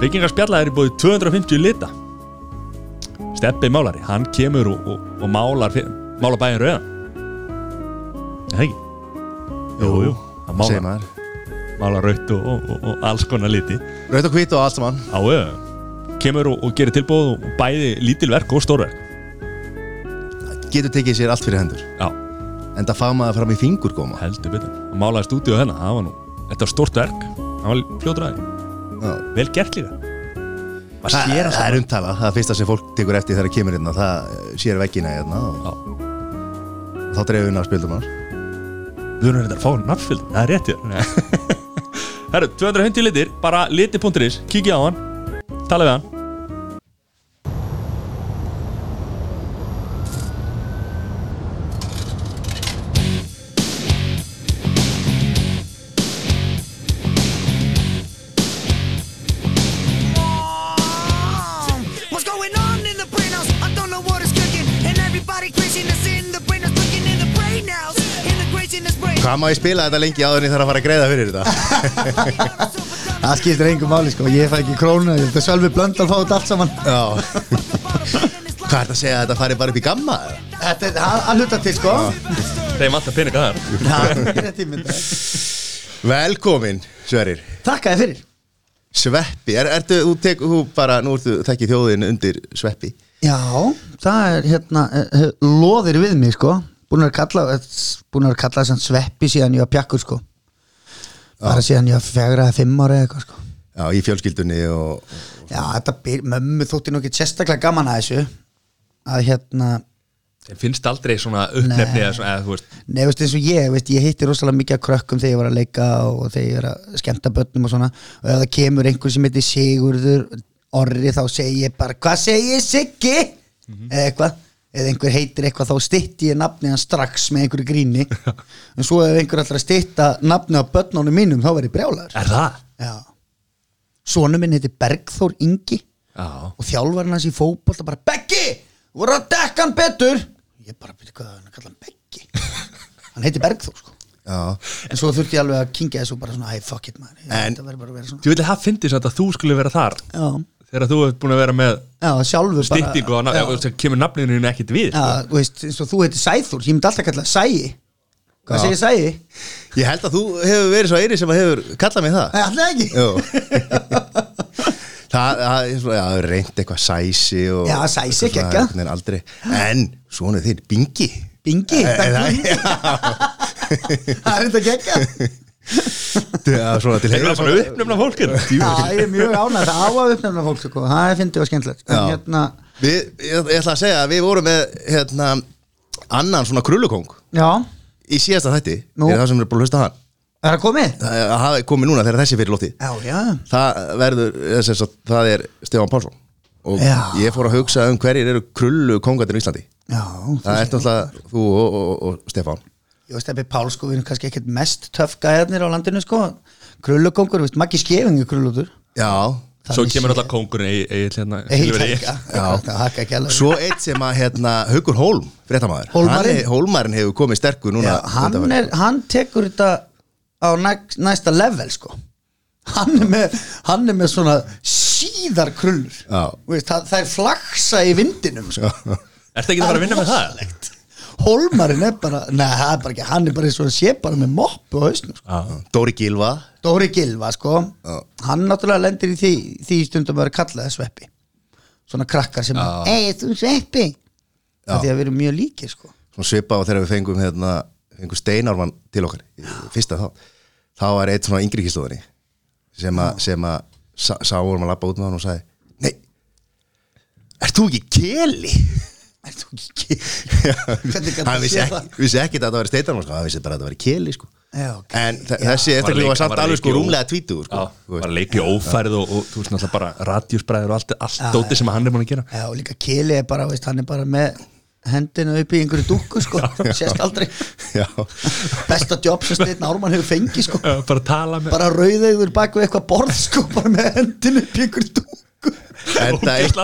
Vikingarspjalla er í búið 250 lita. Steppi málari, hann kemur og, og, og málar, málar bæinn rauðan. Er það ekki? Jú, jú, hann segir maður. Málar raut og, og, alls konar liti. Raut og hvít og allt saman. Á öðu Kemur og, og gerir tilbúð og bæði lítil verk og stórverk Getur tekið sér allt fyrir hendur. Já, En það fá maður fram í fingur góma heldur betur. Hann málaði stúdíu hennar, það var nú Þetta var stórt verk, hann var fljótur aðeins Já. Vel gert líka. Maður Það, sér að það er umtala, það er fyrsta sem fólk tekur eftir þegar það kemur hérna, það eh, sér veggina hérna og þá dreifum við ná spildum hans. Við erum þetta að fá nafnfylg Það er rétt hér Herru, 250 litir, bara liti.is Kikið á hann, tala við hann Hvað má ég spila þetta lengi áður en ég þarf að fara að greiða fyrir þetta? Það skiptir engum máli sko, ég fæ ekki krónu Þetta er sjálfur blöndal fáið allt saman. Já. Hvað er þetta að segja að þetta fari bara upp í gamma? eða? Þetta er hann hluta til sko. Þar. Það er rétt ímyndað. Velkomin, Sverrir. Takk að þið fyrir. Sveppi, er, ertu, þú tek, þú bara, nú ertu þekkið þjóðin undir Sveppi. Já, það er hérna eh, eh, Loðir við mig sko Búin að kalla Búin að kalla þess að sveppi síðan ég var pjakkur sko. Bara síðan ég var fegra eða fimm ára eða eitthvað sko. Já, í fjölskyldunni og Já, þetta byr, mömmu þótti nú ekki sérstaklega gaman að þessu Að hérna Þeim finnst aldrei svona uppnefni eða, svona, eða þú veist Nei, veist eins og ég, veist, ég hitti rosalega mikið af krökkum þegar ég var að leika og þegar ég var að skemmta börnum og svona. Og ef það kemur einhver sem heitir Sigurður Orri þá segi ég bara hvað segi ég Siggi eða eitthvað, eða einhver heitir eitthvað þá stytti ég nafnið hann strax með einhverju gríni. En svo ef einhver ætlar að stytta nafnið á börnunum mínum þá verði brjálæður Er það? Já. Sónu minn heitir Bergþór Ingi Já. og þjálfarinn hans í fótbolta bara Beggi, þú voru að dekka hann betur. Ég bara byrja hvað hann að kalla hann Beggi? Hann heitir Bergþór sko. Já, en svo þurfti ég alveg að kingja þessu bara svona hey fuck it man, En- þetta verður bara að vera svona. Þú vil það fyndið að þú skulle vera þar? Já, Þegar þú ert búin að vera með já sjálfur styttingu og bara, ná- já, kemur nafninu ekkit við já, sko. þú veist, eins og þú heitir Sæþór ég myndi alltaf kalla Sæi. Hvað segir Sæi? ég held að þú hefur verið svo eiri sem að hefur kallað mig það. Alltaf ekki. Það, er er reynd eitthvað sæsi og Já, sæsi, einhvern veginn aldrei. En, svona þinn, bingi. Bingi, Eh, Bergþór það- er þetta gegga Já, svona til heiðurs svona uppnefna fólkin já, ég er mjög ánægð það á að uppnefna fólk sko. það er fyndið og skemmtilegt. En Já. hérna, Við, ég, ég ætla að segja að við vorum með hérna, annan svona krullukong já, í síðasta þætti. Nú. er það sem er búin að hlusta á hann. Er það komið? það hafi komið núna þegar þessi fyrir lótti já, já, það verður, þess að það er Stefán Pálsson. Og Já. ég fór að hugsa um hverjir eru krullukongarnir í Íslandi. Já það er náttúrulega þú og, og, og Stefán. Ég veist Steppi Pál sko, við erum kannski ekkert mest töff gæðarnir á landinu sko. Krullukongur, veist, Maggi Skefingi krullutur. Já, Svo kemur alltaf kongurinn í Egil hérna Það alveg. Svo eitt sem að hérna, Haugur Hólm, fréttamaður. Hólmarinn? Hann er- Hólmarinn hefur komið sterkur núna Já, hann, er, hann tekur þetta á næ- næsta level sko. Hann er með, hann er með svona síðar krullur. Veist, það, það er flaksa í vindinum sko. Ertu ekki að fara að vinna með það? Hólmarinn er bara, neða það er bara ekki Hann er bara eins og að sé bara með moppu á hausnum sko. Já Dóri Gilva Dóri Gilva sko Já. hann náttúrulega lendir í því, því stundum að vera kallaði sveppi svona krakkar sem Já. ei þú sveppi af því að við erum mjög líkir sko svona svipa á þegar við fengum hérna, fengum steinármann til okkar í fyrsta þá þá var eitt svona yngri kýstóðinni sem að sem að sá, sá að labba út með hann og sagði Nei, ert þú ekki keli? Er hann vissi ekki, vissi ekki að þetta var steinármann sko. hann vissi bara að þetta var keli sko. Já, ok. en þe- Já. þessi Var að eftir leika- var samt var alveg sko rúmlega tvítugur sko. Já, Þú veist. bara leikja ófærið og, og þú veist náttúrulega bara radjúsbræður og allt, allt dóti sem hann er búin að gera Já, og líka Kili er bara, veist, hann er bara með hendina upp í einhverju dúkku sko sést aldrei Já. besta jobb sem Steinn Ármann hefur fengið sko Já, Bara tala með bara rauðeður bak við eitthvað borð sko bara með hendina upp í einhverju dúkku en það eitt,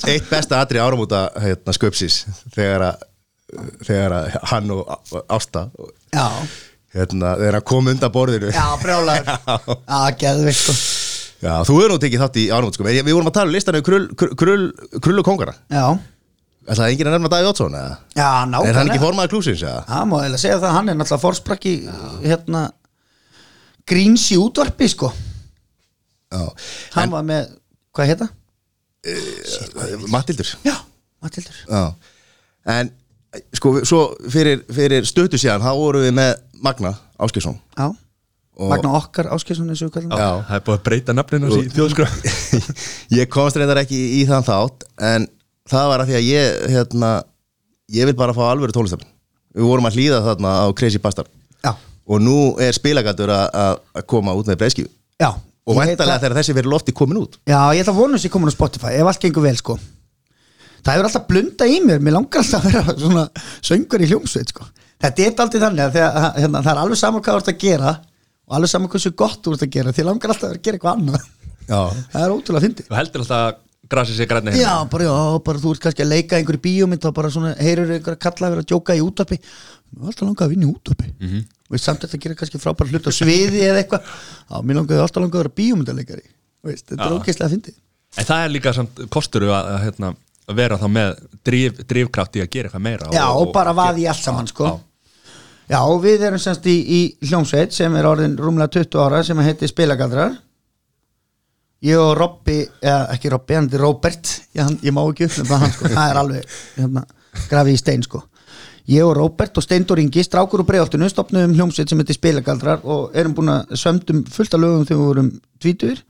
sko. eitt besta atri áramóta hérna, sköpsis þegar að þegar að hann og Ásta Já, hérna, þegar hann kom undan borðinu já, Já, geðvikt sko Já, þú hefur nú tekið þátt í ánum sko. Við vorum að tala um listan um krull, krull, krull, krullu kongara Já, Er það enginn að nefna Davíð Oddsson? eða? já, nákvæmlega Er hann ekki formaður klúsins? eða? Það má eiginlega segja það, hann er náttúrulega forsprakki hérna gríns í útvarpi sko Já, Hann var með, hvað heita? Mattildur Já, Matildur Já, en sko, svo fyrir, fyrir stötu síðan þá vorum við með Magna Áskilsson Já, Magna okkar Áskilsson og við kallum Já, það er búið að breyta nafninu í þjóðskrá. Ég komst reyndar ekki í þann þátt en það var að því að ég hérna, ég vil bara fá alvöru tónlistafn Við vorum að hlýða þarna á Crazy Bastard. Já, og nú er spilagandur að- koma út með breyðskífu já og væntalega þegar þessi verið lofti komin út. Já, ég ætla að vona sér komin á Spotify ef allt gengur vel sko. Það hefur alltaf blunda í mér, mér langar alltaf að vera svona söngur í hljómsveit sko. Þetta er aldrei þannig að þegar, hérna, það er alveg saman hvað þú ert að gera og alveg saman hversu gott þú ert að gera því langar alltaf að vera að gera eitthvað annað. Já, Það er ótrúlega fyndið. Þú heldur alltaf að grasi sig græni Já, bara, já, bara þú ert kannski að leika einhverju bíómynd og bara svona, heyrur einhverju kalla að vera að djóka í var alltaf langað að vinna í útarpi mm -hmm. Veist, samt þetta gerir kannski frábæra hlut á sviði eða eitthvað. Já, mér langaði alltaf langað að vera bíómyndaleikari Veist, þetta er ógeðslega fyndið. En það er líka samt kostur að, að, hérna, að vera þá með drif, drifkraft í að gera eitthvað meira Já, og, bara vaði í allt saman sko. Já. Já, og við erum semst í, í hljómsveit sem er orðin rúmlega 20 ára sem heitir Spilagaldrar Ég og Robby, eða ekki Robby, hann er Robert. Ég, hann, ég má ekki upp með hann sko. Það er alveg hérna, grafið í stein sko Ég og Robert og Steindor Ingi strákur og breiðoltinu stopnum hljómsveit sem heitir Spilagaldrar og erum búin að sömdum fullt af lögum þegar við vorum tvítur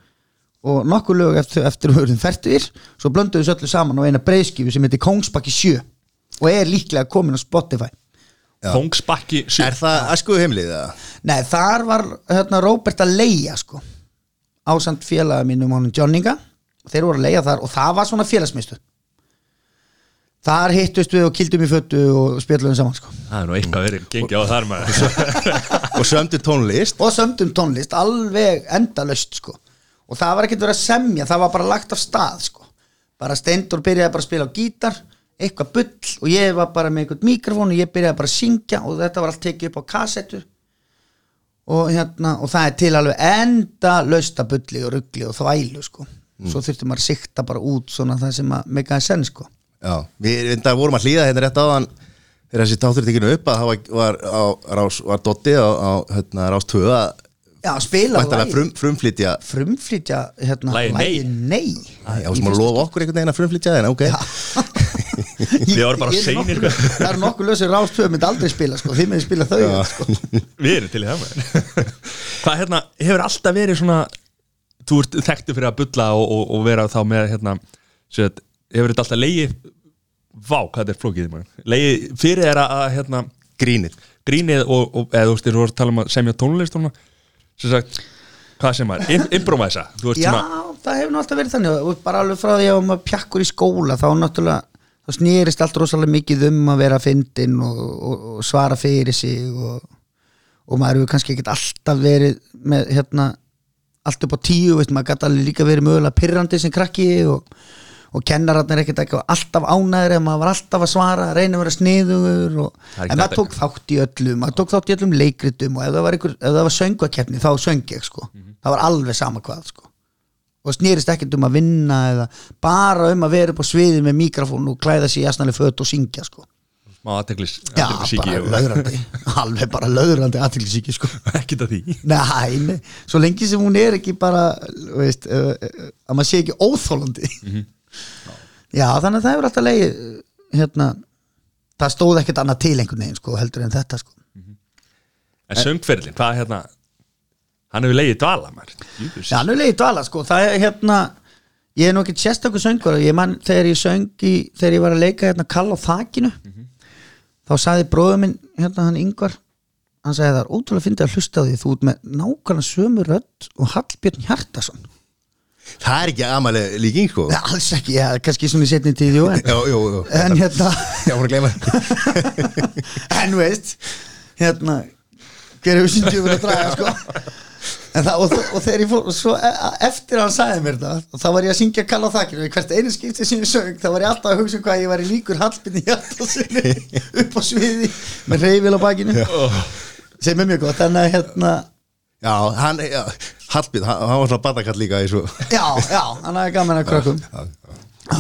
og nokkur lög eftir, eftir við vorum færtur svo blönduðu við öllu saman á eina breiðskifu sem heitir Kongsbakki 7 og er líklega komin á Spotify. Kongsbakki sjö. Er það æsku heimlið eða? Nei, þar var hérna, Róbert að leia sko ásand félaga mínum honum Johnninga þeir voru að leia þar og það var svona félagsmistu þar hittust við og kildum í föttu og spjallum saman sko. Það er nú eitthvað verið gengið á þar maður. Og sömdu tónlist. Og sömdum tónlist alveg endalaust sko. Og það var ekkert verið að semja það var bara lagt af stað sko. Bara Steindor byrjaði bara að spila á gítar eitthvað bull og ég var bara með einhvern mikrofón og ég byrjaði bara að syngja og þetta var allt tekið upp á kassettu. Og hérna og það er til alveg enda lausta bulli og ruggli og þvælu sko. Svo þurfti maður að sikta bara út svona það sem að meikaði senn sko Já, við enda vorum að hlýða hérna rétt áðan þegar þessi tátur tekinu upp að það var, var, á, rás, var Dotti á, á hérna, rás 2 að já spila lagið. frum, frumflytja frumflytja hérna lagið Nei. Já, sem að lofa okkur einhvern veginn að frumflytja en ok. Við vorum bara er seinir. Það er nokkuð lösir rástöð myndi aldrei spila sko, þið myndi spila þau sko. Við erum til í það Hvað hérna, hefur alltaf verið svona Þú ert þekktu fyrir að bulla og, og, og vera þá með hérna set, Hefur þetta alltaf leið Vá, hvað þetta er flókið Leið fyrir er að, að hérna, grínið. grínið og, og eða þú veist, þú voru að tala um að semja tónlist sem sagt, hvað sem maður Im improvisa, þú veist Já, svona. það hefur alltaf verið þannig og bara alveg frá því að maður pjakkur í skóla þá náttúrulega, þá snýrist allt rosalega mikið um að vera fyndin og, og, og svara fyrir sig og, og maður hefur kannski ekkert alltaf verið með hérna allt upp á tíu, veist, maður gæti alveg líka verið mögulega pyrrandi sem krakki og, og kennararnir ekkert ekki alltaf ánæður en maður var alltaf að svara, reyna að vera sniðugur og, er en maður tók þátt í öllu maður tók þátt í öllum leikritum og ef það var, einhver, ef það var söngvakeppni þá söng ég sko. það var alveg sama hvað sko. og snýrist ekkert um að vinna eða bara um að vera upp á sviði með mikrofón og klæða sér í asnali föt og syngja sko. smá aðteglis já, bara löðrandi alveg bara löðrandi aðtilsíki sko. ekkert að því Nei, nei, svo lengi sem hún er ekki bara veist, uh, að maður sé ekki óþólandi Já, þannig að það hefur alltaf leið hérna, það stóð ekkert annað til einhvern veginn sko, heldur en þetta sko. En söngferðin, hvað hérna Hann hefur leiðið dvala maður. Já, hann hefur leið dvala sko, það er hérna ég er nú ekki sérstakur söngur ég man þegar ég söng í, þegar ég var að leika hérna kall á þakinu þá sagði bróður minn, hérna hann yngvar hann sagði það er ótrúlega fyndið að hlusta á því þú ert með nákvæmlega sömu rödd og Hallbjörn Hjartason Það er ekki amaleg líking sko. Nei, alls ekki, já, kannski svona í setni tíð jú, en, Já, jú, jú. En hérna Já, voru að gleyma. En veist hérna hver hefur syndið verið að draga sko. Það, og, og þegar ég fór svo e- eftir að hann sagði mér það þá var ég að syngja kalla á þakkinu og hvert einu skipti sem ég söng þá var ég alltaf að hugsa um hvað ég var í líkur hallbyrni hjartasinni upp á sviði með reyfil á bakinu sem er mjög gott. Þannig að hérna Já, hann, já, Hallbjörn, hann var svona badakall líka í svo Já, já, hann er gaman að krökkum. Já,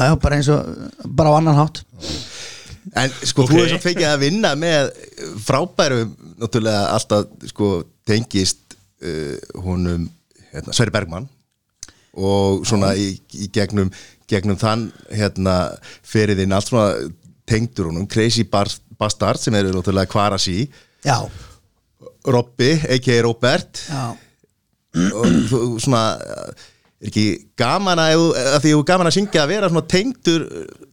já, bara eins og bara á annan hátt. En sko, Ok. þú hefur svo fengið að vinna með frábæru, náttúrulega alltaf sko, tengist uh, honum hérna, Sverri Bergmann. Og svona í, í gegnum, gegnum þann hérna, feriðinn allt svona tengdur honum. Crazy Bastard sem eru náttúrulega Kvarasi Já, Robby, a.k.a. Robert. Já og þú svona er ekki gaman að, að því þú er gaman að syngja að vera svona tengdur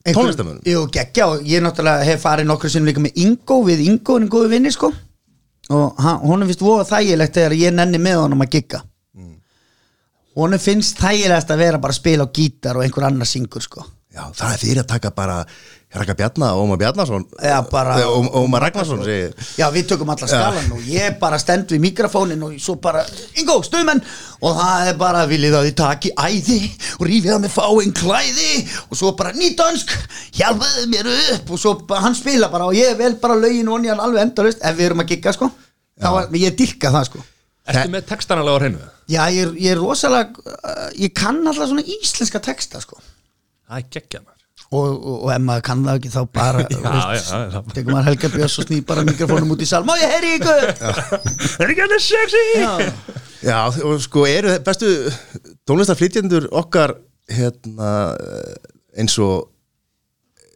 tónlistamönnum Jú, geggja og ég náttúrulega hef farið nokkru sinnum líka með Ingo við Ingo er en góðu vinni sko. Og hann, honum finnst voða þægilegt þegar ég nenni með honum að gigga. Mm. honum finnst þægilegast að vera bara að spila á gítar og einhver annar syngur sko. Já, það er fyrir að taka bara Raka Bjarna og Ómar Bjarnason. Já, bara- Nei, Ó- Ómar Ragnarsson segi Já, við tökum alla skalan og ég bara stend við mikrofónin og svo bara, Ingo, stuðmenn og það er bara, viljið að þið taki æði og rífið það með fáinn klæði og svo bara nýtönsk hjálpaði mér upp og svo bara, hann spila bara og ég vel bara lögin og hann alveg endalust ef við erum að gigga sko. Þá var, ég dyrka það sko. Ertu með textan alveg á hreinu? Já, ég er, ég er rosalega ég kann alltaf svona íslenska texta sko. Það er geggjað maður og, og, og ef maður kann það ekki þá bara Já, já, já. tekur maður Helga Björns og snýr bara mikrofónum út í sal má ég heyri ykkur Er ekki alveg sexy? Já. Já, og sko eru bestu tónlistarflytjendur okkar hérna eins og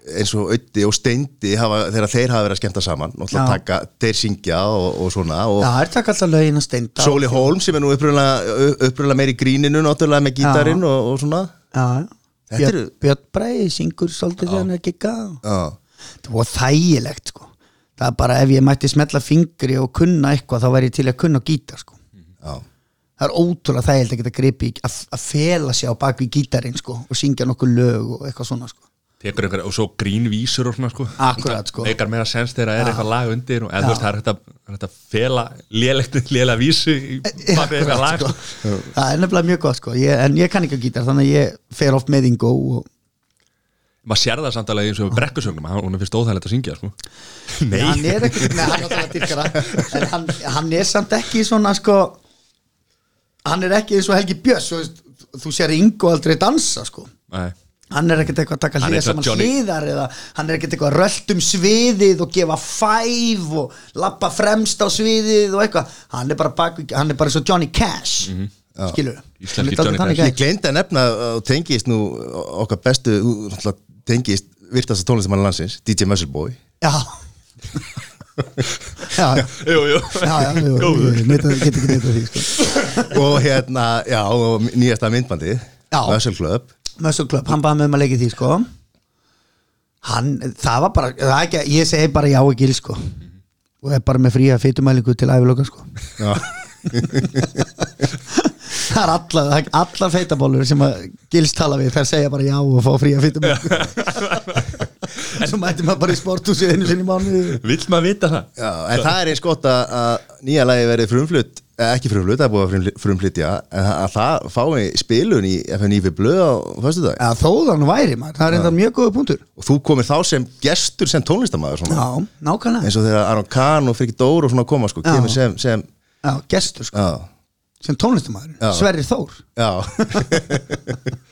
eins og Öddi og Steindi hafa, þegar þeir hafa verið að skemmta saman náttúrulega Já. taka, þeir syngja og, og svona og Já, það er takk alltaf lögin að steinda Sóli Holm sem er nú upprunlega, upprunlega meir í gríninu náttúrulega með gítarinn og, og svona Já, Þetta Björn, Bræði syngur svolítið þegar hann er gigga. Það var þægilegt sko. Það er bara ef ég mætti smetla fingri og kunna eitthvað þá væri ég til að kunna gítar sko. Já, Það er ótrúlega þægilegt að geta gripi að, að fela sig á bakvið gítarinn sko og syngja nokkuð lög og eitthvað svona sko Tekur einhver, og svo grínvísur og svona sko Akkurat, sko. Eikar meira sens þegar það er eitthvað lag undir og eða þú veist það er hægt að, að fela lélegt, lélega vísu í bakið eitthvað lag sko. sko. Það er nefnilega mjög gott sko ég, En ég kann ekki á gítar þannig að ég fer oft með Ingo og Maður sér það samt alveg eins og brekkusöngum hann er fyrst óþægilegt að syngja sko Nei. hann er ekki Nei, hann, er hann, hann er samt ekki svona sko Hann er ekki eins og Helgi Björns þú sér Ingo aldrei dansa sko Nei. Hann er ekkert eitthvað að taka hlýða saman Johnny- hlýðar eða hann er ekkert eitthvað að rölt um sviðið og gefa fæf og lappa fremst á sviðið og eitthvað. Hann er bara, bak, hann er bara eins og Johnny Cash mm -hmm. skilur. Ég gleymdi að nefna og tengist nú okkar bestu tengist virtasta tónlistamann landsins DJ Muscleboy já. Já, já. Jú, jú. Já, já, jú, því sko. og hérna, já, og nýjasta myndbandi Já. Muscle Club hann baði með um að í því sko. Hann, það var bara það ekki, ég segi bara já og gil sko. Og er bara með fría fytumælingu til æfiloka sko. Já, það er alla, það allar feitabólur sem að gils tala við, þær segja bara já og fá fría fytumælingu svo mætti maður bara í sporthúsi einu sinni í mánuði. Vill maður vita það? já, en það er eins gott að, að nýja lagi verið frumflutt ekki frumflutt, það er búið að frumfl- frumflytja en að það fái spilun í FNÍ fyrir blöð á föstudag. Já, þó þannig væri maður, það er enda mjög góða punktur. Og þú komir þá sem gestur sem tónlistamæður svona, Já, nákvæmlega. Eins og þegar Aron Kahn og Friki Dór og svona koma sko, kemur sem, sem Já, gestur sko, já, sem tónlistamæður. Sverri Þór, já.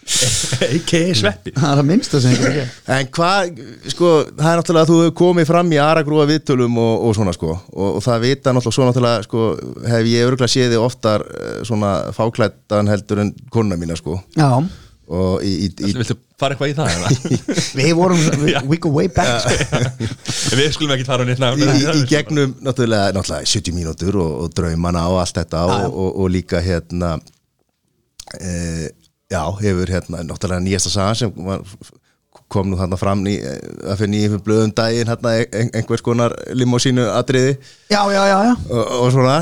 A.k.a. Sveppi. Það er að minnsta sem ég ekki En hvað, sko, það er náttúrulega að þú hefur komið fram í aragrúa viðtölum og, og svona, sko, og, og það vita náttúrulega, svo náttúrulega, sko, hef ég örgulega séð þig oftar eh, svona fáklættan heldur en konuna mína, sko, Já, Viltu fara eitthvað í það? við vorum, we, we go way back. Við skulum ekki fara nýtt í, í, í gegnum náttúrulega, náttúrulega 70 mínútur og, og draumana og allt þetta og, Já, já. og, og líka hérna e, já, hefur hérna náttúrulega nýjasta saga sem var, kom nú þarna fram í að finna í einhver blöðum daginn hérna ein, einhvers konar limósínu atriði. Já, já, já, já. Og, og svona.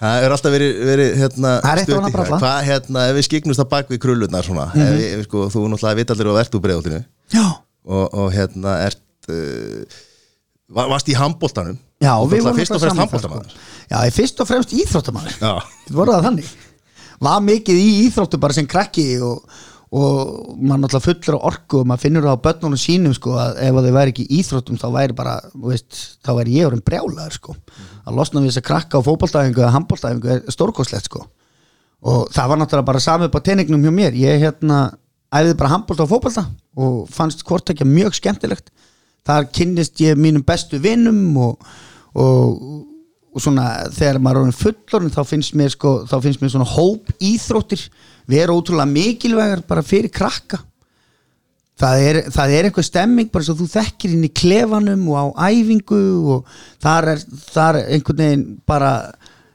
Það er alltaf verið, verið hérna, bralla. hvað hérna, ef við skiknumst að bak við krullunar svona, ef við, sko, þú náttúrulega vit allir og ert úr breiðoltinu Já, og, og hérna ert uh, var- varst í handbóltanum já Þú við vorum fyrst og fremst sko. Já, fyrst og fremst íþróttamæður Já. Þetta voru það þannig. Var mikið í íþróttu bara sem krakki og, og maður náttúrulega fullur á orku og maður finnur það á börnunum sínum sko að ef þau væri ekki íþróttum þá væri bara, veist, þá væri ég orðin brjálaður sko. Að losna við þess að krakka á fótboltæfingu eða handboltæfingu er stórkoslegt sko. Og það var náttúrulega bara sami upp á teiningnum hjá mér. Ég hérna æfði bara handbólta og fótbolta og fannst hvort ekki mjög skemmtilegt. Þar kynnist ég mínum bestu vinnum og, og, og svona þegar maður er orðinn fullorinn þá finnst mér sko, þá finnst mér vera ótrúlega mikilvægar bara fyrir krakka. Það er, það er einhver stemming bara svo þú þekkir inn í klefanum og á æfingu og þar er, þar er einhvern veginn bara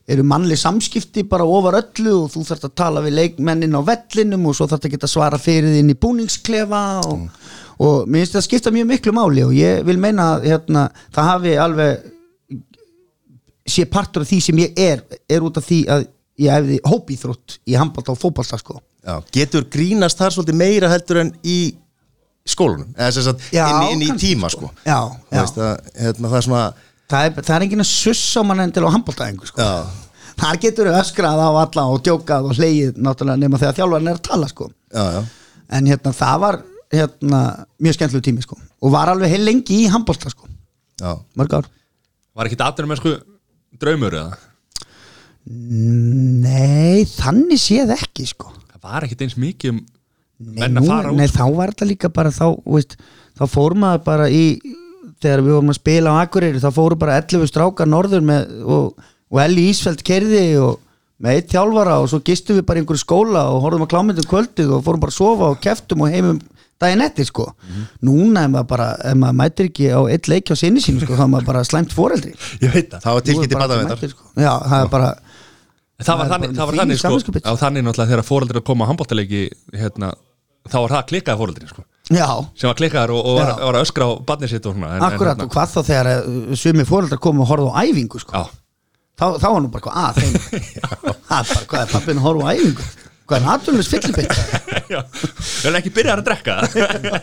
eru mannleg samskipti bara ofar öllu og þú þarft að tala við leikmennin á vellinum og svo þarft að geta svara fyrir þið inn í búningsklefa og, og mér finnst það skipta mjög miklu máli og ég vil meina að hérna, það hafi alveg sé partur af því sem ég er er út af því að ég hefði hópíþrótt í handbólta og fótbolta sko Já, getur grínast þar svolítið meira heldur en í skólunum eða sem sagt Já, inn, inn í tíma sko, Já, Þú já. Veist, að, hérna, það er svona það er, það er enginn að sussa mann endil á handbóltaðingu sko. já, þar getur við öskrað á alla og djókað og hleyið náttúrulega nema þegar þjálfarinn er að tala sko. já, já, en hérna það var hérna, mjög skemmtilegu tími sko. og var alveg heil lengi í sko. já. mörg ár Var ekkit aðdurum með sko draumur eða? Nei, þannig séð ekki sko. Það var ekkit eins mikið um nei, nú, fara nei út sko. þá var þetta líka bara þá, veist, þá fór maður bara í þegar við vorum að spila á Akureyri þá fóru bara 11 strákar norður með, og, og Elli Ísfeld kerði og með eitt þjálfara og svo gistum við bara í einhverju skóla og horfum að klámyndum kvöldið og fórum bara að sofa og keftum og heimum daginn eftir sko núna ef maður bara, ef maður mætir ekki á eitt leik á sinni sínu sko, þá er maður bara slæmt foreldri Ég veit það Nú er tilkynnt í mættir, sko. já, það er bara Það var Það er þannig, það var þannig sko. á þannig náttúrulega þegar fóreldri að koma á handbóltaleiki hérna, þá var það klikkaði fóreldri sko. Já, sem var klikkaðar og, og var, var að öskra á barnið sitt og svona en, akkurat en, og hvað þá þegar uh, sumi foreldrar komu og horfðu á æfingu sko. Já, þá, þá var nú bara hvað að þeim. Það bara hvað er pappin að horfa á æfingu? Hvað er fyllibitt? Já. Það er ekki byrjað að drekka.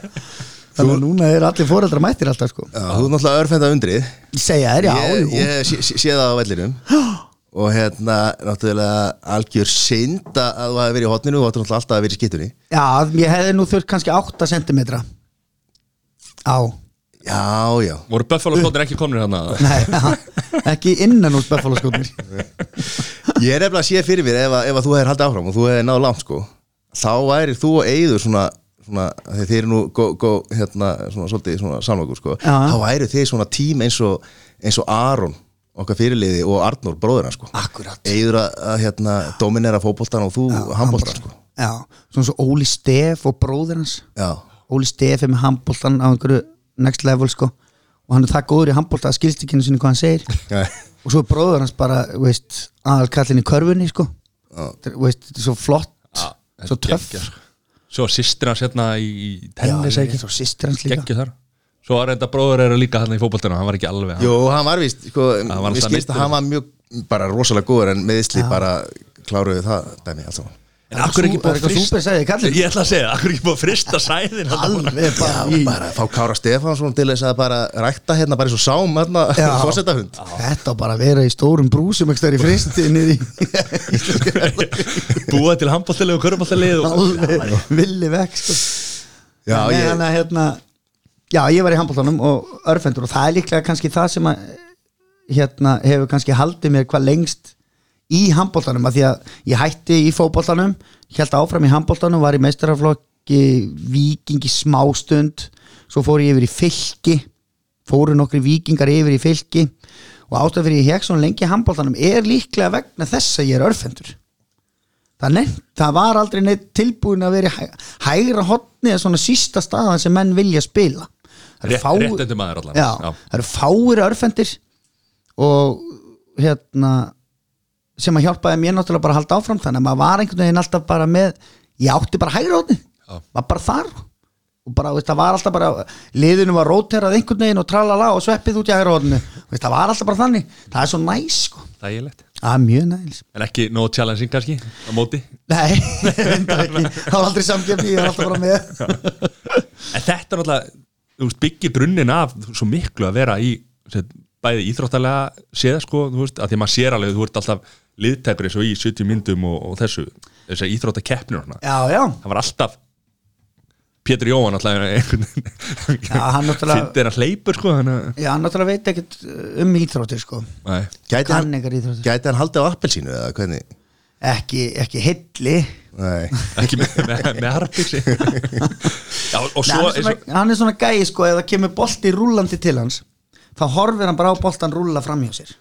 Þannig að núna er allir foreldrar mættir alltaf sko. Já, þú er náttúrulega örfenda undrið. Ég segja þér, já, ég, ég sé, sé- sé það á vellinum og hérna náttúrulega algjör synd að þú hafi verið í hotninu og þú náttúrulega alltaf að verið í skittunni já, ég hefði nú þurft kannski 8 cm á. Já, já, Voru Buffalo skóttir ekki komnir hérna Nei, ja, ekki innan úr Buffalo-skotnir. Ég er nefnilega að sé fyrir mér ef, að- ef að þú hefur haldið áfram og þú hefur náðu langt sko. Þá væri þú og Eyður svona, svona þið eru nú gó, gó, hérna, svona, svolítið svona samlokur sko. Já. þá væri þið svona tím eins og eins og Aron okkar fyrirliði og Arnór bróðurna sko. Akkurat. Eyður að, að hérna, dominera fótboltan og þú handboltan sko. Já, svona svo Óli Steff og bróðir hans. Já, Óli Steff er með handbóltan á einhverju next level sko og hann er það góður í handbólta að skilst ekki einu sinni hvað hann segir. Já, og svo er bróður hans bara, veist aðalkallin í körfunni sko. Er, veist, þetta er svo flott, svo töff. sko. Svo sýstir hans hérna í í já, tennis ekki? svo sýstir hans líka. Geggju þar Svo var reynda bróður er líka hérna í fótboltinu Hann var ekki alveg Jú, hann var víst, sko, Hann alltaf skilst að hann var mjög bara rosalega góður en meðisli bara kláruðu það dæmi allt saman. En akkur ekki Það er búið segði kallinn? Ég ætla að segja, akkur ekki búið að frista sæðin alveg bara í bara að fá Kára Stefánsson til þess að bara rækta hérna bara eins og sám hérna Já. fórsetahund Þetta á bara að vera í stórum brúsum ekki í fristi niður í Búið til handbóltilegu og körbóltilegu alveg. Villi vekk sko. Já, já, ég var í handbóltanum og örfendur og það er líklega kannski það sem að hérna, hefur kannski haldið mér hvað lengst í handbóltanum að því að ég hætti í fótbóltanum held áfram í handbóltanum, var í meistaraflokki vikingi smástund svo fór ég yfir í fylki fóru nokkri vikingar yfir í fylki og ástæð fyrir ég hekk svona lengi í handbóltanum er líklega vegna þess að ég er örfendur. Það, nefnt, það var aldrei neitt tilbúin að vera hæ, hægra hotni eða svona sísta staðan sem menn vilja spila Það eru Rétt- fáir- réttendur maður allan. já, Já. það eru fáir örfendir og hérna sem að hjálpaði mér náttúrulega bara að halda áfram þannig að maður var einhvern veginn alltaf bara með ég átti bara hægra hotni Já. var bara þar og bara, veist, það var alltaf bara liðinu var róterað einhvern veginn og tralala og sveppið út í hotni veist, það var alltaf bara þannig, það er svo næs sko. Það er mjög næs En ekki no challenging kannski á móti Nei, Það var aldrei samkefni, ég er alltaf bara með En þetta er náttúrulega þú veist, byggir grunninn af svo miklu að vera í sem, bæði íþróttalega séð sko, þú veist, að því að maður sér alveg þú ert alltaf liðtæpri svo í 70 myndum og, og þessu, þessu íþróttakeppnir og. Já, já, það var alltaf Pétur Jóhann alltaf fyndi hann hleypur sko að já, hann náttúrulega veit ekkert um íþróttir sko. Gæti hann, ekkert íþróttir. gæti hann haldið á appelsínu eða hvernig ekki, ekki hilli. Nei, ekki með, með, með harpixi já, og Nei, svo hann, er svona, og, hann er svona gæi sko það kemur bolti rúllandi til hans þá horfir hann bara á boltan rúlla fram hjá sér.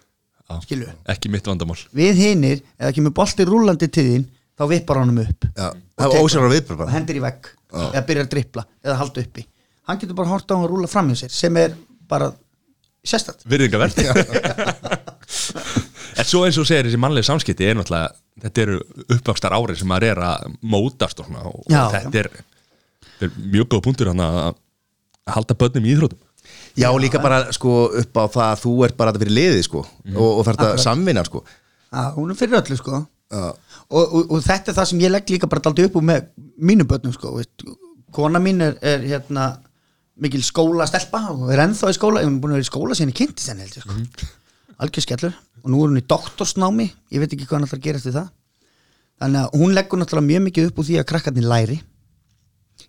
Já. skilu ekki mitt vandamál. Við hinir, ef það kemur bolti rúllandi til þín þá vippar hann um upp. Já, ósjálfur viðbröð og bara. Hendir í vegg eða byrjar að drippla eða halda uppi. Hann getur bara hort á hann að rúlla fram hjá sér sem er bara sérstætt virðingavert en svo eins og segir þessi mannlega samskipti er náttúrulega þetta eru uppvakstar árið sem maður er að mótast og, svona, og Já, þetta er, þetta er mjög góð punktur að að halda börnum í íþrótum Já, líka bara sko upp á það að þú ert bara að vera liðið sko og, og þarf þetta samvinna sko. Já, hún er fyrir öllu sko. Já. og, og, og þetta er það sem ég legg líka bara daldi upp úr með mínu börnum sko veist. kona mín er, er hérna mikil skóla stelpa og er ennþá í skóla, ég er búin að vera í skóla síðan í kynnti sen held ég sko. Algjör skellur og nú er hún í doktorsnámi ég veit ekki hvað hann ætlar að gera eftir það. Þannig að hún leggur náttúrulega mjög mikið upp úr því að krakkarnir læri.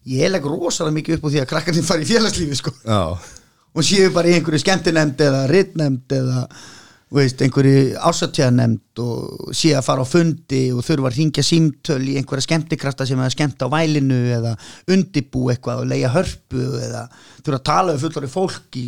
Ég legg rosalega mikið upp úr því að krakkarnir fari í félagslífi sko. Já, og séu bara í einhverju skemmtinemnd eða ritnemnd eða veist, einhverju ásatjánemnd og séu að fara á fundi og þurfa að ringja símtöl í einhverja skemmtikrafta sem er að skemmta á vælinu eða undibú eitthvað og leia hörpu eða þurfa að tala við fullari fólk í,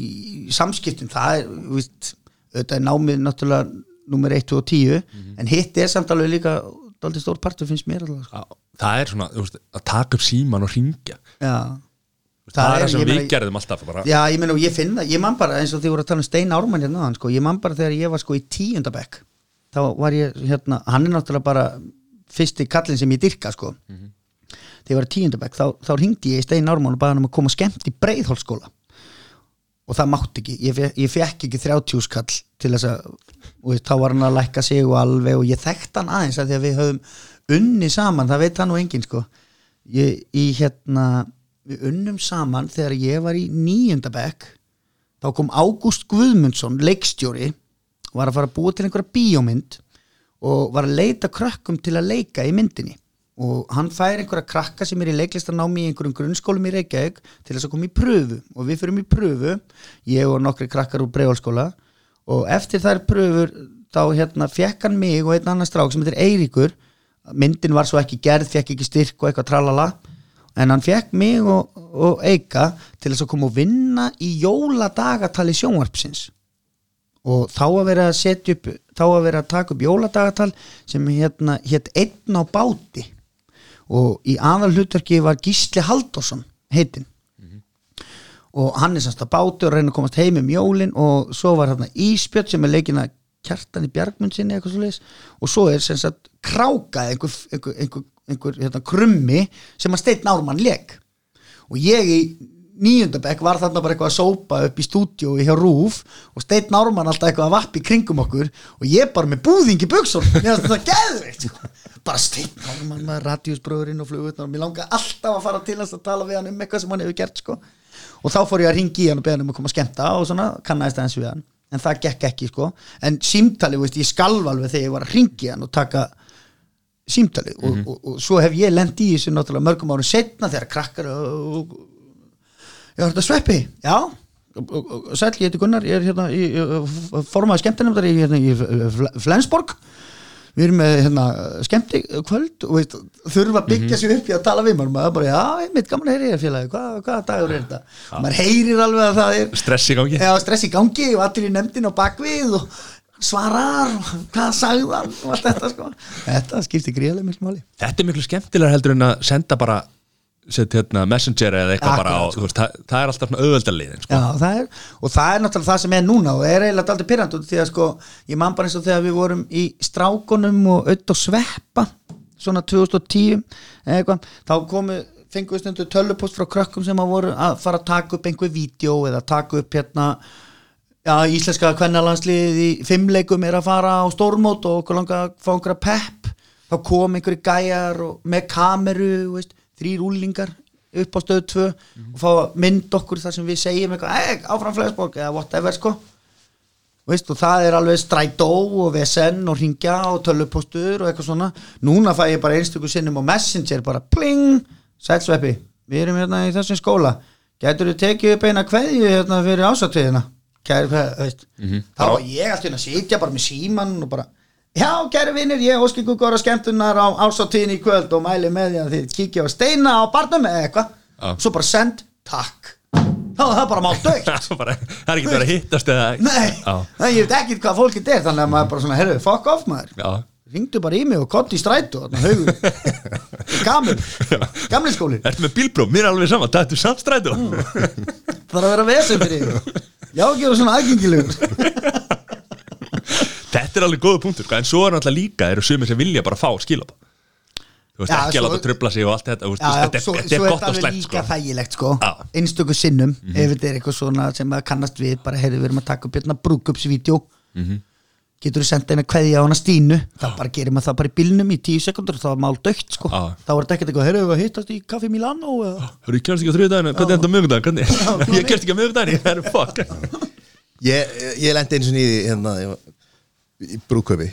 í samskiptum. Það er, veist, þetta er námið náttúrulega nummer 1 og 10 en hitt er samt alveg líka daldið stór partur finnst mér alveg sko. það er svona veist, að taka upp síman og ringja Já. Það, er það sem við meina- gerðum alltaf bara, Já, ég meina og ég finn það, ég man bara eins og þið voru að tala um Stein Ármann hérna sko, ég man bara þegar ég var sko í tíundabekk þá var ég hérna, hann er náttúrulega bara fyrsti kallinn sem ég dyrka sko. Þegar ég var í tíundabekk, þá, þá ringdi ég í Stein Ármann og baði hann um að koma skemmt í breiðholskóla og það mátti ekki, ég, ég fekk ekki 30 skall til þess að og þá var hann að lækka sig og alveg og ég þekkt hann aðeins að því að við höfum unni saman, það veit hann nú enginn sko. Ég, í hérna við unnum saman þegar ég var í nýjöndabekk þá kom Ágúst Guðmundsson leikstjóri og var að fara að búa til einhverja bíómynd og var að leita krökkum til að leika í myndinni og hann fær einhverja krakka sem er í leiklistanámi í einhverjum grunnskólum í Reykjavík til þess að koma í pröfu og við fyrum í pröfu ég og nokkri krakkar úr breiðálskóla og eftir þær pröfur þá hérna fekk hann mig og einn annan strák sem heitir Eiríkur. Myndin var svo ekki gerð, fekk ekki styrk og eitthvað tralala. En hann fekk mig og, og Eika til þess að koma og vinna í jóladagatali sjónvarpsins. Og þá að vera að setja upp þá að vera að taka upp jóladagatal sem hérna hétt einn á báti og í aðal hlutverki var Gísli Halldórsson heitinn. Og hann er semst að báti og reyna að komast heim um jólin. Og svo var hérna Ísbjörn sem er leikinn að kjartan í Bjargmund sinni eitthvað svo og svo er semst að kráka einhver, einhver, einhver, einhver hérna, krummi sem að Steinn Ármann leik og ég í nýjöndabekk var þarna bara eitthvað að sópa upp í stúdíu hjá Rúf og Steinn Ármann alltaf eitthvað að vappi kringum okkur og ég bara með búðingi buksur mér finnst þetta geðveikt sko. bara Steinn Ármann með radíusbröðurinn og flugutnar og mér langaði alltaf að fara til hans að tala við hann um eitthvað sem hann hefur gert sko. og þá fór ég að ringi í hann og beða hann um að koma að skemmta og svona kannaðist aðeins við hann. En það gekk ekki sko. En símtali, veist, ég skalv alveg þegar ég var að ringi hann og taka símtali og, og, og svo hef ég lent í þessu náttúrulega mörgum árum setna þegar krakkar og, Já, er þetta sveppi? Já. Sæll, ég heiti Gunnar, ég er hérna í, formaði skemmtinemndar í, hérna, í Fl- Flensborg. Við erum með hérna, skemmti kvöld og veist, þurfa að byggja sér upp í að tala við maður, maður bara, já, einmitt gaman heyri ég félagi, hvað, hvaða dagur er þetta? Maður heyrir alveg að það er stress í gangi. Já, stress í gangi og allir í nefndin og bakvið og svarar hvað sagði hann og allt þetta sko. Þetta skiptir gríðlega miklu máli. Þetta er miklu skemmtilega heldur en að senda bara set, hérna, messenger eða eitthvað bara á, sko. veist, það, það er alltaf svona auðveldaliðin sko. Það og það er náttúrulega það sem er núna og er eiginlega aldrei pyrrand því að sko, ég man bara eins og þegar við vorum í strákunum og auð og sveppa svona 2010 eða eitthvað, þá komu fengu við stundu tölupost frá krökkum sem að voru að fara að taka upp einhver vídeo eða taka upp hérna já, íslenska kvennalandslið í fimmleikum er að fara á stórmót og okkur langa að fá einhverja pepp þá kom einhverju gæjar með kameru veist, þrýr úlingar upp á stöðu 2 og fá mynd okkur þar sem við segjum eitthvað, áfram flesborg eða whatever sko. Veist, og það er alveg strætó og VSN og ringja og tölupostur og eitthvað svona. Núna fæ ég bara einstöku sinnum og messenger bara pling, sælsveppi við erum hérna í þessum skóla. Gætur þú tekið upp eina kveðju hérna fyrir ásatviðina hvað, veist þá var ég alltaf að sitja bara með síman og bara Já, kæri vinnir, ég óski ykkur góra skemmtunar á ásáttíðin í kvöld og mæli með því að þið kíkja á steina á barnum eða eitthvað. Já. Svo bara send, takk. Þá er það bara mál dögt Það er ekki verið að hittast eða Nei, Já, það ég veit ekkert hvað fólkið er Þannig að maður bara svona, herru, fuck off maður. Já, Ringdu bara í mig og kotti í strætu Gamil, gamli skólin Ertu með bílbró, mér er alveg sama, það er samstrætu Það er að vera vesen fyrir Já, gera svona aðgengilegur Þetta er alveg góða punktur, sko, en svo er náttúrulega líka eru sumir sem vilja bara fá skilab Þú veist, Já, ekki að láta trubla sig og allt þetta, þetta, svo, er- þetta er er gott og alveg slæmt, líka sko. þægilegt sko. Einstöku sinnum ef þetta er eitthvað svona sem að kannast við bara heyrðu við erum að taka upp hérna brúkupsvídeó getur þú senda eina kveðja á hana Stínu? Þá bara gerir maður það bara í bílnum í tíu sekundur þá er mál dögt sko. Já. þá er þetta ekkert eitthvað, heyrðu við að hittast í Kaffi Milano eða? Hörru, ég kemst ekki á þriðdæðinu, hvernig í brúköpi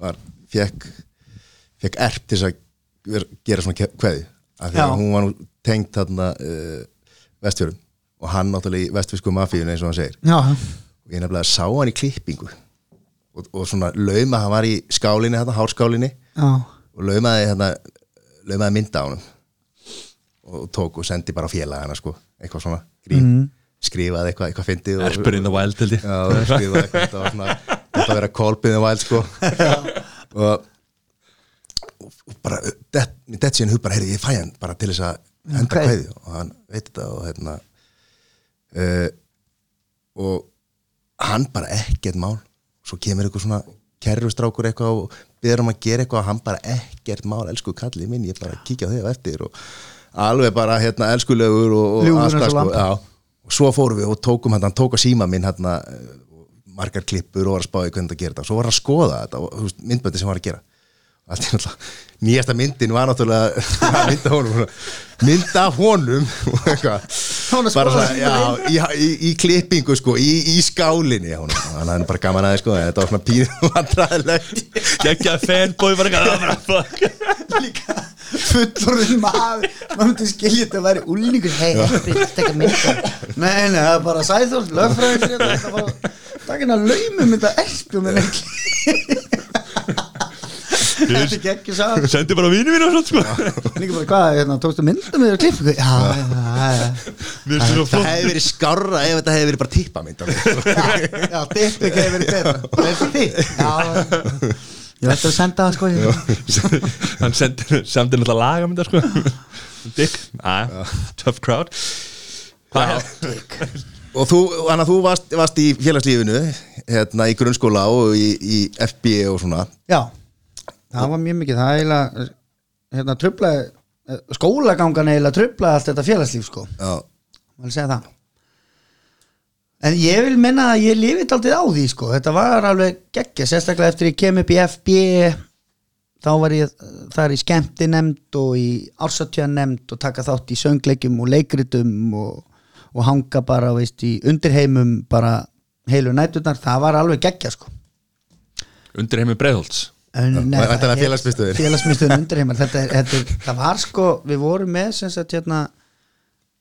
var, fekk fekk erp til að vera, gera svona kveði af því að hún var nú tengt þarna uh, vestfjörun og hann náttúrulega í vestfjörnsku mafíun eins og hann segir. Já, og ég nefnilega sá hann í klippingu og, og svona lauma, hann var í skálinni hérna, hárskálinni já, og laumaði hérna laumaði mynda á honum og tók og sendi bara á félagana sko, eitthvað svona grín, skrifaði eitthvað, eitthvað fyndið og- Erpur in the wild, held ég. Já, það skrifaði eitthvað þetta var svona þetta að vera kolpinn og væl sko. Og, og bara det, þetta síðan hug bara, heyrði, ég fæ hann bara til þess að henda kveðju. kveði og hann veit þetta og hérna uh, og hann bara ekkert mál. Svo kemur eitthvað svona kerrustrákur eitthvað og byrður um að gera eitthvað og hann bara ekkert mál, elsku kallið minn ég bara kíkja á þig á eftir og alveg bara hérna elskulegur og, og Ljúfur allt eins það, og lamb. já, og svo fórum við og tókum hann, hann tók á síma minn hérna eh, margar klippur og var að spáði hvernig það gera þetta. Svo var hann að skoða þetta og myndböndi sem var að gera. Og nýjasta myndin var náttúrulega mynda honum mynda af honum og eitthvað. Hún að bara svona, já, í, í, í klippingu sko, í, í skálinni honum. að hann er bara gaman aðeins sko, þetta var svona pínu vandræðilegt bara eitthvað, það var bara fuck. Líka fullorðin maður. Maður myndi skilja þetta að væri úlningur hei, ekki, tekka mynda. Nei, nei, það er bara sæður, lögfræðing þetta er er ekki að laumum þetta elpu með ekki þetta er ekki ekki sá Sendi bara vini mínu sko hvað, hérna, tókstu mynda með þér klippu já, já, já, það hefði verið skárra ef þetta hefði verið bara tippamynd já, já, ekki hefur verið betra. Það er þitt. Já, ég ætti að senda það sko Hann sendi náttúrulega lagamynda, sko. Dick, aðja, tough crowd. Hvað er og þú, hann að þú varst, varst í félagslífinu hérna í grunnskóla og í, í FB og svona. Já, það var mjög mikið. Það eiginlega hérna, trublaði, skólagangan eiginlega trublaði allt þetta félagslíf sko. Já, maður segja það? En ég vil menna að ég lifið aldrei á því sko, þetta var alveg geggja sérstaklega eftir ég kem upp í FB þá var ég þar í skemmtinemnd og í ársatjöðanemnd og taka þátt í söngleikjum og leikritum og, og hanga bara veist, í undirheimum bara heilu næturnar, það var alveg geggja sko. Undir heimi Breiðholts? En nei, væntanlega það er- félagsmiðstöðin. félagsmiðstöðin undirheimar. Þetta, er- þetta, er- það var sko, við vorum með sagt hérna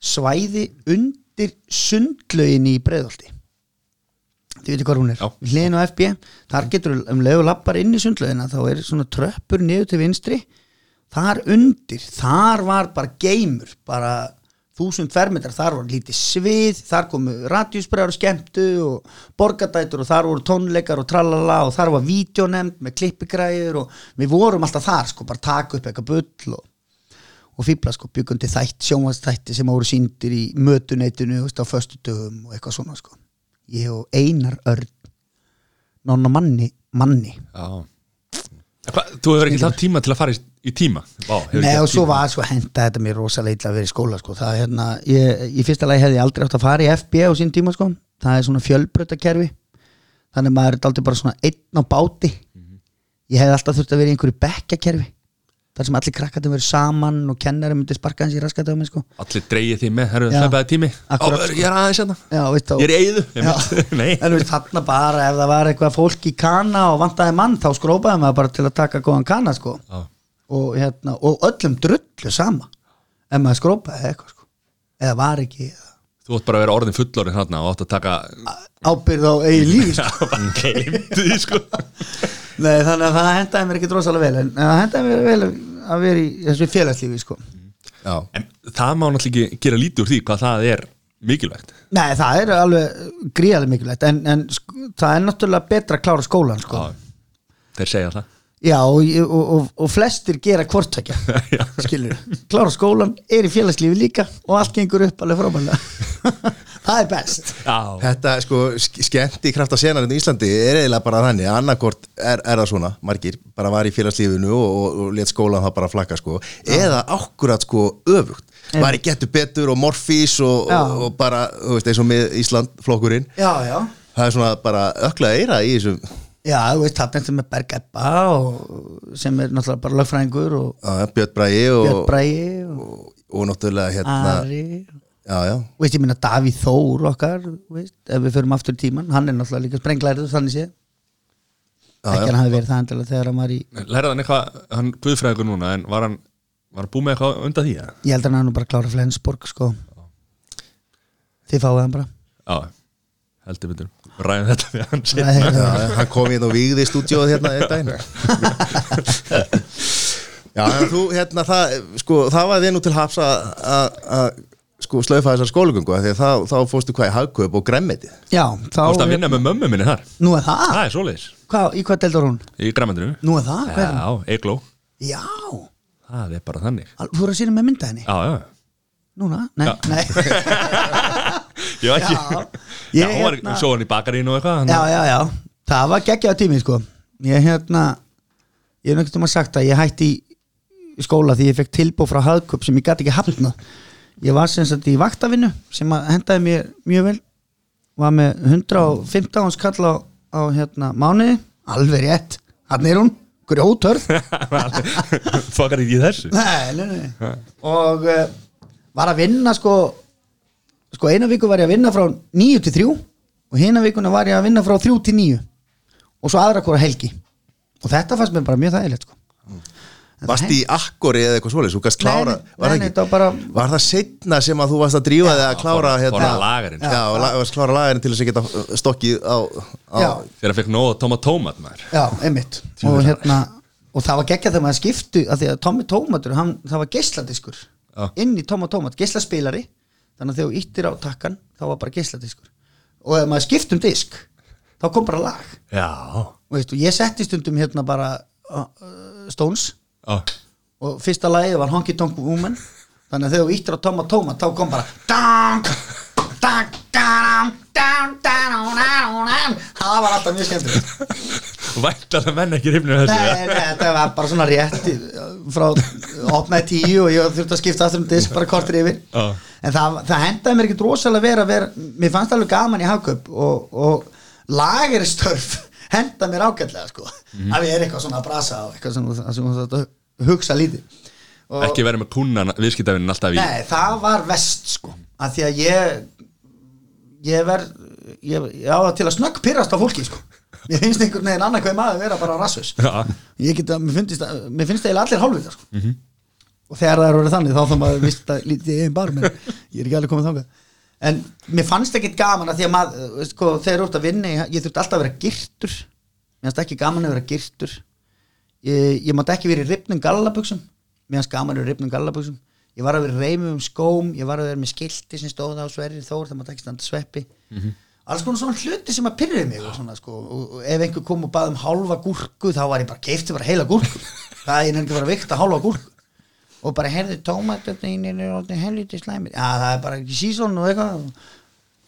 svæði undir sundlaugin í breiðolti þið veitir hvað hún er? Hliðin á FB, þar getur um leiðu lappar inn í sundlaugina, þá er svona tröppur niður til vinstri. Þar undir, þar var bara geimur, bara þúsund fermetrar, þar var lítið svið þar komu radjúsbregar og skemmtu og borgadætur og þar voru tónleikar og tralala og þar var vídeonemnd með klippigræður og við vorum alltaf þar sko, bara taka upp eitthvað bull og, og fýbla sko, byggum til þætt, sjónvastætti sem voru síndir í mötuneytinu þú veist, á föstudögum og eitthvað svona sko. Ég og Einar Örn nonna manni, manni. Já. Þú hefur ekki það tíma til að fara í, í tíma Vá, Nei og svo tíma. var svo henda þetta mér rosalega illa að vera í skóla sko. það er hérna, ég, í fyrsta lagi hefði ég aldrei átt að fara í FB á sín tíma sko. það er svona fjölbrötakerfi þannig að maður er aldrei bara svona einn á báti ég hefði alltaf þurft að vera í einhverju bekkjakerfi þar sem allir krakkarnir verið saman og kennari myndi sparka hans í raskat á mig sko. Allir dreigið því með, það er bara tími Akkurat, Á, sko. Ég er aðeins hérna Ég er veist þarna bara ef það var eitthvað fólk í kana og vantaði mann þá skrópaði maður bara til að taka góðan kana sko. Og, hérna, og öllum drullu sama ef maður skrópaði eitthvað sko. eða var ekki eða Þú átt bara að vera orðin fullorinn hérna og átt að taka ábyrð á eigin lífi sko. Sko Nei, þannig að það hendaði mér ekki drosalega vel en en það hendaði mér vel að vera í þessu félagslífi sko. En það má náttúrulega ekki gera lítið úr því hvað það er mikilvægt Nei, það er alveg gríðarlega mikilvægt en, en það er náttúrulega betra að klára skólan sko. Já, þeir segja það Já, og, og, og, og flestir gera hvortvekja Já. skilur, klára skólan er í félagslífi líka og allt gengur upp alveg frábælega það er best. Já, Þetta sko sk- skemmti kraft að senarinn í Íslandi er eiginlega bara þannig annarkort er, er það svona, margir bara var í félagslífinu og, og, og let skólan það bara flakka sko, eða akkurat sko öfugt, var í getur betur og morfís og, Já. og, og bara þú veist, eins og með Ísland flokkurinn. Já, já. Það er svona bara ökla eira í þessum Já, þú veist, það er er Berg Ebba sem er náttúrulega bara lögfræðingur Björn Bræi og, og og, og náttúrulega hérna Ari já, já, og veist, ég minna Davíð Þór okkar veist, ef við förum aftur tíman hann er náttúrulega líka sprenglærið þannig sé Já, ekki já. hann hafi verið það endilega þegar hann var í lærði hann eitthvað, hann guðfræðingur núna en var hann, var hann búið með eitthvað undan því? eða? ég held að hann bara klára Flensborg sko þið fáið hann bara Já, heldur betur Ræðum þetta við hann hérna. Já, hann kom hérna og vígði í stúdíóð hérna einn daginn. Já, en þú, hérna, það, sko, það var þið nú til haps að, að, að sko, slaufa þessar skólagöngu, af því að þá, þá fórstu hvað í hagkaup og gremmeti já, þá veist að vinna með mömmu minni þar? Nú er það, Það er svoleiðis, Hvað, í hvað deildar hún? í græmendinu nú er það, er? Já, eigló, já, það er bara þannig. Al- þú voru að sína með mynda henni Já, já, núna, nei, Já. nei ég var ekki Já, Já, ég hún var hérna- svo hann í bakarínu og eitthvað já, já, já, það var geggjaða tími sko. Ég hérna ég hef að sagt að ég hætti í skóla því ég fekk tilbúð frá hagkup sem ég gæti ekki hafna ég var sem sagt í vaktavinnu sem að hendaði mér mjög vel. Var með 115 hans kall á, á hérna mánuði. Alveg rétt, hann er hún. Grjótörð Fokkar ekki í þessu. Nei, nei, nei. og uh, var að vinna sko sko eina viku var ég að vinna frá 9 til 3 og hina vikuna var ég að vinna frá 3 til 9 og svo aðra hvora helgi. Og þetta fannst mér bara mjög þægilegt sko. Varst það í akkori eða eitthvað svoleiðis, þú gast klára Nei, var, það nei, var bara- var það setna sem að þú varst að drífa þig að klára hérna, lagerinn. Já, varst klára lagarinn til þess að geta uh, stokkið á, á. Þegar að fekk nóg að tóma tómat maður. Já, einmitt. Og, hérna, og það var geggjað þegar maður skiptu að því að Tommy Tómatur, hann, það var geisladiskur inn í Tommy Tómat, geislaspilari þannig að þegar þú íttir á takkan þá var bara geisladiskur og ef maður skipt um disk þá kom bara lag Já, og veistu, ég setti stundum hérna bara uh, uh, Stones já, og fyrsta lagið var Honky Tonk Woman þannig að þegar þú íttir á Tommy Tómat þá kom bara dang, dang, dang, dang, dang, dang. það var alltaf mjög skemmtilegt Væntar að menn ekki hrifnir þessu Nei, nei, þetta var bara svona rétt frá opnaði tíu og ég þurfti að skipta aftur um disk bara kortur yfir. Já. en það, það hendaði mér ekki drosalega vera, vera mér fannst alveg gaman í hagköp og, og lagerstörf henda mér ágætlega sko. Mhm. að við erum eitthvað svona að brasa og eitthvað sem, sem þetta hugsa lítið. Og, Ekki verið með kúnnan viðskiptavinn alltaf í Nei, það var vest sko. Að því að ég ég verð ég, ég á það til að snögg pyrrast á fólki sko mér finnst einhvern veginn annað hvað maður vera bara rassus. Ég get að, mér finnst, mér finnst eiginlega allir hálfvitar sko. og þegar það er orðið þannig þá þá maður vist að lítið einn bar menn ég er ekki alveg komið þangað. En mér fannst ekkit gaman að því að maður veist, sko, þegar þú ert að vinna, ég, þurfti alltaf að vera girtur. Mér fannst ekki gaman að vera girtur. Ég, ég mátt ekki vera í ripnum gallabuxum. Mér fannst gaman að vera ripnum gallabuxum. Ég var að vera reymum um skóm ég var að vera með skilti sem stóð á sverri þór það mátt ekki standa sveppi alls konar svona hluti sem að pyrrið mig og, svona, sko, og, ef einhver kom og bað um hálfa gúrku þá var ég bara keifti bara heila gúrku. Það er bara að vikta hálfa gúrku. Og bara herði tómatöfnin helviti slæmir. Já það er bara ekki sísón og eitthvað.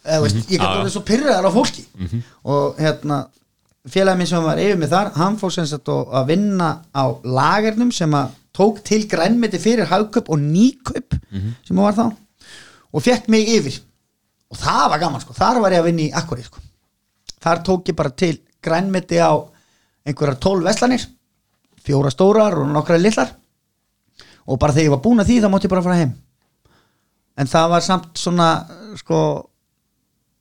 Eða veist, ég gæti já. orðið svo pyrraðar á fólki. Og hérna félagi minn sem var yfir með þar hann fór sem sagt að vinna á lagernum sem að tók til grænmeti fyrir hagköp og nýköp sem var þá og fekk mig yfir og það var gaman sko, þar var ég að vinna í akkuri sko. þar tók ég bara til grænmeti á einhverjar tólf veslanir fjóra stórar og nokkra lillar og bara þegar ég var búin að því þá mátti ég bara fara heim. En það var samt svona sko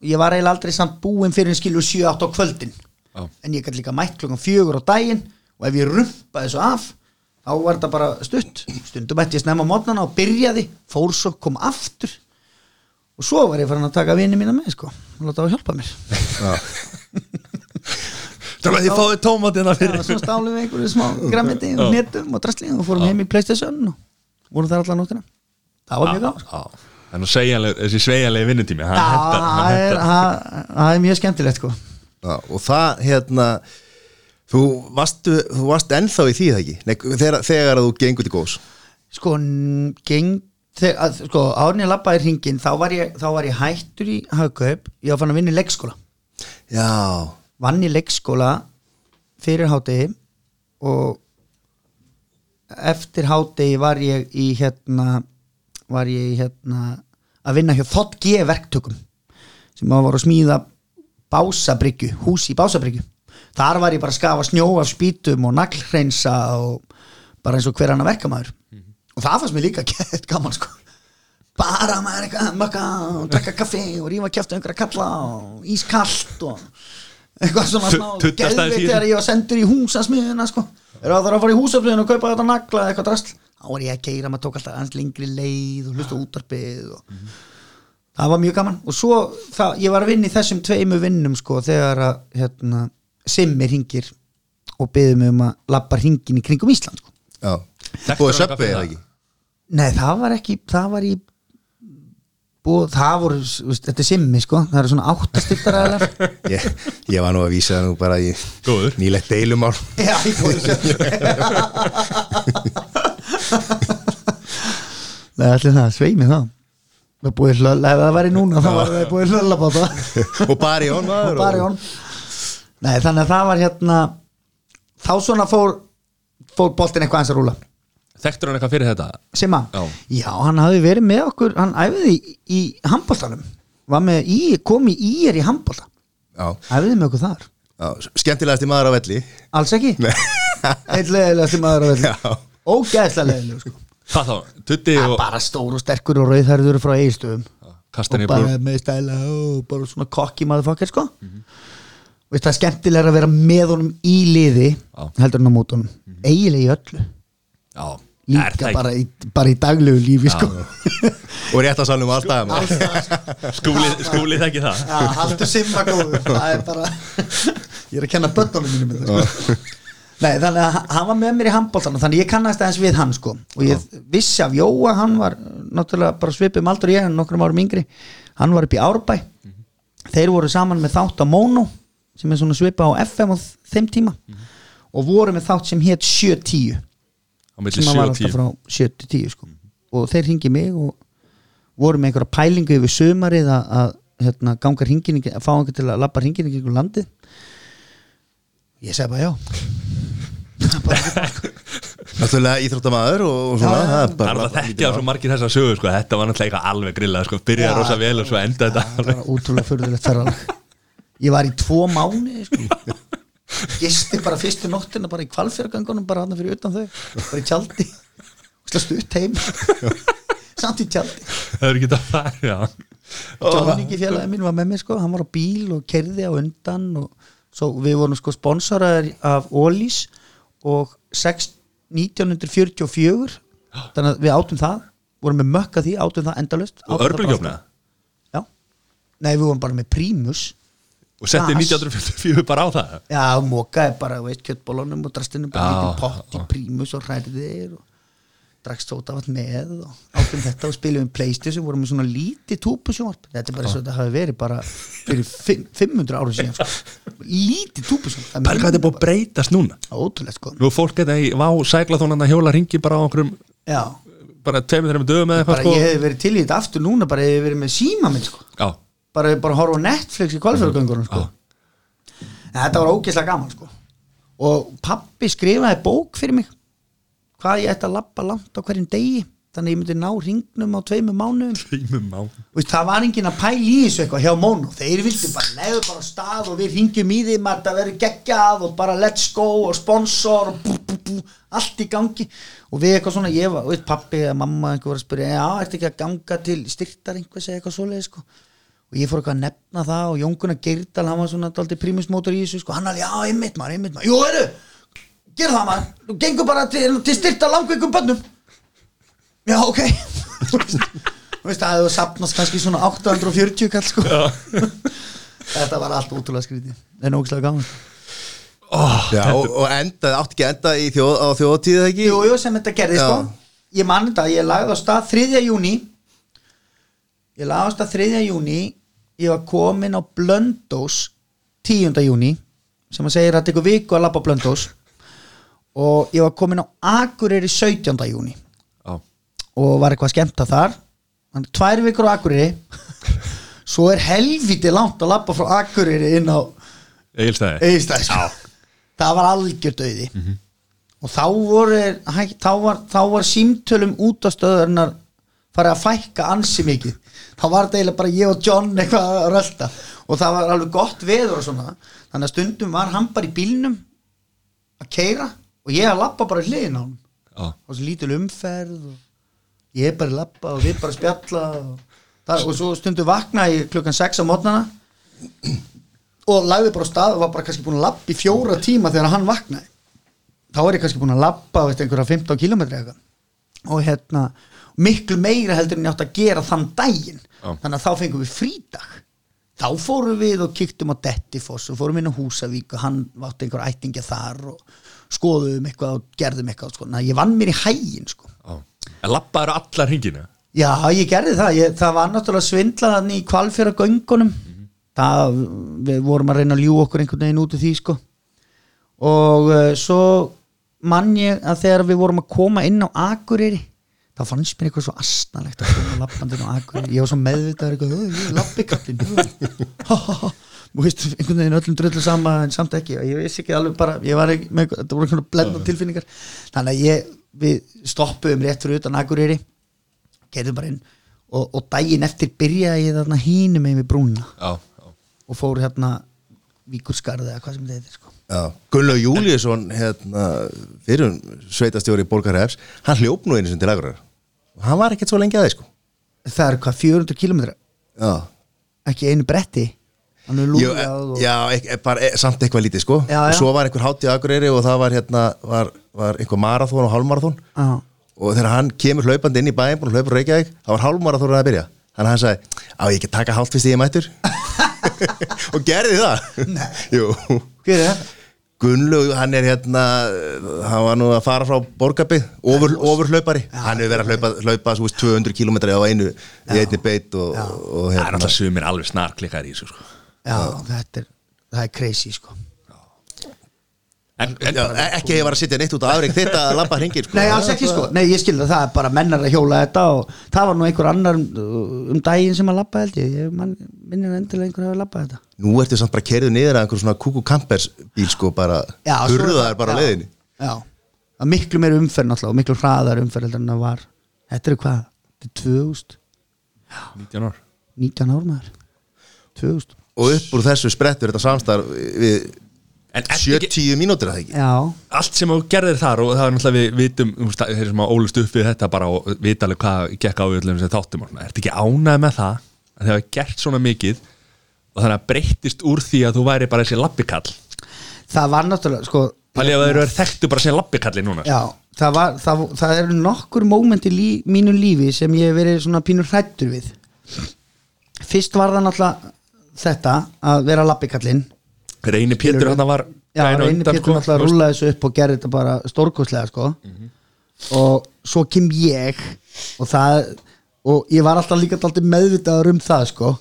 ég var eiginlega aldrei samt búin fyrir en skilur 7-8 á kvöldin. Já. en ég gæti líka mætt klukkan fjögur á daginn og ef ég rumpaði svo af þá var þetta bara stutt. Stundum ætti ég snemma mótnana og byrjaði. Fór svo, kom aftur og svo var ég farin að taka vini mína með sko og láta það hjálpa mér. Stráka þið fáið tómatina fyrir. svo stálum við einhverju smá grammiti og netum og drastli og fórum heim í Playstation og vorum þar allar nóttina. Það var mjög gaman sko. Þessi sveigjanlegi vinnutími það er, það- það mjög skemmtilegt sko. Já, og það hérna þú varst, þú varst ennþá í því það ekki? Nei, þegar, þú gengur til góðs. Sko, geng, þegar, sko árin ég labbaði hringin þá var ég, þá var ég hættur í hagkaup. Ég var fann að vinna í leikskóla. Já, vann í leikskóla fyrir hádegi og eftir hádegi var ég í hérna var ég í hérna að vinna hjá Þott G verktökum sem var að smíða básabryggju, hús í básabryggju. Þar var ég bara að skafa snjó af spýtum og naglhreinsa og bara eins og hver annar verkamæður og það fannst mér líka gett gaman sko. Bara maður eitthvað mökka og drakka kaffi og rífa kjæftu einhverja kalla og ískallt og eitthvað svona smá þessu. þegar ég var sendur í húsasmiðuna sko. Er það að fara í húsasmiðuna og kaupa þetta nagla eða eitthvað drasl? Þá var ég að keira, maður tók alltaf aðeins lengri leið og hlusta útarpið og það var mjög gaman. Og svo það, ég var að vinna í þessum tveimu vinnum sko þegar að hérna, simmi hringir og byggði mig um að labba hringin í kringum Ísland sko. já og söpvið eða ekki? Nei, það var ekki, það var í búið, það voru, veist, þetta er simmi sko, það eru svona áttastiltaræðilar ég, ég var nú að vísa það nú bara í Góður. nýlegt deilumál. Já, ég búið Nei, allir það, sveimi það Það er búið hlölla, ef það væri núna þá var það búið hlölla á það og bara í honum og bara í honum. Nei, þannig að það var hérna þá svona fór fór boltin eitthvað eins að rúla Þekktur hann eitthvað fyrir þetta? Sima, Já. já, hann hafði verið með okkur hann æfiði í, í handboltanum. Var með í, kom í ír í handbolta. Já, æfiði með okkur þar. Já, skemmtilegasti maður á velli. Alls ekki, Nei. eitt leðilegasti maður á velli. Já. ógæðslega leðileg sko. Hvað þá? Tutti og bara stór og sterkur og rauðhærður frá eigistöðum kastan í og bara með stæla og bara svona kokki maður fokkar sko. Veist það er skemmtilega að vera með honum í liði heldur hann á mótunum. Mm eiginlega í öllu. Já, líka bara í, bara í daglegu lífi sko. Og rétt að sannum alltaf sko. ekki Skúli, þekki það. Já, haldur simma góður. Það er bara Ég er að kenna bönnunum mínum sko. Nei, þannig að hann var með mér í handbóltan þannig ég kannast aðeins við hann sko. Og ég vissi af Jóa, hann var náttúrulega bara svipið um aldur ég, hann nokkrum árum yngri. Hann var upp í Árbæ. Þeir voru saman með þátt á Mono sem er svona svipað á FM á þeim tíma. Og voru með þátt sem hétt 7-10 Á milli sem 7 hann var og 10 alltaf frá 7-10 sko. og þeir ringi mig og voru með einhverja pælingu yfir sömarið að, að hérna, ganga hringin að fá einhver til að labba hringin í kringum landið ég segi bara já bara, náttúrulega íþróttamaður og, svona Já, það bara það þekkja á svo margir þessar sögur sko. Þetta var náttúrulega eitthvað alveg grillað sko. Byrjaði Já. rosa vel og svo enda þetta það var útrúlega furðulegt ferðalag ég var í tvo mánu sko. gisti bara fyrstu nóttina bara í kvalfjörgangunum bara hann fyrir utan þau. Bara í tjaldi. Ut heim samt í tjaldi. Það er ekki það að fara já. Jóningi félagi mín var með mér sko. Hann var á bíl og kerði á undan og svo við vorum sko sponsoraðir af Ólís og 6, 1944 þannig að við átum það. Vorum með mökka því, átum það endalust Og örbulgjófna já, nei við vorum bara með prímus Og setti Gas. 1944 bara á það. Já, mókaði bara, veist, kjöttbólunum og drastinu bara lítið pott í prímus og hræðir og drakst sótavat með og átum þetta og spilum Playstation, vorum með svona lítið túpusjónvarp, þetta er bara svo þetta hafi verið bara fyrir fimm- 500 ára síðan sko. lítið túpusjónvarp Bara hvað þetta er búið að breytast núna. Ótrúlega sko. Nú fólk þetta í vá sæklaþónan að hjóla ringi bara á já, bara tveimur þeirra dögum eða eitthvað sko. ég hef verið til í þetta aftur núna bara ég hef verið með síma minn sko. Já, bara, bara horfa Netflix í kvalfjörgöngunum sko. Þetta var ógeðslega gaman sko. og pappi skrifaði bók fyrir mig. Hvað ég ætti að labba langt á hverjum degi þannig að ég myndi ná ringnum á tveimur mánuðum. Tveimum Veist, það var enginn að pæla í þessu eitthvað hjá Mónu þeir vildi bara leiðu bara stað og við ringjum í því maður þetta verður geggjað og bara let's go og sponsor og bú, bú, bú, allt í gangi. Og við eitthvað svona ég var, veit, pappi eða mamma einhver var að spyrja já, ertu ekki að ganga til styrtar einhvers eitthvað svoleið sko og ég fór eitthvað að nefna það og Jónkuna Geirdal hann var svona daldið prímusmótor í þessu sko. Hann alveg, já, einmitt maður, einmitt maður, jú, eru gera það maður, þú gengur bara til, til styrta langveikum bönnum já, ok. Þú veist að þú sapnast kannski svona 840 kall sko. Þetta var allt ótrúlega skrítið. En ógæslega gaman. Oh, Já, og, og endaði, átti ekki að enda í þjóð, á þjóðtíð eða ekki? Jú, jú, sem þetta gerði Já. sko Ég man þetta, ég lagði á stað 3. júni Ég lagði á stað 3. júni Ég var komin á Blöndós 10. júni sem að segir að tekur viku að labba á Blöndós og ég var komin á Akureyri 17. júni Já, og var eitthvað skemmt að þar. Þannig tvær vikur á Akureyri. Svo er helviti langt að labba frá Akureyri inn á Egilstæði sko. það var algjör döði og þá voru hæ, þá var, þá var símtölum út á stöðurinnar farið að fækka ansi mikið þá var þetta eiginlega bara ég og John eitthvað að rölda og það var alveg gott veður og svona. Þannig að stundum var hann bara í bílnum að keira og ég að labba bara í hliðin á hann Já, og svo lítil umferð og ég bara að labba og við bara spjalla og, það, og svo stundum vakna ég klukkan 6 á mótnana og lagði bara á stað og var bara kannski búin að labba í fjóra tíma þegar hann vaknaði. Þá er ég kannski búin að veist, einhverja 15 km eitthvað. Og hérna miklu meira heldur en ég átt að gera þann daginn. Já. þannig að þá fengum við frídag. Þá fórum við og kíktum á Dettifoss og fórum inn á Húsavík og hann vátti einhver ættingja þar og skoðum eitthvað og gerðum eitthvað sko. Að ég vann mér í hægin sko. En lappaður allar hringinu Já, ég gerði það, ég, það var náttúrulega svindlaðan í kvalfjara göngunum það, við vorum að reyna að ljú okkur einhvern veginn út af því sko. Og uh, svo mann ég að þegar við vorum að koma inn á Akureyri þá fannst mér eitthvað svo astnalegt að koma lappandinn á Akureyri. Ég var svo meðvitaður eitthvað, "Ö, ég er lappikallinn og veist, einhvern veginn öllum dröllu sama en samt ekki, ég vissi ekki alveg bara ég var ekki með, þetta voru einhvern blenda tilfinningar. Þannig að ég, við stoppuðum rétt fyrir utan Akureyri gerðum bara inn. Og, og daginn eftir byrjaði ég þarna hínum með við brúna Já, já. Og fór hérna Víkurskarði eða hvað sem þetta heitir sko. Já, Gunnlaug Júliusson hérna, fyrir sveitastjóri Borgarhefs, hann hljóp nú einu sem til agurar og hann var ekkert svo lengi að þið sko. Það er hvað 400 km Já, ekki einu bretti? Hann er Jú, lúgað og... já ek, ek, bara, e, samt eitthvað lítið sko. Já, já. Svo var einhver hátíð á Akureyri og það var hérna var, var einhver marathón og hálfmarathón Já. og þegar hann kemur hlaupandi inn í að hlaupa úr Reykjavík, þá var hálfmarathón að byrja. Þannig að hann sagði, á ég ekki taka hálft fyrst ég mættur og gerði það. Hver er það? Gunnlaug, hann er hérna hann var nú að fara frá Borgabið ofur, ofurhlaupari, hann hefur verið að hlaupa, hlaupa svo veist, 200 km á einu í einni beit og, og Það er hérna. alltaf sumir alveg snarklikkar í þessu sko. já, þetta er, það er crazy sko En, en Já, e- ekki hefur að sitja neitt út á afreik þetta að lampa hringir sko. Nei, alls ekki sko, nei ég skilði það er bara mennar að hjóla þetta og það var nú einhver annar um, um daginn sem að labba held ég, ég man, minnir endilega einhver hafa labbað þetta. Nú ertu samt bara kerðið niður að einhver svona kúku kampers bíl sko bara hurðaðar bara já, leiðinni. Já, það er miklu meiri umferð náttúrulega og miklu hraðar umferð heldur en það var. Þetta eru hvað? Þetta er 2000 19 ár. 19 ár maður. 2000 og upp úr þessu sprettur þetta samstarf við En ertu ekki- 70 mínútur að það ekki? Já, allt sem þú gerðir þar og það er náttúrulega við vitum, þeir sem að ólust upp við þetta bara og vita alveg hvað gekk á í öllum sem þáttum og svona, ertu ekki ánægð með það? Að það hefur gert svona mikið og þannig að breyttist úr því að þú væri bara þessi lappikall það var náttúrulega sko Palli að þeir eru þekktu bara sem lappikalli núna Já, það, var, það, það eru nokkur móment í lí, mínu lífi sem ég hef verið svona pínur hrættur við. Fyrst var það náttúrulega þetta að vera lappikallinn Reyni Pétur hann var Já, undan, Pétur sko, veist. rúlla þessu upp og gera þetta bara stórkostlega sko. Og svo kem ég og það og ég var alltaf líka alltaf meðvitaður um það sko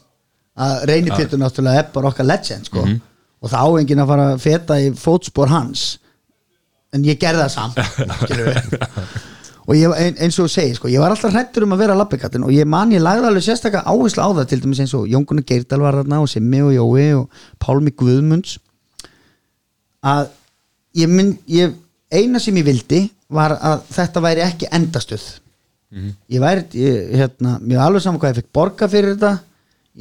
að reynir Pétur náttúrulega er bara okkar legend sko. Og það á enginn að fara að feta í fótspor hans. En ég gerði það samt. og ég, ein, eins og þú segir sko, ég var alltaf hrættur um að vera lappikallin og ég man ég lagði alveg sérstaklega áherslu á það til dæmis eins og Jón Gunnar Geirdal var þarna og Simmi og Jói og Pálmi Guðmunds að ég mynd, ég, eina sem ég vildi var að þetta væri ekki endastuð ég væri ég, hérna, mér var alveg saman hvað ég fekk borga fyrir þetta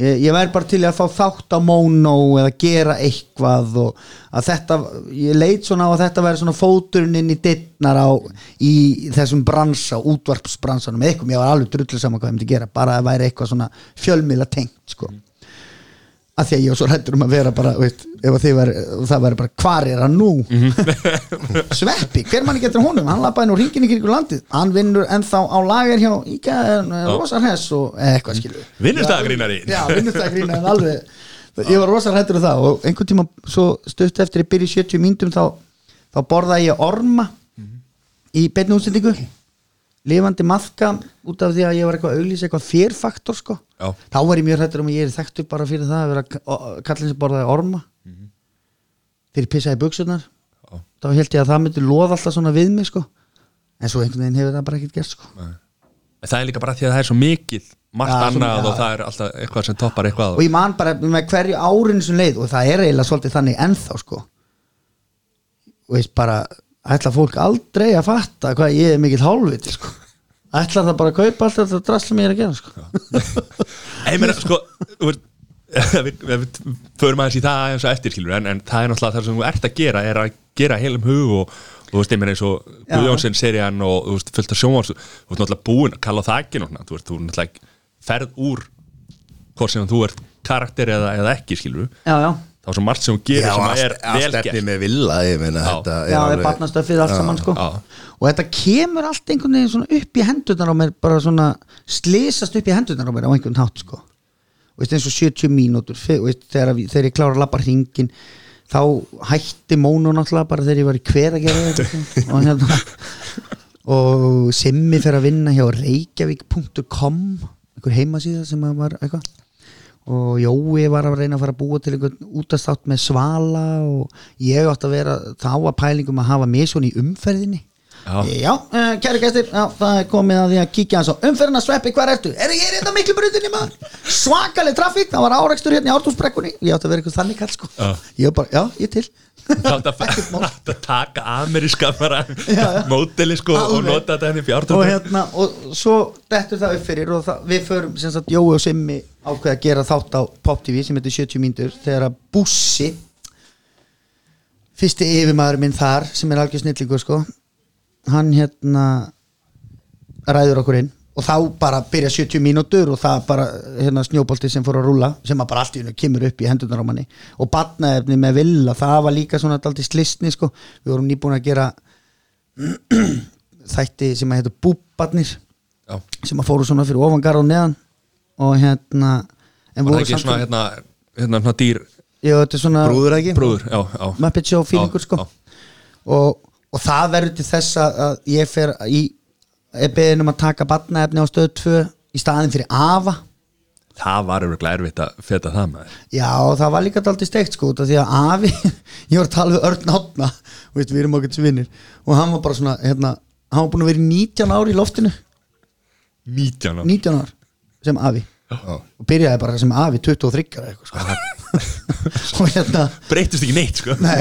ég, ég væri bara til að fá þátt á móno eða gera eitthvað og að þetta, ég leit svona á að þetta væri svona fóturinn inn í dittnar á í þessum bransa, útvarpsbransanum eitthvað, mér var alveg drullu saman hvað ég myndi gera bara að væri eitthvað svona fjölmiðla tengt sko að því að ég var svo hættur um að vera bara veist, ef væri, það væri bara hvar er hann nú? Sveppi, hver manni getur honum? Hann lappaði nú ringin í kringu landið. Hann vinnur ennþá á lager hjá Íka en rosa hress og eða eitthvað skilur Vinnustaðagrínari. já, vinnustæðagrínari en alveg ég var rosa hrættur um það og einhvern tíma svo stutt eftir ég byrja í 70 myndum þá, þá borðaði ég orma í beinni útsendingu lifandi maðka út af því að ég var eitthvað auglýs eitthvað fyrfaktor sko. Já. þá var ég mjög hrættur um að ég er þekktur bara fyrir það að vera kallin sem borðaði orma. Þegar ég pissaði buksunar Já. þá held ég að það myndi loða alltaf svona við mig sko. En svo einhvern veginn hefur það bara ekkert gert sko. En það er líka bara því að það er svo mikið margt svo- annað já. og það er alltaf eitthvað sem toppar eitthvað og ég man bara með hverju árinu sem leið og það er eiginlega svolítið ætla fólk aldrei að fatta hvað ég er mikill hálfviti sko? Ætla það bara að kaupa allt þetta drasla mér að gera sko? Ég meina, sko við, förum aðeins í það eins og eftir skilur en, en það er náttúrulega það sem þú ert að gera er að gera heilum hug og, þú veist, ég meina eins og. Guðjónsson serían og þú veist, fullt af sjónvars þú veist náttúrulega búin að kalla það ekki náttúrulega þú veist, þú náttúrulega ferð úr hvort sem þú ert karakter eða, eða ekki skilur já, já, þá er svo margt sem þú gerir sem að er vel allt efni gert með villa ég meina Já. þetta já, er alveg- barnastöfið allt saman sko Já. og þetta kemur allt einhvern veginn svona upp í hendurnar á mér bara svona slysast upp í hendurnar á mér á einhvern hátt sko og eins og 70 mínútur þegar, þegar ég klára að labba hringin þá hætti mónu náttúrulega bara þegar ég var í hver að gera þetta sko. og hérna og Simmi fer að vinna hjá reykjavík.com einhver heimasíða sem var eitthvað og Jói var að reyna að fara að búa til einhvern útastátt með svala og ég átt að vera þá að pælingum að hafa mig svona í umferðinni Já. Já, uh, kæri gæstir, já, það er komið að því að kíkja hans á umferðina sveppi, hvar ertu? Er ég hérna miklu brutinni maður? Svakaleg trafík, það var árekstur hérna í ártúnsbrekkunni Ég átti að vera eitthvað þannig kall sko Já. Ég bara, já, ég til Það átt að, að taka ameríska bara móteli sko og Alveg. nota þetta henni og fjártum hérna, og svo dettur það upp fyrir og það, við förum, ákveða að gera þátt á Pop TV sem heitir 70 mínútur, þegar að Bussi fyrsti yfirmaður minn þar, sem er algjör snillingur sko, hann hérna ræður okkur inn og þá bara byrja 70 mínútur og það bara hérna, snjóbolti sem fór að rúla sem bara allt í hennu kemur upp í hendurnar á manni og batnaefni með villa, það var líka svona alltaf slistni sko, við vorum nýbúin að gera þætti sem að heita búbarnir Já, sem að fóru svona fyrir ofangar og neðan og hérna en voru ekki samt svona hérna, hérna, hérna dýr já, þetta er svona brúður ekki? Brúður, já, já. Muppet Show feelingur Já, sko. já. og, og það verður til þess að ég fer í er beðin um að taka batnaefni á stöð 2 í staðin fyrir AFA. Það var örugglega erfitt að feta það með Já, það var líka daldið steikt sko því að Afi, ég var að tala við Örn Átna og veist, við erum okkur svinnir og hann var bara svona, hérna hann var búin að vera í 19 ár í loftinu. 19 á 19 ár sem Afi. Já. og byrjaði bara sem Afi 23 ára eitthvað sko. Og hérna Breytist ekki neitt sko. Nei,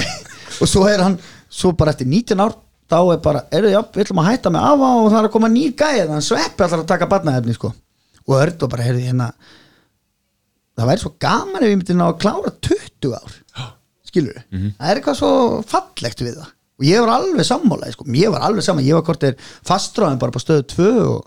og svo er hann svo bara eftir 19 ár þá er bara, eru já, við ætlum að hætta með afa og það er að koma nýr gæði þannig að sveppi allar að taka barnaefni sko. og Örn og bara, heyrði hérna það væri svo gaman ef við myndum ná að klára 20 ár. Skilur við, það er eitthvað svo fallegt við það. Og ég var alveg sammálaði sko. ég var alveg sammálaði, ég var hvort er fastráðin bara på stöðu 2 og,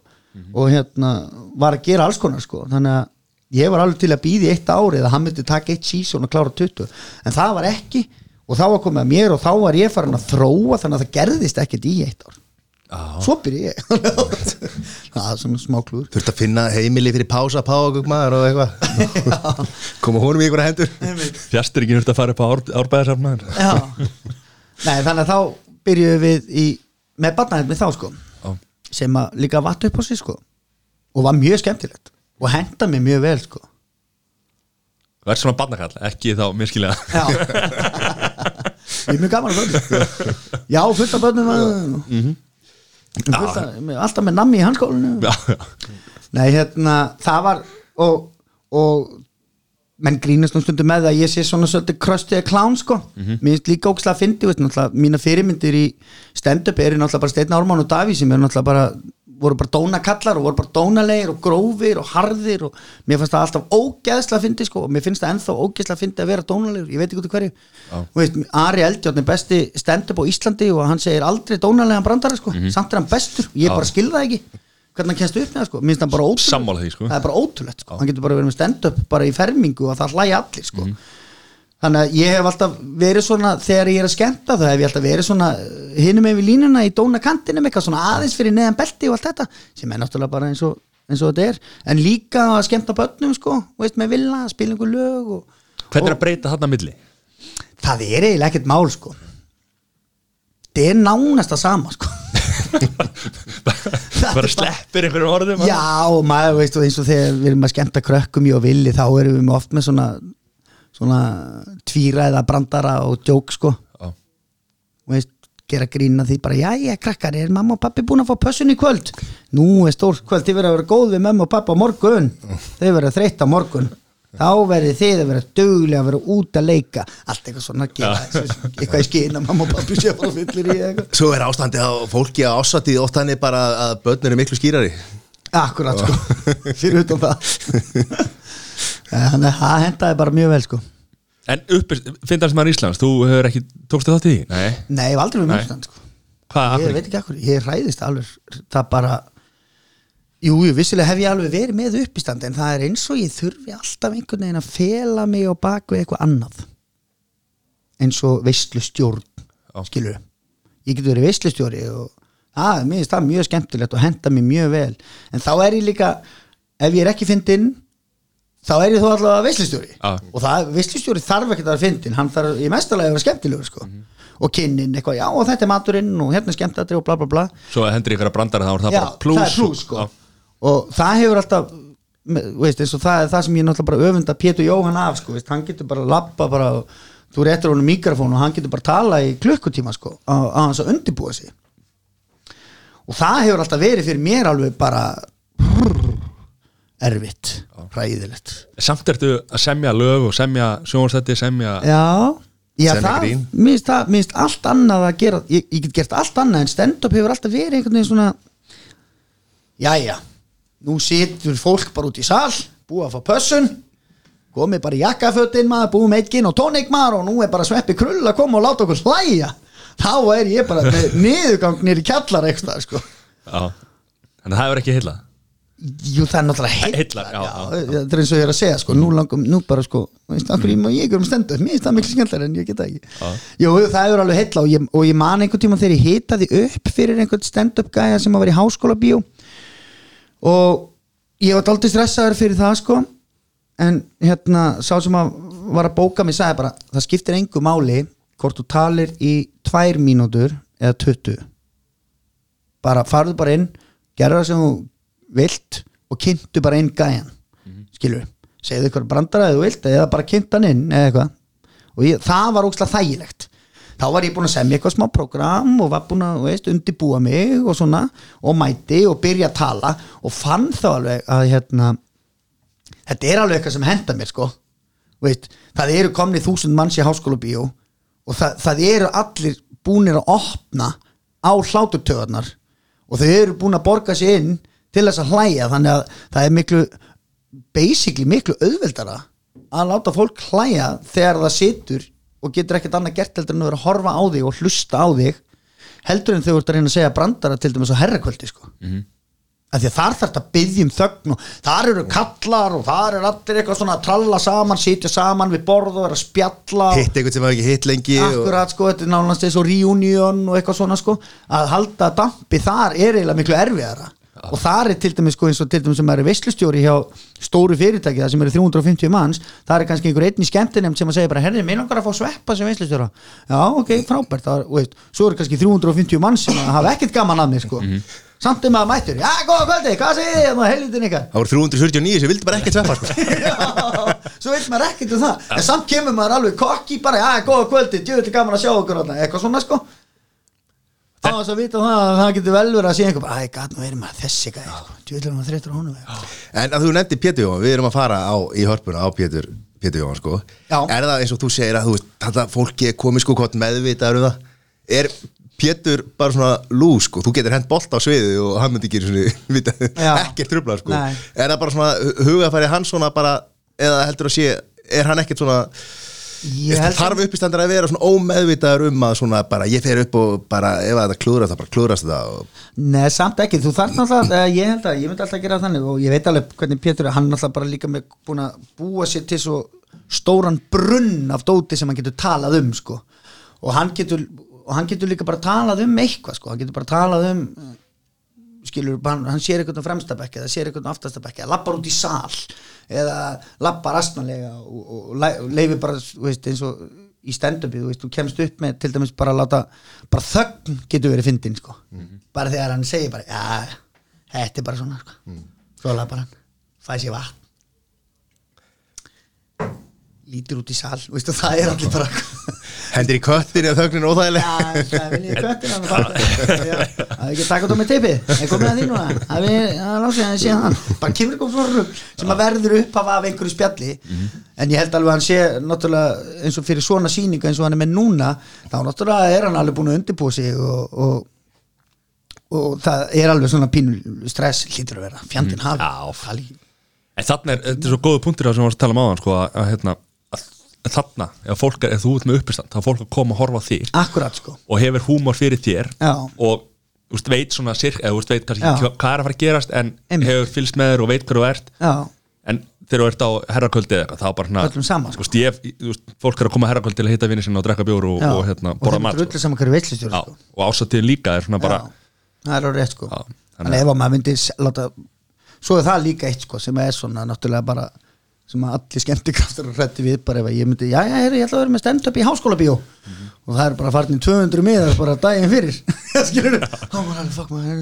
og hérna var að gera alls konar sko. þannig að ég var alveg til að býði eitt ári eða hann myndi taka eitt season og klára 20 en það var ekki. Og þá var komið að mér og þá var ég farin að þróa þannig að það gerðist ekkert í eitt ár. Já. svo byrja ég. Það er svona smá klúður. Þurft að finna heimili fyrir pása, páagug maður og eitthvað. Koma honum í ykkur að hendur. Fjastur ekki nýrt að fara upp á ár, árbæðarsafnaðin Já. Nei, þannig að þá byrjuðum við í, með barnaðið þá sko. Sem að líka vatt upp á sig sko. Og var mjög skemmtilegt. Og henda mér mjög vel sko. Ert svona barnakall, ekki þá miskilega Já. Ég er mjög gaman að börnum Já, fullt af börnum mm fullt af, alltaf með nammi í hanskólinu. Nei, hérna, það var og, og menn grínast nú stundum með að ég sé svona svolítið kröstið klán sko. Mér finnst líka ókslega að fyndi veist, náttúrulega, mína fyrirmyndir í stand-up eru náttúrulega bara Steinn Ármann og Daví sem eru náttúrulega bara voru bara dónakallar og voru bara dónalegir og grófir og harðir og mér fannst það alltaf ógeðslega að fyndi sko og mér finnst það ennþá ógeðslega að fyndi að vera dónalegur ég veit ekki út af hverju. Og veist, Ari Eldjárn er besti stand-up á Íslandi og hann segir aldrei dónalegan brandara sko samt er hann bestur, ég bara skil það ekki hvernig hann kennst upp með það sko, mér finnst hann bara því, sko. það er bara ótrúlegt sko. hann getur bara verið með stand-up bara í fermingu og það hlæja allir sko. Þannig að ég hef alltaf verið svona þegar ég er að skemmta það hef ég alltaf verið svona hinum með við línuna í dóna kantinum eitthvað svona aðeins fyrir neðan belti og allt þetta sem er náttúrulega bara eins og, eins og þetta er. En líka að skemmta börnum sko, veist, með vilja, spila einhver lög og Hvernig er að breyta þarna milli? það er eiginlega ekkert mál sko. Það er nánast að sama sko. Bara sleppir einhverjum orðum Já, og maður veist og eins og þegar við erum að skemmta krökkum í og villi þá erum við oft með svona svona tvíræða brandara og djók sko. Já. og veist, gera grína því bara jæja krakkar, er mamma og pappi búin að fá pössun í kvöld? Nú er stórt kvöld, þið verður að vera góð við mamma og pappa á morgun. Þau verður þreytt á morgun. Þá verður þið að vera duglega að vera út að leika. Allt eitthvað svona að gera eitthvað í skina, mamma og pappi sé bara fyllir í eitthvað. Svo er ástandi að fólki á ásatið oft hann er bara að börn eru miklu skýrari. Akkurat sko, fyrir utan það Þannig að það hendaði bara mjög vel sko. En uppi, finnast maður Íslands, þú hefur ekki tókstu þátt í því? Nei, Nei, ég hef aldrei við Nei. mjögstand sko. Hvað Ég veit ekki akkur, ég hræðist alveg Það bara Jú, jú, vissilega hef ég alveg verið með uppistand En það er eins og ég þurfi alltaf einhvern veginn að fela mig á baku eitthvað annað. Eins og veislustjórn Já. Skilur Ég get verið veislustjóri og að, mér finnst það mjög skemmtilegt og henda mér mjög vel. En þá er ég líka Ef ég er ekki fyndinn þá er ég þó allavega veislustjóri Já. og það, veislustjóri þarf ekki að vera fyndin hann þarf í mestalega að vera skemmtilegur sko. og kynnin eitthvað, já og þetta er maturinn og hérna er skemmtadri og bla bla bla Svo að hendur ykkur að brandara þá er það já, bara plús það er plús sko. Já. og það hefur alltaf veist, eins og það er það sem ég náttúrulega bara öfunda Pétur Jóhann af, sko, veist, hann getur bara lappa bara, þú réttir honum mikrofón og hann getur bara tala í klukkutíma sko, á, á hans að undirbúa sig og það hefur alltaf verið fyrir mér alveg bara erfitt, hræðilegt. Samt ertu að semja lög og semja sjónstætti, semja Já, já það, finnst það, mér finnst allt annað að gera, ég, ég get gert allt annað en stand-up hefur alltaf verið einhvern veginn svona Jæja, nú situr fólk bara út í sal, búið að fá pössun komið bara í jakkafötin maður, búið með eitt gin og tónik maður og nú er bara sveppi krull að koma og láta okkur hlæja. Þá er ég bara með niðurgang nýri kjallar eitthvað sko. Já. Þannig að það hefur ekki heila Jú, það er náttúrulega heillar, Heillar. Það er eins og ég er að segja, sko, nú langum, nú bara sko, veist, akkur ég ykkur um stendur, mér finnst það miklu skemmtilega en ég geta ekki. Jú, það er alveg heilla og ég, og ég man einhvern tíma þegar ég hitaði upp fyrir einhvern stand-up gæja sem að vera í háskóla bíó og ég var aldrei stressaður fyrir það, sko, en hérna, sá sem að var að bóka mig sagði bara, það skiptir engu máli hvort þú talir í tvær mínútur eða 20 bara farðu bara inn gerðu það sem þú vilt og kynntu bara inn gæjan mm skilur, segðu ykkur brandara eða þú vilt eða bara kynnt hann inn eða eitthvað. Og ég, það var ókslega þægilegt. Þá var ég búin að semja eitthvað smá program og var búin að, veist, undibúa mig og svona, og mæti og byrja að tala og fann þá alveg að hérna þetta er alveg eitthvað sem henda mér sko. Veist, það eru komni þúsund manns í háskóla bíó og það, það eru allir búnir að opna á hláturtöðarnar og þau eru búin að borga sig inn til þess að hlæja þannig að það er miklu basically miklu auðveldara að láta fólk hlæja þegar það situr og getur ekkert annað gert heldur en að vera að horfa á þig og hlusta á þig heldur en þau ert að reyna að segja brandara til dæmis á herrakvöldi sko. Af því að þar þarf þetta að byggja um þögn og þar eru kallar og þar er allir eitthvað svona að tralla saman, sitja saman við borð og vera að spjalla og- Hitt einhvern sem hafa ekki hitt lengi og- Akkurat sko, þetta er nánast eins og reunion og eitthvað svona sko. Að halda dampi þar er eiginlega miklu erfiðara og þar er til dæmis sko eins og til dæmis sem er veislustjóri hjá stóru fyrirtæki það sem eru 350 manns það er kannski einhver einn í skemmtinemnd sem að segja bara herri, minn langar að fá sveppa sem veislustjóra. Já, ok, frábært, það, veist, svo eru kannski 350 manns sem að hafa ekkert gaman að mér sko. Samt er maður mættur, já, góða kvöldi, hvað segir þið, það helvitin ykkar Það voru 349 sem vildi bara ekkert sveppa sko. Já, svo veit maður ekkert um það. En samt kemur maður alveg kokki bara, já, góða kvöldi, djöðli gaman að sjá okkur eitthvað svona sko á þess að vita það að það getur vel verið að sé einhver æ, gæt, nú erum maður þessi gæði sko. djöðli maður þreytur á honum. En að þú nefndi Pétur Jóhann, við erum að fara á, í hörpuna á Pétur, Pétur Jóhann sko. Já. Er það eins og þú segir að þú veist, þetta fólki er komið sko hvort meðvitaður um það Er Pétur bara svona lú sko, þú getur hent bolt á sviði og hann myndi ekki svona, ekkert trubla sko Nei. Er það bara svona hugafæri hans svona bara, eða heldur að sé, er hann ekkert svona Held Þarf uppistandar að vera svona ómeðvitaður um að svona bara ég fer upp og bara ef að þetta klúðrast það bara klúðrast það og Nei, samt ekki, þú þarf náttúrulega eh, ég held að, ég myndi alltaf að gera þannig og ég veit alveg hvernig Pétur, hann náttúrulega bara líka með búin að búa sér til svo stóran brunn af dóti sem hann getur talað um sko. Og hann getur, og hann getur líka bara talað um eitthvað sko, hann getur bara talað um skilur, hann, hann sér eitthvað á fremstabekki eða sér eitthvað á aftastabekki eða lappar út í sal eða lappar astmanlega og, og, og le- leifir bara veist, eins og í stand-upi þú veist, þú kemst upp með til dæmis bara að láta bara þögn getur verið fyndin sko. bara þegar hann segir bara já, þetta er bara svona sko. svo lappar hann, fæ sér vatn lítur út í sal þú veist, og það er allir bara Hendir í köttin eða þögnin óþægileg? Já, það vil ég köttin hann Það ekki að taka þetta með teipi Er komið að því núna? Það er lásið að ég sé hann? Bara kemur eitthvað svona rugg sem að verður upp af af einhverju spjalli. En ég held alveg að hann sé náttúrulega eins og fyrir svona sýninga eins og hann er með núna þá náttúrulega er hann alveg búin að undirbúa sig og, og, og það er alveg svona pínu stress hlýtur að vera, hafi Já. Það líka- En þarna er, þetta er svo góðu punktur það sem við varum að tala um áðan sko, að, að, hérna, að, að þarna, ef, er, ef þú ert með uppistand þá er fólk að koma að horfa þig Akkurat sko og hefur húmor fyrir þér Já. og veist, veit svona sirk, eða veist, veit kannski Já. hva- hvað er að fara að gerast en Einmitt. hefur fylgst með þér og veit hvað þú ert Já, en þegar þú ert á herrakvöldi eða eitthvað þá bara svona, Öllum sama, þú veist, ég, fólk er að koma að herrakvöldi til að hitta vinni sinna og drekka bjór og, og hérna, borða mat sko. saman sko. og ásatið líka er svona bara það er á rétt sko þannig að ef að maður myndi svo er það líka eitt sko sem er svona náttúrulega bara sem að allir skemmtikraftur hrætti við bara ef að ég myndi, já já, heyrðu, ég ætla að vera með stand-up í háskóla bíó og það er bara farnir 200 miðar bara daginn fyrir. Skilur þú, þá var alveg fuck maður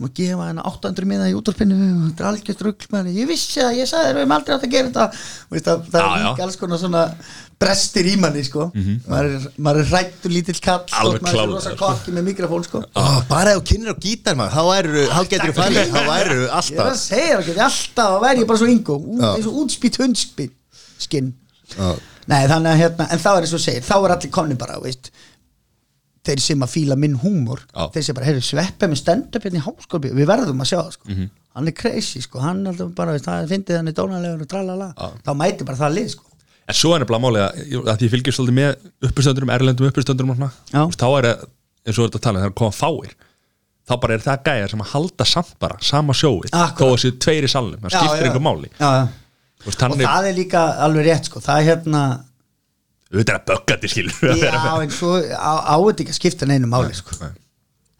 maður gefa henni 800 miða í útvarpinu og þetta er algjört henni ég vissi það, ég sagði þér, við erum aldrei átt að gera þetta. Veist, það, það Já, er líka alls konar svona brestir í manni sko. Maður, er, maður er hrættur lítill Alveg og maður er rosa sko. kokki með mikrofón sko. Ó, Bara ef þú kynir á gítar maður Þá, getur þú farið Þá er að alltaf segja það, að svo útspýtt hundspýtt skinn. Já. Nei, þannig að hérna, en þá er eins og segir þá er allir konni bara, veist. Þeir sem að fíla minn húmor Já. þeir sem bara, heyrðu, sveppa með stand-up hérna í háskópi við verðum að sjá það, sko. Mhm. hann er crazy, sko, hann er alltaf bara veist, það fyndið hann í dónalegur og tralala. Já. þá mæti bara það lið, sko. En svo er nefnilega málið að, að ég fylgir svolítið með uppistöndurum, erlendum uppistöndurum og svona, þá er það, eins og þú ert að tala um, þegar koma fáir þá bara er það gæjar sem að halda samt bara sama sjóið, þó að séu tveir í salnum. Það skiptir einhver máli. Já, já. Veist, og það er líka alveg rétt, sko. Það er hérna, auðvitað er að bögga til skilur já, en svo á, áður ekki að skipta neinu máli, sko. Nei.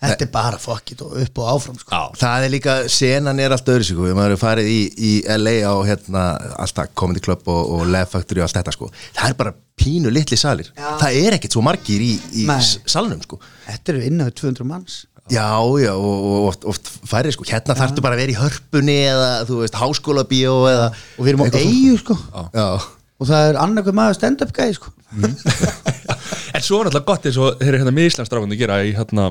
þetta er bara fokkit og upp og áfram, sko. Já, Það er líka, senan er allt öðru sko, við maður er farið í, í LA á hérna, alltaf Comedy Club og, og Laugh Factory og allt þetta sko. Það er bara pínu litli salir. Já. það er ekkert svo margir í, í salnum sko. Þetta eru innan við 200 manns Já, já, og, og oft, oft færri sko. Hérna þarftu bara að vera í hörpunni eða þú veist, háskóla bíó eða Og við erum á eigu sko. Já, Og það er annarkvæð maður stand-up gæði sko. En svo er náttúrulega gott eins og þeir eru hérna með Íslandsdráfandi að gera í hérna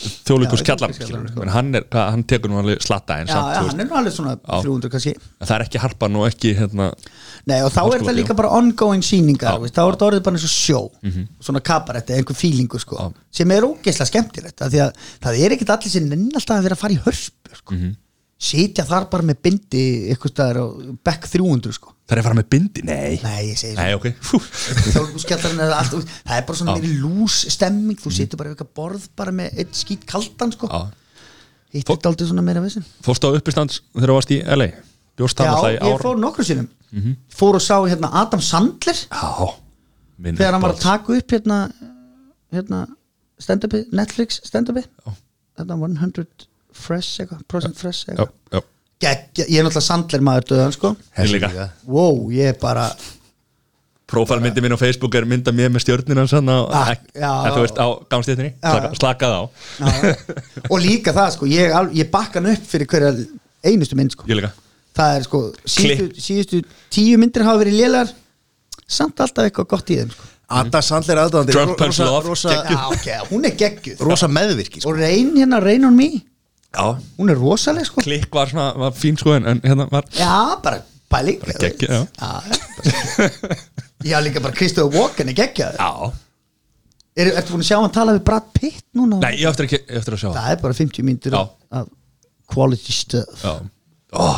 þjóðleikus Já, kjallar Þjóðleikhúskjallarann, sko. hann, hann tekur nú alveg slatta Já, samt, þú hann er nú alveg svona 300 kannski. En það er ekki harpan og ekki hérna, Nei, og þá er það líka bara ongoing veist, Þá er þetta orðið bara eins og sjó Svona kabarett eða einhver fílingu sko. Sem er ógeðslega skemmtilegt það er ekkert allir sem nenni alltaf að vera að fara í hörpu sko. Sitja þar bara með bindi Eitthvað staðar á back 300 sko það er að fara með bindi, nei. Nei, ég segi Nei, ok, Fú. þjálfskjallarinn er allt það er bara svona Já. meiri lús stemming þú situr bara eitthvað borð bara með eitt skýt kaldan sko. Já. hitt er aldrei svona meira vissin Fórstu á uppistands þegar þú varst í LA Bjóst það já, alltaf í ég ár? Mhm. fór nokkru sinum fór og sá hérna Adam Sandler. Já. Minn þegar hann var að taka upp hérna hérna stand-upi, Netflix stand-upi Já. þetta 100 fresh eitthvað, procent fresh Já, eitthvað Geggja, ég er náttúrulega Sandler maður döðan sko. Wow, ég er bara Prófælmyndi minn á Facebook er mynda mér með stjörnina sann að, Ah, að þú veist á gangstéttinni. Slaka, slakað á. Já, og líka það sko, ég, ég bakka hann upp fyrir hverja einustu mynd sko. Það er sko síðustu, síðustu tíu myndir hafa verið lélar samt alltaf eitthvað gott í þeim sko. Ada Sandler Punch rosa, Love, rosa, já, ok, hún er geggjuð. Rosa meðvirki sko. og reyn hérna, reyn on me Já. Hún er rosaleg sko. Klikk var svona, var fín sko en, en hérna var já, bara pæling. Bara geggjuð, já. já, líka bara Kristofur Walken er geggjað Já. Er, ertu búin að sjá hann tala við Brad Pitt núna? Nei, ég eftir ekki, ég eftir að sjá það er bara 50 myndir Já. af, quality stuff. Já. Ó,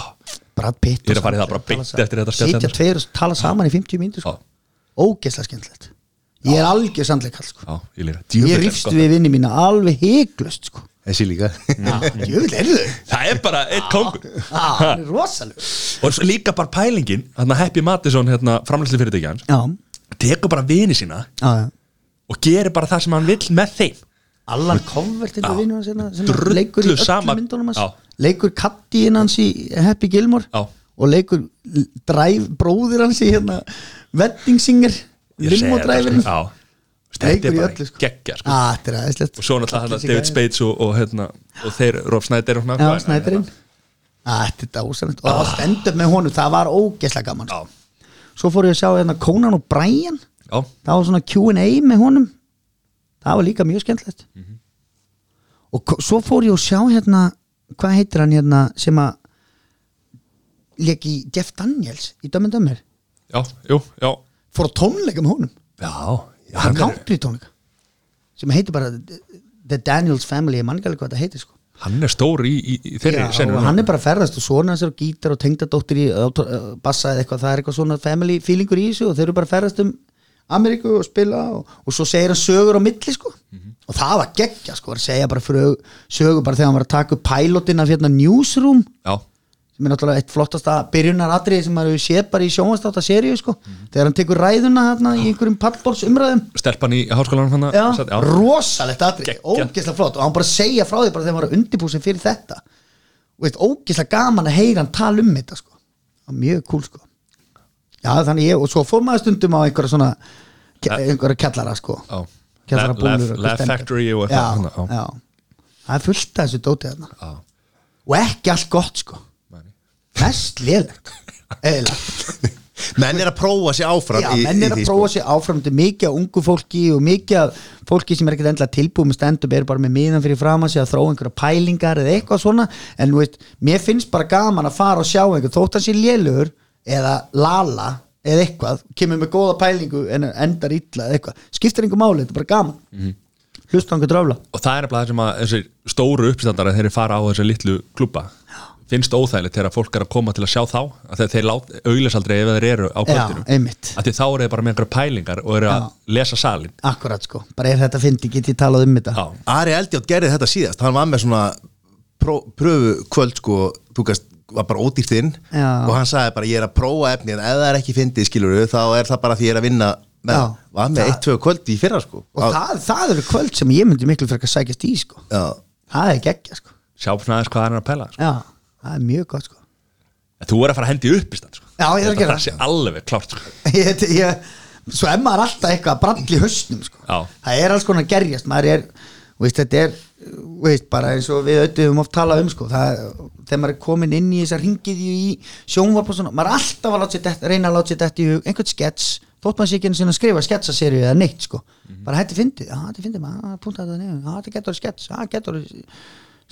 Brad Pitt Ég er að fara í það bara beint eftir þetta spjall sitja hérna. tveir og tala saman í 50 myndir sko. Já. ógeðslega skemmtilegt. Ég er algjör sandleikall sko. Já, ég líka. Ég rýfst við vinni mína alveg heiklust sko. Þessi líka. Það er bara eitt kongur Ah, hann er rosaleg Og líka bara pælingin að Happy Madison, hérna, framlæsli fyrirtæki hans já, Tekur bara vini sína já, já. Og gerir bara það sem hann vill með þeim. Covert Já. eitthvað vinnur hans hérna, leikur í sama- öllum myndunum hans. Já. leikur kattíinn hans í Happy Gilmore Já. og leikur dræf, bróðir hans í hérna Wedding Singer limodræfurinn sko. Já Þetta Leikur er í bara öllu, sko. geggja sko. ah, þetta er og svo náttúrulega David Spades og, og, hérna, og þeir, Rob Snyder og, Já, snæðurinn ah, Þetta er dásanlegt og það stendur með honum, það var ógeslega gaman sko. Já, Svo fór ég að sjá hérna Conan og Brian. Já, það var svona Q&A með honum. Það var líka mjög skemmtilegt. Mhm. og ko- svo fór ég að sjá hérna hvað heitir hann hérna sem að leik í Jeff Daniels í Dömmen Dömmir fór á tónleika með honum. Já hann hann, country tónleika sem heitir bara The Daniels Family ég man ekki alveg hvað þetta heitir sko. Hann er stór í, í, í þeirri Já, og hann er bara ferðast og svona hans er á gítar og tengdadóttir í uh, bassa eða eitthvað, það er eitthvað svona family feelingur í þessu og þeir eru bara ferðast um Ameríku og spila og, og svo segir hann sögur á milli sko. Og það var geggja sko, að segja bara frög, sögur bara þegar hann var að taka upp pilotin af hérna Newsroom. Já, er náttúrulega eitt flottasta byrjunaratriði sem maður séð bara í sjónvastáta seríu sko, þegar hann tekur ræðuna hérna í einhverjum pallbóls umræðum stelpan í háskólanum hann Já, satt, já. rosalegt atrið, ógeðslega flott. Og hann bara segja frá því bara þegar að undirbúsa sig fyrir þetta. Og veit, ógeðslega gaman að heyra hann tala um þetta sko, mjög cool sko. Já þannig ég, og svo fór maður stundum á einhverja svona einhverja kjallara sko. Kjallara Laugh- búlur og eitthvað það er fullt af þessu dótið og ekki allt gott sko. Mest lélegt eða menn er að prófa sér áfram Já, í, menn er að prófa sko. sér áfram. Þetta er mikið af ungu fólki og mikið af fólki sem er ekkert endla tilbúið með stand-up er bara með miðan fyrir fram að sig að þróa einhverja pælingar eða eitthvað svona. En veist, mér finnst bara gaman að fara og sjá einhver þótt að sé lélugur eða lala eða eitthvað kemur með góða pælingu en endar illa eða eitthvað, skiptir einhver máli, þetta er bara gaman. Mm. hlusta á einhver dröfla og það er bara það sem að stóru uppstandar þeir fara á þessi litlu klubba finnst óþægilegt þegar fólk er að koma til að sjá þá að þeir, þeir augless aldrei ef þeir eru á Já, kvöldinu einmitt. Að því þá eru þeir bara með einhverja pælingar og eru að lesa salin Akkurat sko, bara er þetta fyndi, get ég talað um þetta? Já, Ari Eldjátt gerði þetta síðast. Hann var með svona pröfu kvöld sko, þú gast, var bara ódýrt inn. Já. og hann sagði bara ég er að prófa efni en ef það er ekki fyndið skilur þá er það bara því ég er að vinna með, Já. var með Það- eitt, tvö kvöld í fyrra sko. Og það, það eru kvöld sem ég myndi miklu fyrir að sækjast í sko. Já, það er geggja sko. Sjá svona aðeins hvað hann er að pæla sko. Það er mjög gott sko En þú er að fara að hendi upp í stand sko. Já, ég er að gera það sé alveg klárt sko. ég, ég, Svo er maður alltaf eitthvað að brall í hausnum sko. Það er alls konar að gerjast Maður er, veist, þetta er veist, bara eins og við auðvitað um oft tala um sko. það, þegar maður er komin inn í þessar ringið í sjónvarp og svona maður er alltaf að detta, reyna að láta sér þetta í hug einhvern skets, þótt maður sé ekki einu sinni að skrifa sketsaserju eða neitt sko. bara hætti fyndið, er fyndið maður,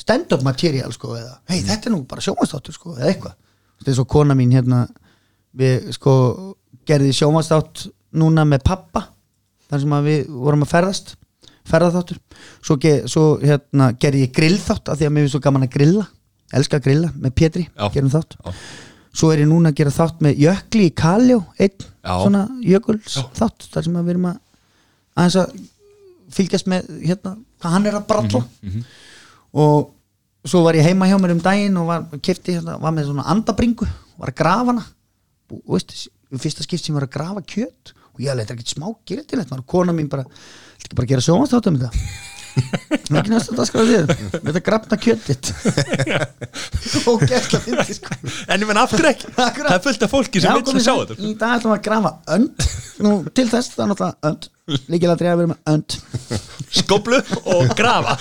já já stand-up material sko, eða, hei þetta er nú bara sjónvarstáttur sko, eða eitthvað, þetta er svo kona mín hérna, við sko gerði sjónvarstátt núna með pappa þar sem að við vorum að ferðast ferðaþáttur. Svo, ge, svo hérna, gerði ég grillþátt af því að mér er svo gaman að grilla. Elska að grilla með Pétri, Já. gerum þátt. Já. svo er ég núna að gera þátt með Jökli í Kaljó einn Já. svona Jökuls þátt þar sem að við erum að aðeins að fylgjast með hérna, hvað hann er að bralla. Mhm, og svo var ég heima hjá mér um daginn og var, kefti, hérna, var með svona andabringu var að grafa hana. Og veist, fyrsta skipt sem var að grafa kjöt. Og ég alveg, þetta er ekkert smá gildilegt kona mín bara, þetta ekki bara að gera sjónvastáttum um þetta? er ekki næst að það skráði þér þetta grafna kjötit og gæst að finna sko. En ég menn af hverju ekki. Það er fullt af fólki sem Já, vil komið að sjá þetta. Í dag ætlum við að grafa önd. Nú, Til þess það er náttúrulega önd. Líkilega að vera með önd. Skóplu og grafa.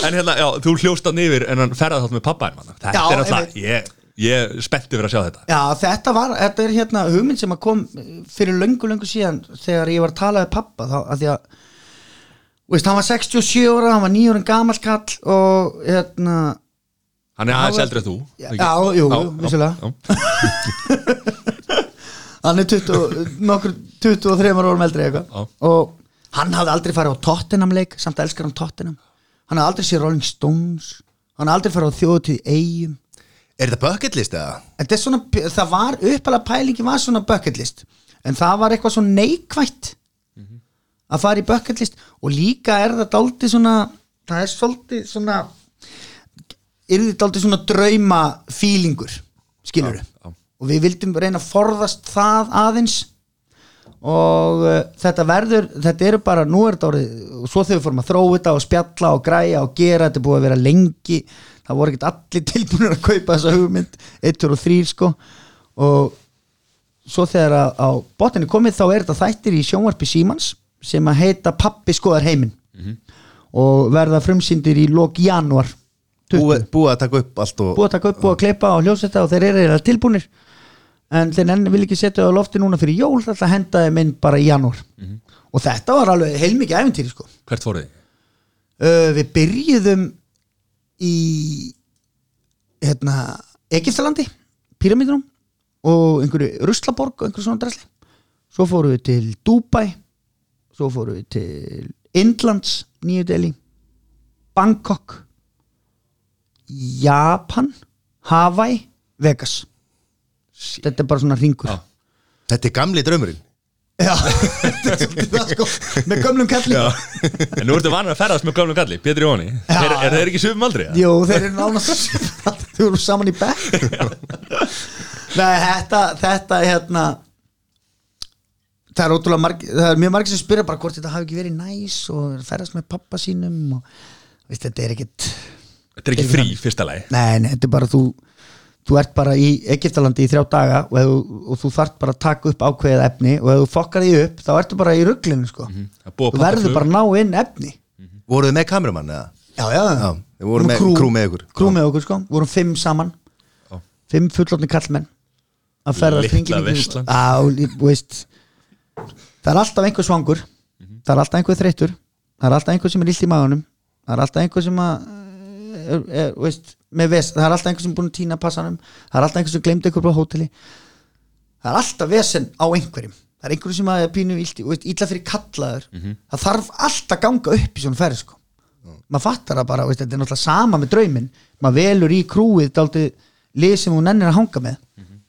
En hérna, já, þú hljóst hann yfir en hann ferða þátt með pappa einmann. Þetta Já, er náttúrulega, ég, ég spenntið fyrir að sjá þetta. Já, þetta var, þetta er hérna hugmynd sem að kom fyrir löngu, löngu síðan þegar ég var að tala við pappa þá, að því að veist, hann var 67 ára, hann var 9 ára gamall kall og hérna Hann er aðeins var- eldri en þú Já, já, jú, vissulega. hann er 20, nokkur 23 árum eldri eitthvað. Og hann hafði aldrei farið á Tottenham leik samt elskar hann Tottenham. Hann hafði aldrei séð Rolling Stones. Hann hafði aldrei farið á þjóðutíð eigum Er þetta bucket list eða? þetta er svona, það var uppalega pælingi var svona bucket list en það var eitthvað svo neikvætt að fara í bucket list og líka er það dálítið svona það er svolítið svona er þetta dálítið svona drauma feelingur skilur Já, já. og við vildum reyna að forðast það aðeins og uh, þetta verður þetta eru bara, nú er þetta orðið og svo við fórum að þróa þetta og spjalla og græja og gera, þetta er búið að vera lengi það voru ekkert allir tilbúinir að kaupa þessa hugmynd, 1 og 3 sko. Og svo þegar að á botninni komið þá er þetta þættir í sjónvarpi Símans sem að heita Pappi skoðar heiminn. Og verða frumsýndir í lok januar 20 Búið búið að taka upp allt og búið að taka upp, búið að klippa og hljósetta og þeir eru eiginlega tilbúnir. En þeir enn vil ekki setja það á lofti núna fyrir jól þetta henda þeim inn bara í janúar. Og þetta var alveg heilmikið æfintýri sko. Hvert fóruð þið? uh, við byrjuðum í hérna Egiptalandi, Pyramidunum og einhverju Ruslaborg og einhverju svona dræsli svo fórum við til Dubai svo fórum við til Indlands, Nýju Delhi Bangkok Japan Hawaii, Vegas. Þetta er bara svona ringur Já. Þetta er gamli draumurinn Já, þetta er svolítið það sko með gömlum kalli En nú ertu vanur að ferðast með gömlum kalli, Pétur Jóni. Er, er þeir ekki sögum aldrei? Jú, þeir eru nánast Þau eru saman í bekk. Nei, þetta, þetta hérna Það er ótrúlega marg Það er mjög margir sem spyrja bara hvort þetta hafi ekki verið næs og ferðast með pappa sínum og veist, þetta er ekkit Þetta er ekki frí, fyrsta lagi. Nei, nei, þetta er bara þú Þú ert bara í Egiptalandi í þrjá daga og, þú- og þú þarft bara að taka upp ákveðið efni og ef þú fokkar því upp þá ertu bara í rugglinu sko. Er búið að Þú verður bara að ná inn efni. Voruð þið með kameramann eða? Já, já, Já, við vorum með krú með ykkur. Krú með okkur, sko, við vorum fimm saman. Já. Fimm fullotni kallmenn að ferðast Litla veist Það er alltaf einhver svangur. Það er alltaf einhver þreyttur. Það er alltaf einhver sem er illt í maðunum Það er alltaf einhver sem að er, er, þú veist, með vest, það er alltaf einhver sem búin að týna passanum Það er alltaf einhver sem glemdi einhver á hóteli. Það er alltaf vesen á einhverjum. Það er einhverjum sem að pínu illt, í- þú veist, illa fyrir kallaður. Það þarf alltaf að ganga upp í svona ferð sko. Maður fattar það bara, veist, þetta er náttúrulega sama með drauminn. Maður velur í krúið dálítið lið sem hún nennir að hanga með.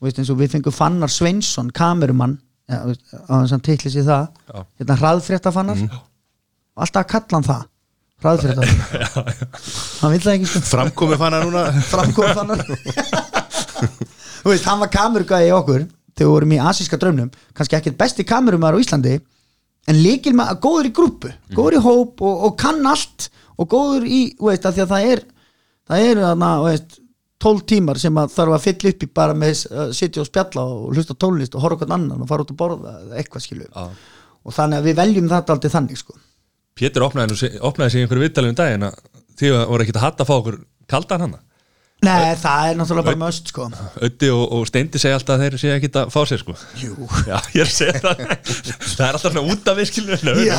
Og veist, eins og við fengum Fannar Sveinsson kamerumann ja, veist, á þess að titli sér það. Já. hérna hraðfrétta Fannar og alltaf að kalla hann það hraðfrétta hann vill það ekki sko. Framkomi fann hann núna framkoma Fannar þú veist, hann var kamerugæði í okkur þegar við vorum í asíska draumnum. Kannski ekkert besti kamerumar á Íslandi en líkil maður, góður í grúpu góður í hóp og, og kann allt og góður í, veist, að því að það er það eru þarna, veist 12 tímar sem að þarf að fylla upp í bara með að sitja og spjalla og hlusta tónlist og horfa okkur annan og fara út að borða eitthvað skilu Já. og þannig að við veljum þetta aldrei þannig sko Pétur opnaði, opnaði sig í einhverju viðtalið um daginn að þið voru ekkert að hatta að fá okkur kaldan hana Nei, það er náttúrulega bara möst sko Öddi og, og Steindi segja alltaf að þeir séu ekkert að fá sér sko Jú. Já, ég segja það Það er alltaf svona út af við skilur Já.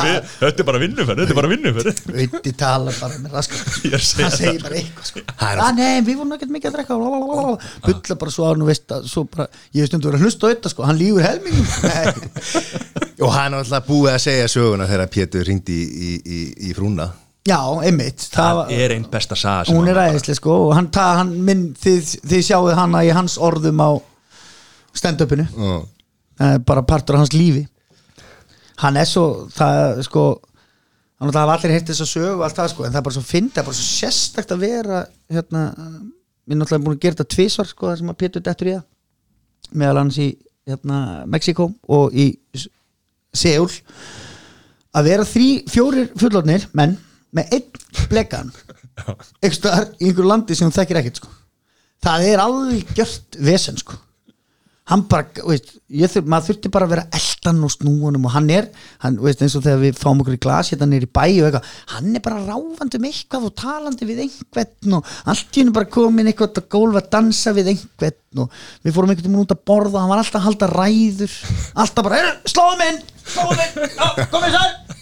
Öddi er bara vinnuferð, Öddi er bara vinnuferð Ötti tala bara með raskat Ég að segja hann segir það. bara eitthvað sko. Það er að nei, við vorum ekkert mikið að drekka lalalala. bulla bara svo að nú veist að svo bara, ég veist um þú verið að hlusta á þetta sko, hann lífur helmingum. Og hann var alltaf búið að segja söguna þegar Pétur ringdi í, í, í, í frúna já, einmitt. Það var- er einn besta saga sem hún er æðislega sko og hann, ta, hann minn, þið, þið sjáuð hana í hans orðum á stand-upinu. Það er bara partur af hans lífi. Hann er svo það sko hann hafa allir heitt þess að sögu og allt það sko en það er bara svo fyndi, það er bara svo sérstakt að vera hérna, við erum náttúrulega búin að gera þetta tvisvar sko það sem að Pétur dettur í það. Meðal hans í hérna, Mexiko og í Seúl. Að vera þrý, fjórir fullornir menn með einn blekan staðar í einhverju landi sem þekkir ekkert sko. Það er algjört vesen sko hann bara, veist, ég þurf, maður þurfti bara að vera eldan og snúanum og hann er hann, veist, eins og þegar við fáum okkur í glas hérna nýr í bæ og eitthvað, hann er bara ráfandi um eitthvað og talandi við einhvern og allt í hennu bara komin eitthvað að gólfa að dansa við einhvern og við fórum einhvern veginn út að borða og hann var alltaf að halda ræður alltaf bara, "Heyrðu, sláðum inn sláðum inn, já, komið sér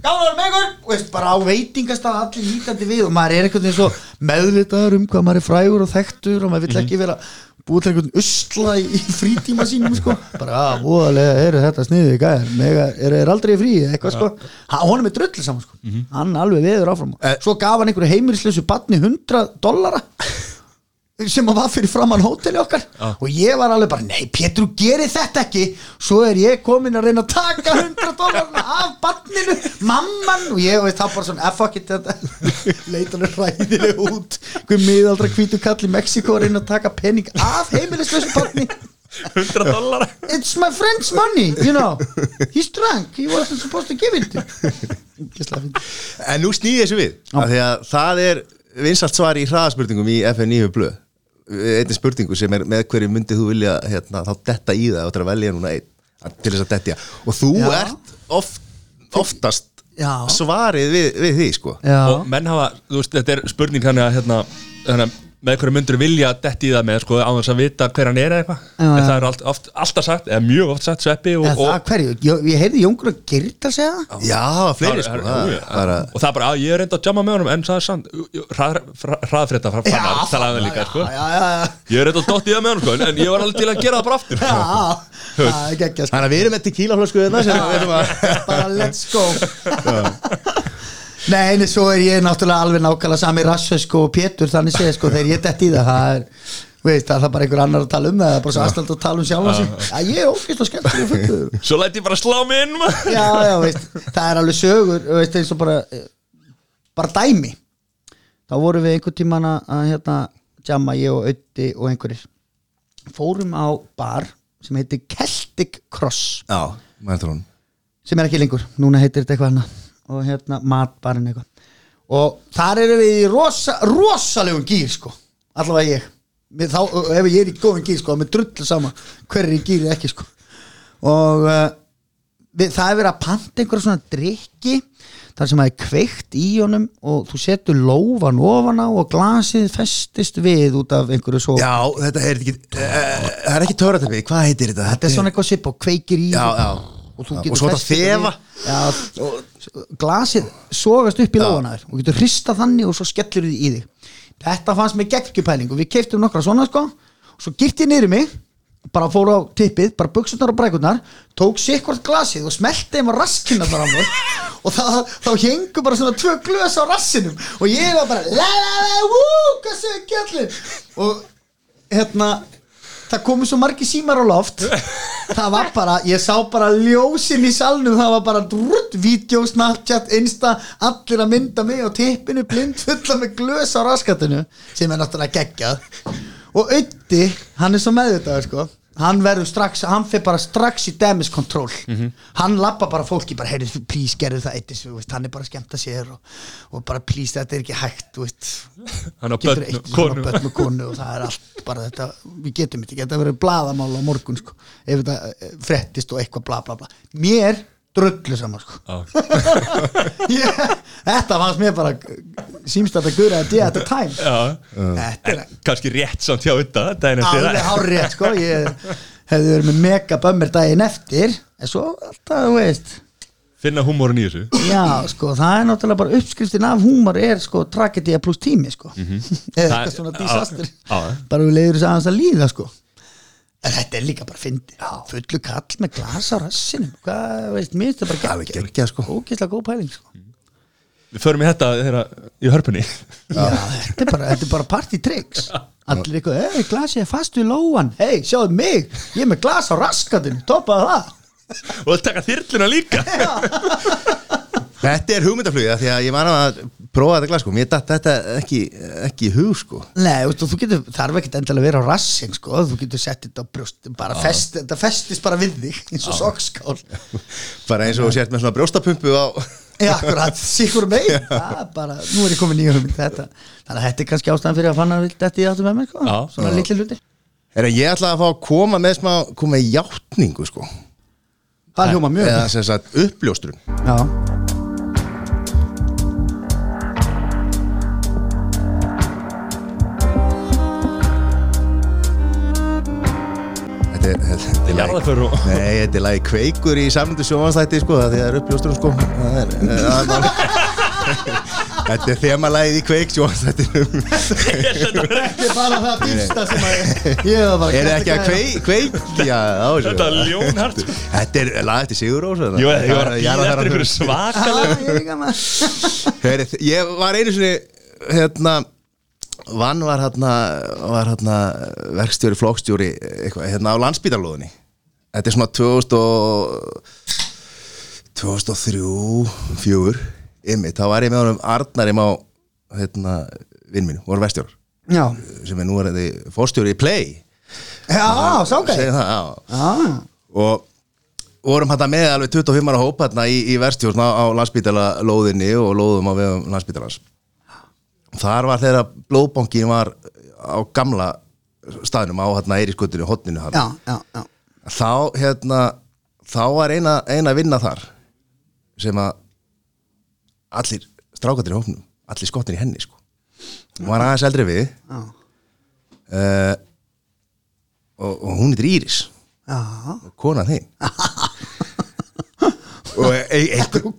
gáður með og veist, bara á veitingastað allir lítandi við og maður er einhvern veginn svo meðvitaður um hvað maður er frægur og þekktur og maður vill ekki vera búið til einhvern usla í, frítíma sínum sko, bara að voðalega eru þetta sniðið mega, er, er aldrei frí? Eitthvað sko, hann, er drullu saman sko. Hann alveg veður áfram. Eh. svo gaf hann einhverju heimilislausu batni 100 dollara sem að var fyrir framann hóteli okkar. Og ég var alveg bara, nei Pétur geri þetta ekki. Svo er ég komin að reyna að taka 100 dólarna af barninu mamman og ég veist það bara svona "Ah, fuck it, þetta. Leit alveg ræðileg út. Hver miðaldra hvítu kall í Mexiko að reyna að taka penning af heimilislösu barni. 100 dollara. It's my friend's money, you know. He's drunk, he wasn't supposed to give it. En nú snýði þessu við af Því að það er vinsalt svar í hraðaspurningum í FN9 blöð Einnig spurningu sem er með hverju myndið þú vilja hérna, þá detta í það og til að velja núna einn til þess að dettja og þú Já. ert oft, oftast Já. svarið við, við því sko Já, og menn hafa, þú veist, þetta er spurning þannig að hérna, hérna með hverju myndur vilja detti í það með sko, á þess að vita hver hann er eða eitthvað. En það er allt, oft, alltaf sagt, eða mjög oft sagt sveppi og, eða það og, hverju? Ég, ég heyrði Jóngur að Gyrta segja það. Já, það fleiri Það sko það, og það er bara, að ég er reynda að jamma með honum en það er sant, hraðfrétta frá fannar, talaði líka sko. já, já, já, ég er reynda að dotti í það með honum sko, en ég var alveg til að gera það bara aftur já, það er geggjast Þannig að við erum með tequila flösku þetta sem við erum að bara let's go Nei, en svo er ég náttúrulega alveg nákvæmlega sami rassu sko og Pétur þannig segja sko þegar ég dett í það það er, veist, það er bara einhver annar að tala um það það er bara svo aðstæld að tala um sjálfa sig. Já, ég er ógeðslega skemmtilega fullu svo læti ég bara slá mig inn. Já, já, veist, það er alveg sögur veist, eins og bara eh, bara dæmi. Þá vorum við einhvern tímann að hérna, jamma ég og Ötti og einhverjir. Fórum á bar sem heitir Celtic Cross. Já, sem er ekki lengur, núna heitir þetta eitthvað annað og hérna matbarinn eitthvað. Og þar erum við í rosa, rosalegum gýr sko, allavega ég. Mér, þá, ef ég er í góðum gýr sko, með drullu sama hver er í gýr eða ekki sko. Og uh, við, það er verið að panta einhverja svona drikki þar sem það er kveikt í honum og þú setur lófan ofan á og glasið festist við út af einhverju svo Já, þetta er ekki uh, Það er ekki töratöfi, hvað heitir þetta? þetta er svona eitthvað sipp og kveikir í. Já, og- já og og svo þetta þefa. og glasið sogast upp í lóðanaður og getur hrista þannig og svo skellur þið í þig. Þetta fannst mér geggjupæling og við keiftum nokkra svona sko. Og svo girt ég niður mig bara fór á tippið, bara buksunar og brækurnar tók sikkvart glasið og smelti þeim á raskina þar á mér. Og það, þá hengur bara svona tvö glös á rassinum. Og ég var bara la la la, wú, hvað segir gællin og hérna það komu svo margi símar á loft. Það var bara, ég sá bara ljósin í salnum, það var bara drutt, vídeo, snapchat, insta allir að mynda mig á tippinu blind fulla með glös á raskatinu sem er náttúrulega geggjað. Og Ötti, hann er svo meðvitaður sko hann verður strax, hann fyrir bara strax í damage control. Hann lappa bara fólki bara, heyrðu, please, gerðu það eittis, hann er bara að skemmta sér og, og bara, please, þetta er ekki hægt hann á börn og konu. og það er allt bara þetta, við getum þetta, geta verið blaðamál á morgun sko, ef þetta eh, frettist og eitthvað bla bla bla, mér drullu saman sko. Já. ég, þetta fannst mér bara símst að þetta gura að at the time. Já. þetta er kannski rétt samt hjá þetta daginn eftir. Alveg það. hárrétt sko. Ég hefði verið með mega bömmir daginn eftir en svo alltaf, þú veist. Finna húmórin í þessu. Já, sko, það er náttúrulega bara uppskriftin af húmar er sko tragedía pluss tími sko. Eða Það- eitthvað svona disaster Mhm. Já, já. bara við leiður þess aðeins að líða sko. En þetta er líka bara fyndi fullu kall með glas á rassinum. Hvað, veist, mér finnst það bara Alveg geggjað, sko. ógeðslega góð pæling sko við förum í þetta þeirra, í hörpunni. Já, þetta er bara, þetta er bara party tricks. Allir eitthvað, hei, glasið er fast við lóan. Hei, sjáðu mig, ég er með glas á raskatinn Toppaðu það. Og það taka þyrluna líka. Þetta er hugmyndaflugið af því að ég var að prófa þetta glas sko, mér datt þetta ekki, ekki í hug sko. Nei, þú, þú getur, þarf ekkert endilega að vera á rassin sko. Þú getur sett þetta á brjóst bara fest, Þetta festist bara við þig eins og sokkskál. Bara eins og þú sért með svona brjóstapumpu á Já, akkurat, Það er bara, nú er ég í hugmynd þetta. Þannig að þetta er kannski ástæðan fyrir að fanna vilt þetta í áttum með mér sko. Já. Svona litli hluti Herra, ég ætla að fá að koma með smá koma með játningu sko. Það hljóma mjög eða sem sagt uppljóstrun. Já, Þetta er, þetta er Jarðarför og- Nei, þetta er lagi kveikur í samlindu sjónvarsþætti sko, það er uppljóstrun sko það er, það er. Þetta er þemalagið í kveik sjónvarsþættinum þetta er bara það fyrsta sem að ég- ég var bara Er það ekki að kveik, kveik já, á, þessu? þetta er ljónhart sko. Þetta er lag eftir Sigur Rós Jú, ég var að býða eftir einhverju Já, svakalega ég var einu sinni hérna Vann var hérna, var hérna verkstjóri, flokkstjóri eitthvað, hérna á landsbítalóðinni Þetta er svona 2000 og 2003 fjögur ymmið, þá var ég með honum Arnarim á hérna, vinn minn, voru vestjórar Já, sem er nú er þetta fórstjóri í Play. Já, Já, og vorum þetta með alveg 25 ára hóp hérna í, í verstjórn á, á landsbítala lóðinni og lóðum á vegum landsbítalans þar var þeirra blóðbankin var á gamla staðnum á hérna Eirískutinu, hotninu já, já, já. þá hérna þá var eina, eina vinna þar sem að allir strákatir í hópnum allir skottin í henni sko. Hún var aðeins eldri við uh, og, og hún er Íris. Og kona þín og e einhver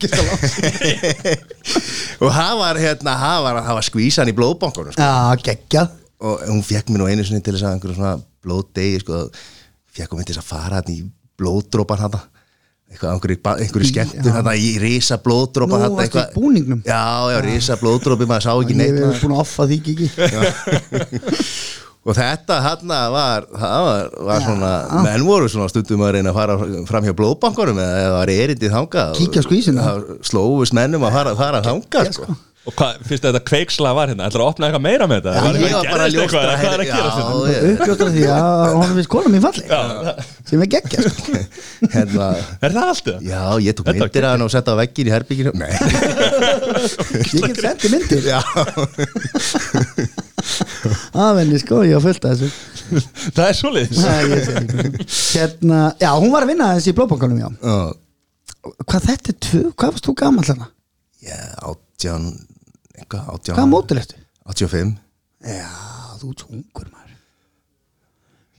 og það var hérna það var, það var skvísan í blóðbankunum sko. já, geggjað. Og hún fekk mér nú einu sinni til þess að einhverju svona blóðdegi sko, fekk hún til þess að fara hann í blóðdrópan hann einhverju, einhverju skemmtun hann í risa blóðdrópa Nú, varstu í búningnum? já, já, risa blóðdrópi, maður sá ekki Ég neitt hef maður. búin að offa því ekki og þetta hann var, það var, var svona menn voru svona stundum að reyna að fara fram hjá blóðbankunum eða eða var erindið þangað. Það slófust mennum að fara, fara þangað sko. Og hvað, fyrst þetta kveiksla var hérna, ætlar að opna eitthvað meira með þetta? Já, Var ég var bara að eitthvað? Hvað er að já, gera þetta? ég- Uppljóstra því að hún finnst kona mín falleg sem er geggjað sko. hérna, Er það allt það? já, ég tók myndir að hann og setta á veggin í herbygginu nei, Ég get sendið myndir já, Aðvenni sko, ég har fullt af þessu Það er sé ekki. Hérna, já, hún var að vinna þessi í blóðbankanum, já já, Hvað þetta er tvö, hvað varst þú gamall hana? já, átján eitthvað, átján Hvað mótil ertu? 85 Já, þú ert svo ungur maður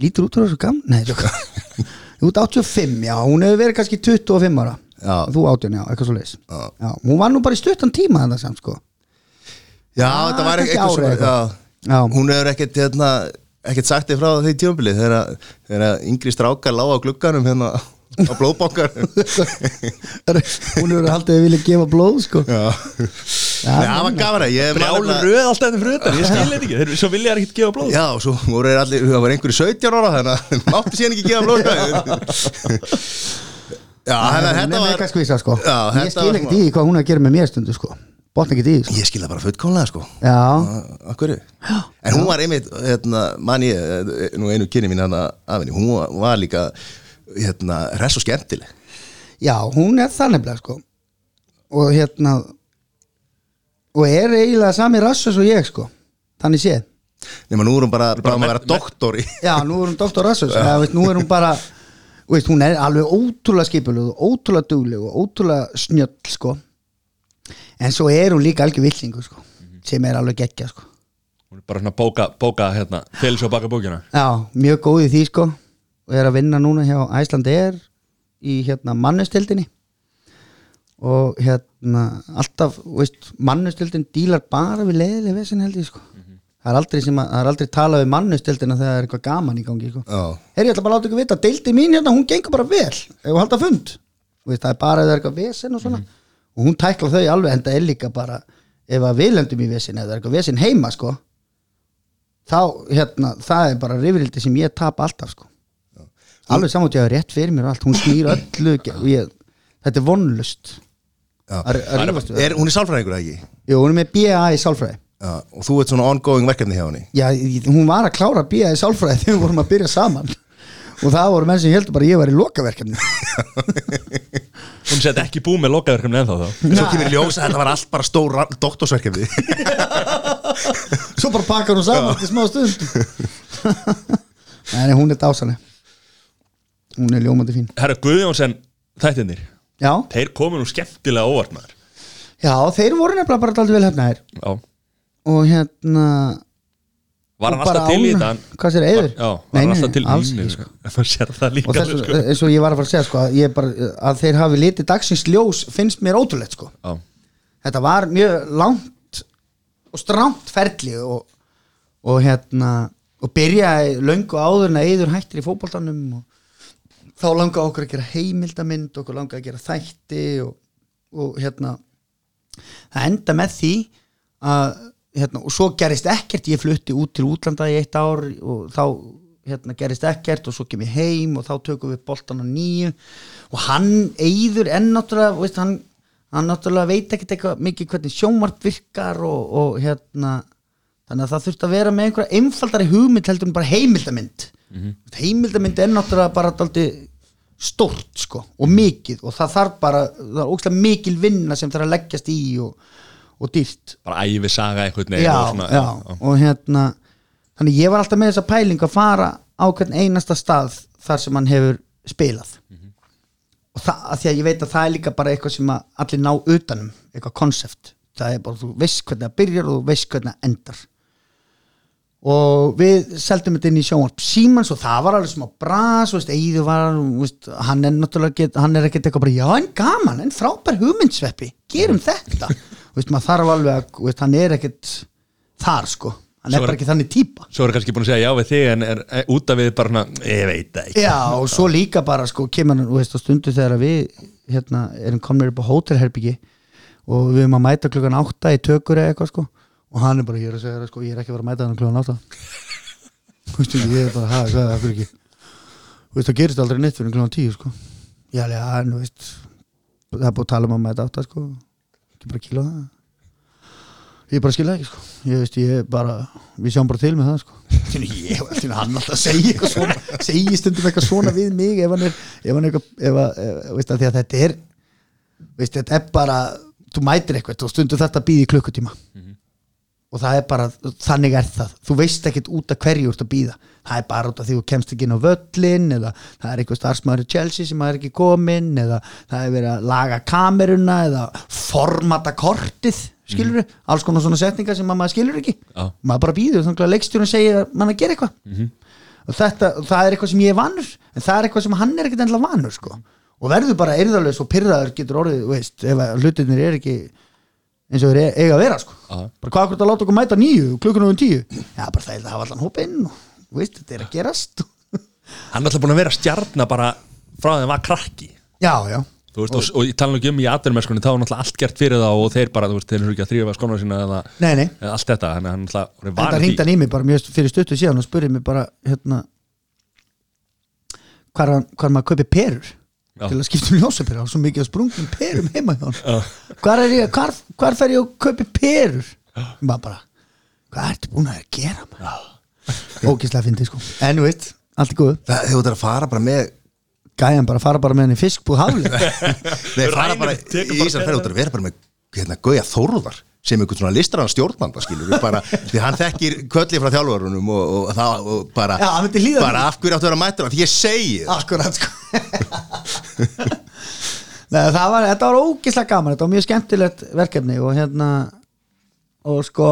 Lítur út úr þessu gammal? Nei, þú ert 85, já, hún hefur verið kannski 25 ára Já. Þú 18, já, eitthvað svo Já. já, Hún var nú bara í stuttan tíma þetta samt, sko já, Ah, þetta var eitthvað svona. Já, hún hefur ekkert hérna, ekkert sagt þig frá því tjómbili þegar, yngri strákar lága á glugganum hérna á blóðbankar Hún hefur haldið að vilja gefa blóð, sko. Já, Já, Nei, það var man Brjálur nefnilega- röð alltaf ennum þetta Ég skil þetta ekki, þeir, svo vilja þær ekkert gefa blóð. Já, svo voru þeir allir, það var einhverju 17 ára þannig að mátti síðan ekki gefa blóð. Já, þetta var skvísa, sko. Já, Ég þetta skil var ekkert í því hvað hún er að gera með mér stundu sko. Botna í því sko. Ég skil það bara fullkomlega sko Já, Akkur En hún var einmitt, hérna, man ég eh, nú einu kynni mín af henni hún var- líka, hérna, hress og skemmtileg já, hún er það nefnilega sko. og hérna og er eiginlega sami rassus og ég sko. þannig séð Nefna nú er hún bara, bara, me- að vera doktor í Já, nú er hún doktor rassus nú er hún bara veist, hún er alveg ótrúlega skipuleg og ótrúlega dugleg og ótrúlega snjöll sko. En svo er hún líka algjör villingu sko. sem er alveg geggja sko. Hún er bara svona bóka, bóka hérna Til svo baka bókina. Já, mjög góð í því sko og er að vinna núna hjá Æsland er í hérna mannustildinni og hérna alltaf, veist, mannustildin dílar bara við leiðileg vesin held ég sko. Það er aldrei sem að, það er aldrei talað við mannustildina þegar það er eitthvað gaman í gangi sko. Já, Herri, ég ætla bara að láta ykkur vita, deildi mín hérna, hún gengur bara vel. Ef við halda fund? Þú veist, það er bara er eitthvað vesen og svona og hún tækla þau alveg, en það er líka bara ef að við lendum í vesen eða er eitthvað vesen heima sko þá, hérna, það er bara rifrildi sem ég tap alltaf sko. Alveg samátt ég hafa rétt fyrir mér og allt hún snýr öllu og ég, þetta er vonlust já. að að rífast við Er, hún er sálfræðingur ekki? Jú, hún er með BA í sálfræði. Já, og þú ert svona ongoing verkefni hjá henni. Já, hún var að klára BA í sálfræði þegar við vorum að byrja saman og það voru menn sem heldur bara ég var í lokaverkefni Hún sett ekki bú með lokaverkefni ennþá þá. Svo kemur í ljós að þetta var allt bara stór doktorsverkefni. Svo bara pakkar hún saman til smá stund. Nei, nei, hún er dásaleg Hún er ljómandi fín. Herra Guðjónsson þættinir Já, Þeir komu nú skemmtilega óvart maður. Já þeir voru nefnilega bara daldið vel hefnaðir. Já. Og hérna Var hann alltaf til í þetta Hvað sér, Eiður? Já, var hann alltaf til í þetta sko. Það sér það líka Og þessu, sko. eins og ég var að fara að segja sko, að, bara, að þeir hafi litið dagsins ljós finnst mér ótrúlegt sko. Já, Þetta var mjög langt og stránt ferli og, og hérna og byrjaði löngu áður en að Eiður hættir í fótboltanum og þá langaði okkur að gera heimildamind okkur langaði að gera þætti og, og hérna það enda með því að hérna, og svo gerist ekkert ég flutti út til útlanda í eitt ár og þá hérna, gerist ekkert og svo kem ég heim og þá tökum við boltan á nýju. Og hann eyður enn náttúrulega veist, hann, hann náttúrulega veit ekkert eitthvað mikið hvernig sjónvarp virkar og, og hérna þannig að það þurfti að vera með einhverja einfaldari hugmynd heldur en bara heimildamind. Heimildamynd er náttúrulega bara daldi stórt sko og mikið og það þarf bara, það er ógstlega mikil vinna sem þarf að leggjast í og, og dýrt. Bara æfi saga veginn já, og svona, já, og hérna þannig ég var alltaf með þessa pæling að fara á hvern einasta stað þar sem hann hefur spilað. Og það, að því að ég veit að það er líka bara eitthvað sem allir ná utanum eitthvað konsept, það er bara þú veist hvernig það byrjar og þú veist hvernig það endar. Og við seldum þetta inn í sjónvarp Símans og það var alveg smá bras veist, var, veist, hann er náttúrulega get, hann er ekkert eitthvað bara, já en gaman en frábær hugmyndsveppi, gerum þetta veist, maður þarf alveg að veist, hann er ekkert þar sko. Hann er er- bara ekki þannig típa. svo er kannski búin að segja já við þig en er, er út af við bara svona, ég veit það ekki. Já, og svo líka bara sko kemur hann, á stundu þegar við hérna, erum komnir upp á hótelherbyggi og við erum að mæta klukkan átta í tökur eða eitthvað sko og hann er bara, er að segja það sko, ég er ekki vera að mæta hann klukkan átta. Þú veist, ég er bara, ha, hvað, af hverju ekki? Þú veist, það gerist aldrei neitt fyrir klukkan tíu sko. Já, já, en þú veist það er búið að tala um að mæta átta sko ekki bara kíla það. Ég bara skilja ekki sko. Ég veist ég bara, við sjáum bara til með það sko. Ég var alltaf hann alltaf að segja eitthvað svona segja stundum eitthvað svona við mig ef hann er, ef hann er eitthvað ef, að- ef, veist að því að þetta er veist þetta er bara, þú mætir eitthvað og stundum þetta býði klukkutíma og það er bara, þannig er það. Þú veist ekkert út af hverju þú ert að býða það er bara út af því þú kemst ekki inn á völlin eða það er eitthvað starfsmaður í Chelsea sem er ekki komin eða það er verið að laga kameruna eða formata kortið skilur alls konar svona setningar sem að maður skilur ekki. Já. maður bara býður þannig að leikstjórun segir að mann að gera eitthvað. Og þetta, það er eitthvað sem ég er vanur en það er eitthvað sem hann er ekkert endilega vanur sko. og verður bara eyrðarlaus og pyrraður getur orðið, veist, eins og þeir e- eiga að vera sko. Já. bara hvað hvort að láta okkur mæta nýju klukkunum um tíu, já bara það er að hafa allan hópinn og veist, þetta er að gerast. Hann er alltaf búin að vera stjarnar bara frá þeim var krakki. Já, já, veist, og, og ég tala nú ekki um í aðverjumennskunni þá er náttúrulega allt gert fyrir það og þeir bara, veist, þeir eru ekki að þrýfa skóna sína eða, nei, nei. eða allt þetta, að hann þetta hann í mig bara mjög fyrir stuttu síðan og spurði mig bara hérna hvar, hann- hvar maður kaupi perur Já. til að skipta um ljósaperur, svo mikið að sprungum perum heima hjá hann hvar, er ég, hvar, hvar fer ég að kaupi perur? Maður bara hvað ertu búin að gera maður? Ógislega fyndið sko. En þú veist, allt er góð Það hefur þetta að fara bara með gæjan bara fara bara með henni fiskbúð haflið Nei, fara bara í út að vera bara með hérna, Gauja Þórðar sem einhvern svona listrann stjórnanda skilur. Við bara, því hann þekkir kvölli frá þjálfarunum og, og, það, og bara, Já, hann myndi hlýða bara af hverju áttu að vera mættur því ég segi það akkurat sko Nei, var, þetta var ógislega gaman þetta var mjög skemmtilegt verkefni og hérna og sko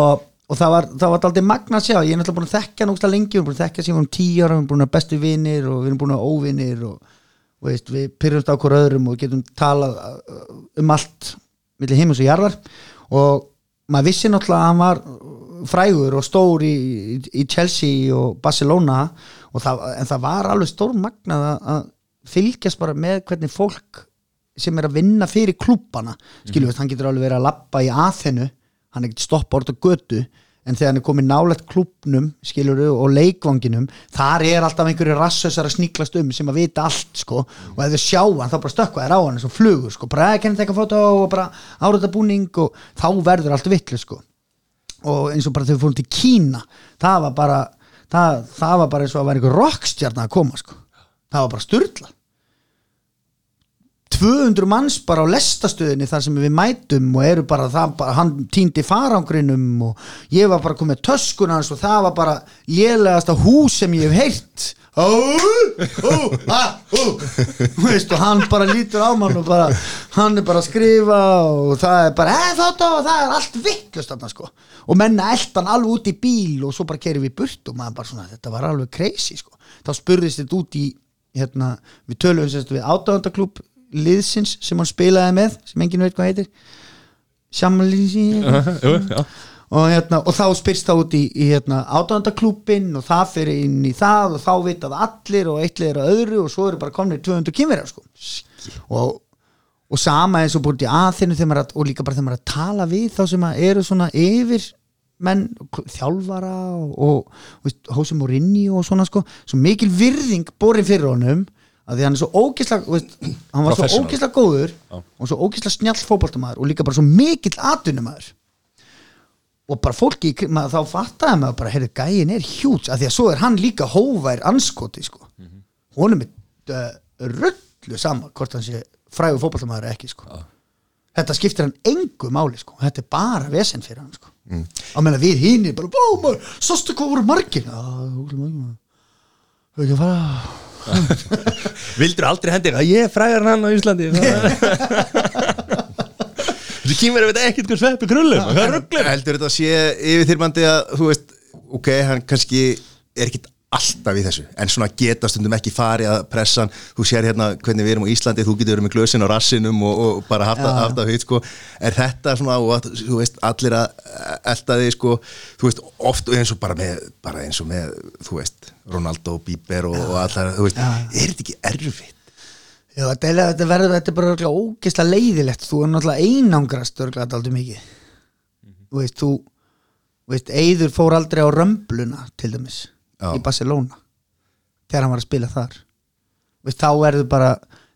og það var, það var aldrei magna að sjá. Ég er náttúrulega búin að þekkja núgsta lengi við erum búin að þekkja síðan um tíu ára, við erum búin að bestu vinir og við erum búin að óvinir og, og veist, við pyrrumst á hver öðrum og getum talað uh, um allt millir heimus og jarðar. Og maður vissi náttúrulega að hann var frægur og stór í, í, Chelsea og Barcelona og það, en það var alveg stór magnað að, að fylgjast bara með hvernig fólk sem er að vinna fyrir klúbbana skilju, mm. hann getur alveg verið að lappa í aðhennu hann er ekkert stoppa orða götu en þegar hann er komið nálægt klúbbnum skilur og leikvanginum þar er alltaf einhverju rassösar að sníklast um sem að vita allt sko og ef þau sjá hann þá bara stökkva þær á hann eins og flugur sko, bara að kenna teka fótó og bara áriða búning og þá verður allt vitlu sko. Og eins og bara við fórum til Kína það var bara það, það var bara eins og að vera einhver rockstjarn að koma sko það var bara styrla 200 manns bara á lestastöðinni þar sem við mætum og eru bara það, bara, hann týndi farangrinum og ég var bara komið með töskuna hans og það var bara lélegasta hús sem ég hef veist, og hann bara lítur á mann og bara, hann er bara að skrifa og það er bara, og það er allt vittlust sko. Og menna eldan alveg út í bíl og svo bara kerum við burt og maður bara svona, þetta var alveg crazy sko, þá spurðist þetta út í hérna, við töluðum sérst við átáðandaklúb liðsins sem hann spilaði með sem enginn veit hvað heitir já. og, hérna, og þá spyrst það út í, í hérna, átáðandaklúbin og það fyrir inn í það og þá vitað allir og eitt liður að öðru og svo eru bara komnir 200 kynverjar sko. og, og sama eins og búin í aðþinu og líka bara þegar maður að tala við þá sem eru svona yfir menn, þjálfara og, og, og Hósi Morinni og svona sko, svo mikil virðing borin fyrir honum að því hann er svo ógislega veist, hann var svo ógislega góður Já. og svo ógislega snjall fótboltamaður og líka bara svo mikill atvinnumæður og bara fólki, maður, þá fattaði maður bara, heyrðu, gæin er hjúts af því að svo er hann líka hóvær anskoti sko. honum er uh, rullu sama hvort hann sé frægur fótballtamaður eða ekki sko. þetta skiptir hann engu máli sko. þetta er bara vesen fyrir hann sko. Mm. á meðan við hínir bara, bó maður, sástu hvað voru margir? Maður. Hefur ekki að fara. Vildur aldrei hendir að ég er frægar en hann á Íslandi. Þessi kýmur veit ekkert hvað sveppi krullum. Það er heldur þetta að sé yfirþyrmandi að þú veist, ok, hann kannski er ekkit alltaf í þessu. En svona geta stundum ekki farið að pressa hann. Þú sér hérna hvernig við erum á Íslandi þú getur verið með glösin á rassinum og, og bara haft, að- heit sko. Er þetta svona, og þú veist, allir að elda þig sko, þú veist, oft eins og bara með, bara eins og með þú veist, Ronaldo, Bieber og, og allar, þú veist, Já. er þetta ekki erfitt? Já, þetta er, þetta verður, þetta er bara ógeðslega leiðilegt, þú er náttúrulega einangrast örglega aldrei mikið. Þú veist, þú veist, Eyður fór aldrei á römbluna til dæmis, Já. í Barcelona þegar hann var að spila þar. Veist, þá verður bara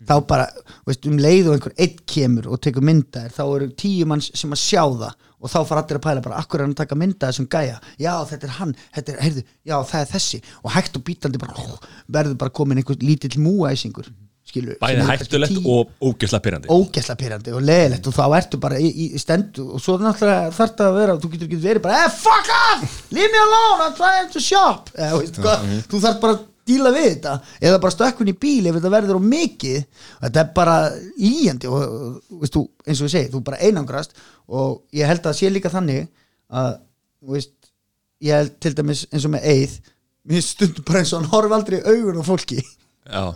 þá bara, veist, um leið og einhver einn kemur og tekur myndaðir, þá eru tíu manns sem að sjá það og þá fara allir að pæla bara, akkur er hann að taka myndaðir sem gæja, já, þetta er hann þetta er, heyrðu, já, það er þessi. Og hægt og bítandi bara, verður bara komin einhver lítill múæsingur, skilur Bæði sem er hættulegt og ógeðslega pyrrandi ógeðslega pyrrandi og leðilegt og þá ertu bara í, í stendu og svo náttúrulega þarf það að vera þú getur ekki verið bara, eh fuck off! Leave me alone, I'm trying to shop. Eh, veist, hvað, þú þarf bara að díla við þetta. Eða bara stökkun í bíl ef þetta verður á mikið. Þetta er bara líjandi og, veist, þú, eins og við segið, þú bara einangrast og ég held að sé líka þannig að þú veist, ég held til dæmis eins og með Eið mér stundum bara eins og hann horf aldrei augun á fólki. Já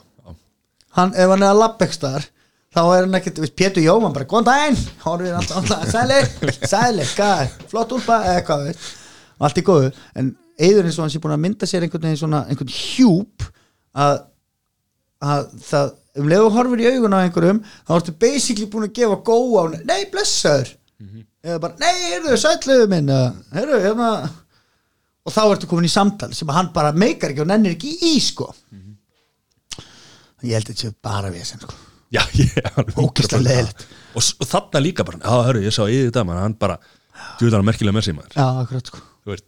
hann, ef hann er að labba ekki staðar þá er hann ekkert, veist, Pétur Jóman bara, góðan daginn, horfir hann alltaf, sælir, sælir, gæð, flott úlpa eða hvað, veist, og allt í góðu. En eður eins og hann sé búin að mynda sér einhvern veginn svona, einhvern hjúp að, að það um leiðu horfir í augun á einhverjum þá ertu basically búin að gefa góa á hann, nei, blessaður. Eða bara, nei, heyrðu, sætliðu minn eða, heyrðu, hérna. Og þá ertu komin í samtal sem hann bara meikar ekki og nennir ekki í, sko ég held að þetta sé bara við sem sko. Já, ég er alveg Ógeðslega 100% leiðilegt. og, s- og þarna líka bara, já, hörru, ég sá í þetta maður, hann bara, djúðan merkilega með sig maður. Já, akkurat sko. Þú veist,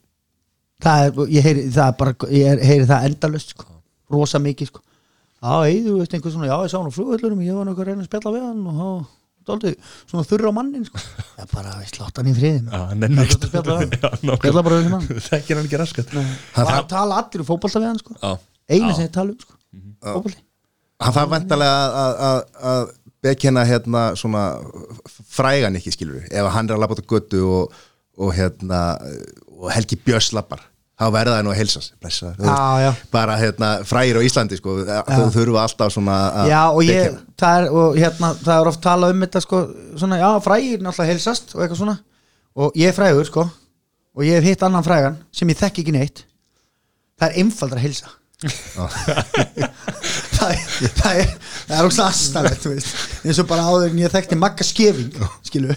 Það er, ég heyri það bara, ég er- heyri það endalust sko. Rosa mikið sko. Já, ég, þú veist einhver svona, já, ég sá hann á flugvöllurum Ég var nokkuð að reyna að spjalla við hann Og þá, dálítið, svona þurra á mannin sko. Já, bara, veist, láta hann í friðin já, hann er neitt. Spjalla við hann. Spjalla bara við hann. Þekkir hann ekki raskat. Og hann tala allir um fótbolta við hann sko. Já, Einu Já. sem ég tala um sko. Fótbolti hann þarf vantarlega að, bekena hérna svona frægan ekki skilur ef hann er að labba út á götu og, og hérna og Helgi Björns lappar þá verða það nú að heilsa sig, bara hérna frægir á Íslandi sko, þú þurfa alltaf svona að Já, og ég, það er, og hérna, það er oft talað um þetta, sko, svona, já, frægir náttúrulega heilsast og eitthvað svona, og ég er frægur, sko, og ég hef hitt annan frægan sem ég þekki ekki neitt, það er einfaldra að heilsa. það er, það er, það er ógst veist, eins og bara áður en ég þekkti Magga Skefing, skilu,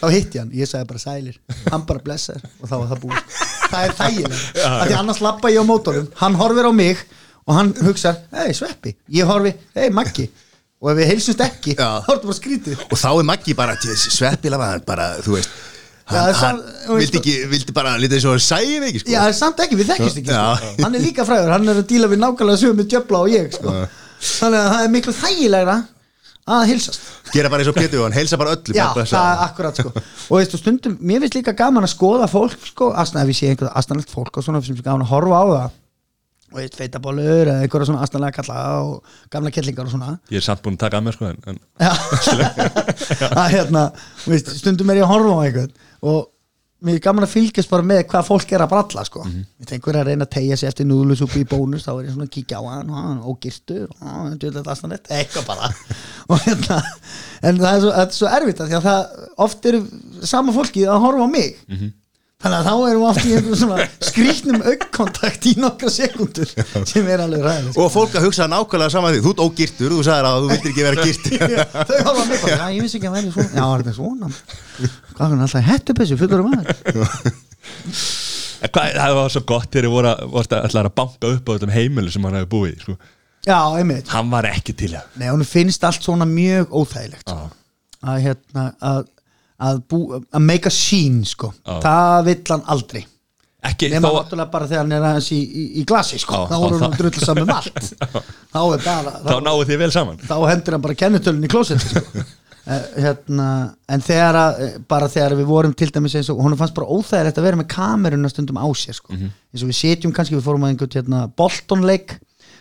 þá hitti hann, ég sagði bara sælir, hann bara blessaður og þá var það búið. Það er þægilegt, að því annars lappa ég á mótorum, hann horfir á mig og hann hugsar, hei Sveppi, ég horfi, hei Maggi, og ef við heilsumst ekki, þá er þetta bara skrítið. og þá er Maggi bara sveppila bara, þú veist hann, það er hann vildi ekki, vildi bara lítið eins og hann sæði ekki sko. Já, er samt ekki, við þekkjumst ekki, sko. hann er líka frægur, hann er að díla við nákvæmlega sögum með djöfla og ég, sko. Þannig að það er miklu þægilegra að heilsast. gera bara eins og Pétur og hann heilsa bara öllu Já, bara það er akkurat sko. Og veistu, stundum, mér finnst líka gaman að skoða fólk sko, aðstæða ef ég sé einhverja aðstæðanlegt fólk og svona sem er gaman að horfa á það. Og veit, feitabólur eða einhverja svona aðstæðanlega kalla og gamla kettlingar og svona. Ég er samt búin að taka að mér sko en, en Já, að hérna veist, stundum er ég að horfa á einhvern og mér er gaman að fylgjast bara með hvað fólk er að bralla sko. Mm -hmm. einhver er að reyna að tegja sig eftir núðlusúpi í bónus þá er ég svona að kíkja á hann og hann ógirtur og hann er þetta aðstæðanlegt eitthvað bara. Og hérna en það er svo, það er svo erfitt að því að það oft eru sama fólki að horfa á mig þannig að þá erum við oft í einhverjum svona skrýtnum aukkontakt í nokkra sekundur sem er alveg ræðilegt og fólk að hugsa nákvæmlega saman því þú ert ógirtur, þú sagðir að þú vildir ekki vera girtur Já, þau horfa á mig bara, já, ég vissi ekki að væri svona. Já, er þetta svona? Hvað er alltaf um aður En hvað, það var svo gott þegar að, voru að, ætlaði að banka upp á þetta heimilu sem hann hefði búið sko. já, einmitt, hann var ekki til að nei, hún finnst allt svona mjög óþægilegt Já. að hérna, að, að, bú, að make a scene sko. Já. það vill hann aldrei ekki nema þó náttúrulega bara þegar hann er aðeins í, í, í glasi sko. Já, þá voru hann drullu saman um allt þá er bara þá náðu þið vel saman þá hendur hann bara kennitölun í klósetti sko. Eh, hérna, en þegar að, eh, bara þegar við vorum til dæmis eins og hún fannst bara óþægilegt að vera með kameruna stundum á sér sko. eins og við setjum kannski, við fórum að einhvern hérna, boltonleik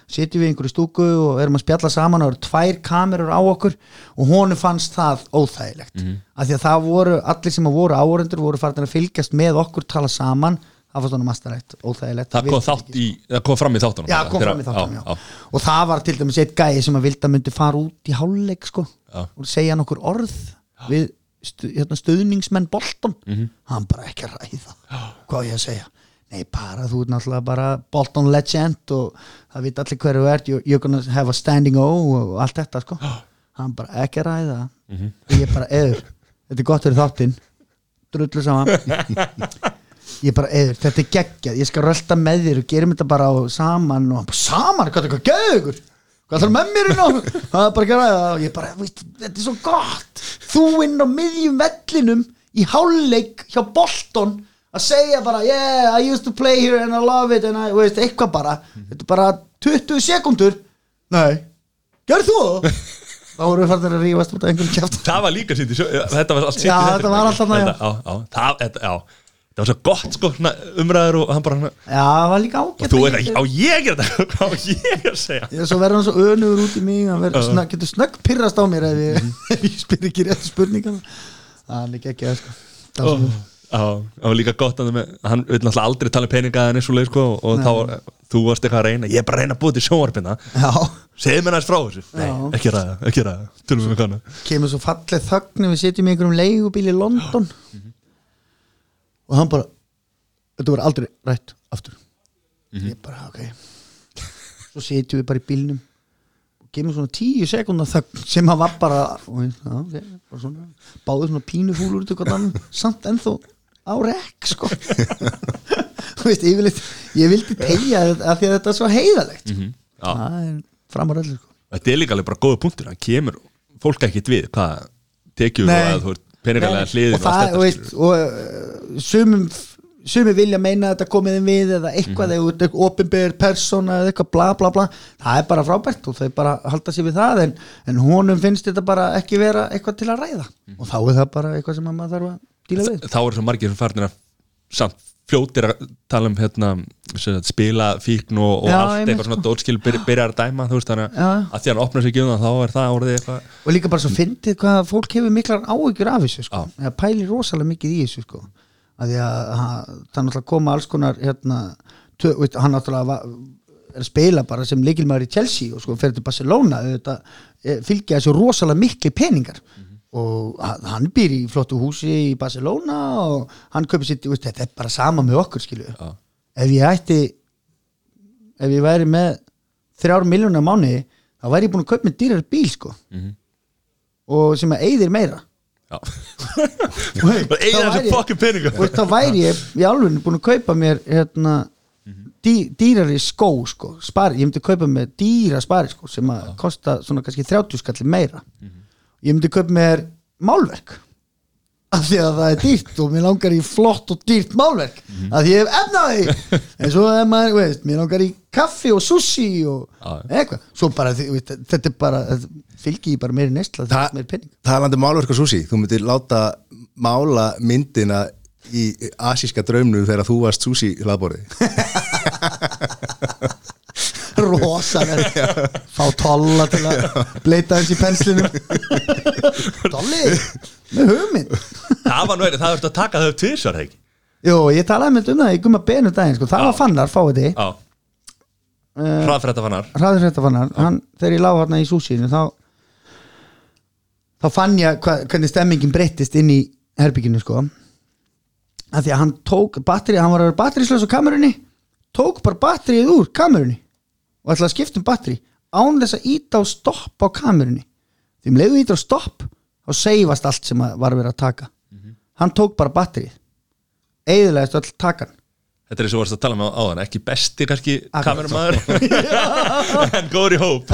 setjum við einhverju stúku og erum að spjalla saman og eru tvær kamerur á okkur og honum fannst það óþægilegt. Af því að það voru, allir sem voru áhörendur voru farin að fylgjast með okkur tala saman, það fannst honum astarætt óþægilegt. Það kom, þátt í, það kom fram í þáttunum. Já, kom fram í þáttunum, já, já. Og það var til dæmis eitt gæi sem að vilda myndi fara út í hálfleik sko Já. og segja nokkur orð við stu, hérna, stöðningsmenn Bolton Mhm. hann bara ekki að ræða hvað ég að segja nei bara þú ert náttúrulega bara Bolton legend og það veit allir hverju ert. You're, gonna have a standing O og allt þetta sko. Hann bara ekki ræða. Mhm. og ég bara eður. Þetta er gott fyrir þáttinn. Drullu saman. Ég bara, eður, þetta er geggjað. Ég skal rölda með þér og gerum þetta bara á, saman og hann bara, saman, hvað er þetta geðugur hvað? Ætlar með mér inn á það er bara ekki ræða. Og ég bara, veist, þetta er svo gott. Þú inn á miðjum vellinum í háluleik hjá Bolton að segja bara, yeah, I used to play here and I love it and I, veist, eitthvað bara. Þetta er bara 20 sekundur nei, gerð þú? Það? þá vorum við farin að rífast út af einhverjum kjátt það var líka sjó þetta var allt sýnt Já, þetta var allt þarna, já. Þetta- já, já, það, já. Það var svo gott sko umræður og hann bara já, það var líka og ágætt þú að er ég- ekki, á ég er þetta? Hvað á ég að segja? Já, svo verður hann svo önugur út í mig hann verður snögg, getur snögg pyrrast á mér ef ég, ég spyr ekki rétt spurningar. Það er líka ekki að sko Það var líka gott að hann vil náttúrulega aldrei tala um peninga en eins og leið sko og þá, var- þú varst eitthvað að reyna ég er bara að reyna að búið til sjónvarpina. Já, segðu mér næst frá þessu, nei, ekki ræða ekki ræða, tölum við kannu kemur svo fallið þögn við sitjum í einhverjum leigubíl í London. Og hann bara þetta var aldrei rætt aftur. Ég bara, ok. Svo sitjum við bara í bílnum. Og kemur svona tíu sekundar þögn sem hann var bara, og, okay, bara svona, báður svona pínufúlur samt ennþá á rekk sko þú veist, yfirleitt, ég vildi tegja þetta af því að þetta er svo heiðalegt sko. Já. það er framar öllu sko þetta er líka alveg bara góða punktur hann kemur fólk ekkit við hvað tekjur Nei. og að þú ert peningalega hliðin og það, og, veist, og uh, sumum sumir vilja meina að þetta komið þeim við eða eitthvað, eða mm -hmm. opinber persóna eða eitthvað bla bla bla það er bara frábært og þau bara halda sér við það en, en honum finnst þetta bara ekki vera eitthvað til að ræða Mhm. og þá er það bara eitthvað sem maður þarf að díla við þá eru svo margir sem farnir að samt fljótir að tala um hérna, spila fíkn og, og Já, allt eitthvað svona dótskil byr, byrjar að dæma þú veist þannig Já. að því hann opnar sig ekki um það þá er það orðið eitthvað og líka bara svo fyndið hvað fólk hefur miklar áhyggjur af þessu sko. Eða pælir rosalega mikið í þessu sko. að því að ha- það náttúrulega koma alls konar hérna, tö, veit, hann náttúrulega er að spila bara sem leikilmaður í Chelsea og sko fer til Barcelona þetta, fylgja þessu rosalega mikli peningar og ha- hann býr í flottu húsi í Barcelona og hann kaupir sitt, veist, þetta er bara sama með okkur skilju Já. ef ég ætti ef ég væri með þrjár miljónar mánuði þá væri ég búin að kaupa með dýrar bíl sko. Og sem að eyðir meira. Já. og eigin þessu fokkin peninga. og þá væri ég í alveg búin að kaupa mér hérna, dý, dýrari skó sko, spari, ég myndi kaupa mér dýra spari sko, sem að kosta svona kannski 30 skalli meira ég myndi kaupa mér málverk. Af því að það er dýrt og mér langar í flott og dýrt málverk. Af því ég hef efnaði en svo er maður, veist, mér langar í kaffi og sushi og Já. eitthvað. Svo bara, veist, þetta er bara þetta fylgi ég bara meiri neysla það Ta- er meiri penning Talandi um málverk og sushi, þú myndir láta mála myndina í asíska draumnum þegar þú varst sushi hlaðborði rosalega. Fá tolla til að bleita hans í penslinum. Tolli með hugmynd. Það var nú einu, það verður að taka þau tvisar ekki? Jú, ég talaði með um það í gumma benu daginn sko. það var fannar, fáið þið. Já, hraðfrætta fannar. Hraður þetta fannar, hann, þegar ég lág hérna í súsinu þá þá fann ég hva, hvernig stemmingin breyttist inn í herbygginu sko. Af því að hann tók batteri, hann var að vera batterislaus á kamerunni tók bara batterið úr kamerunni og ætlaði að skipta um batteri án þess að íta á stopp á kamerunni. Því um leiðu íta á stopp þá seifast allt sem var að vera að taka. Hann tók bara batterið. Eðilegast öll takan. Þetta er eins og varst að tala með áðan, ekki besti kannski Akkurat. kameramaður en góður í hóp.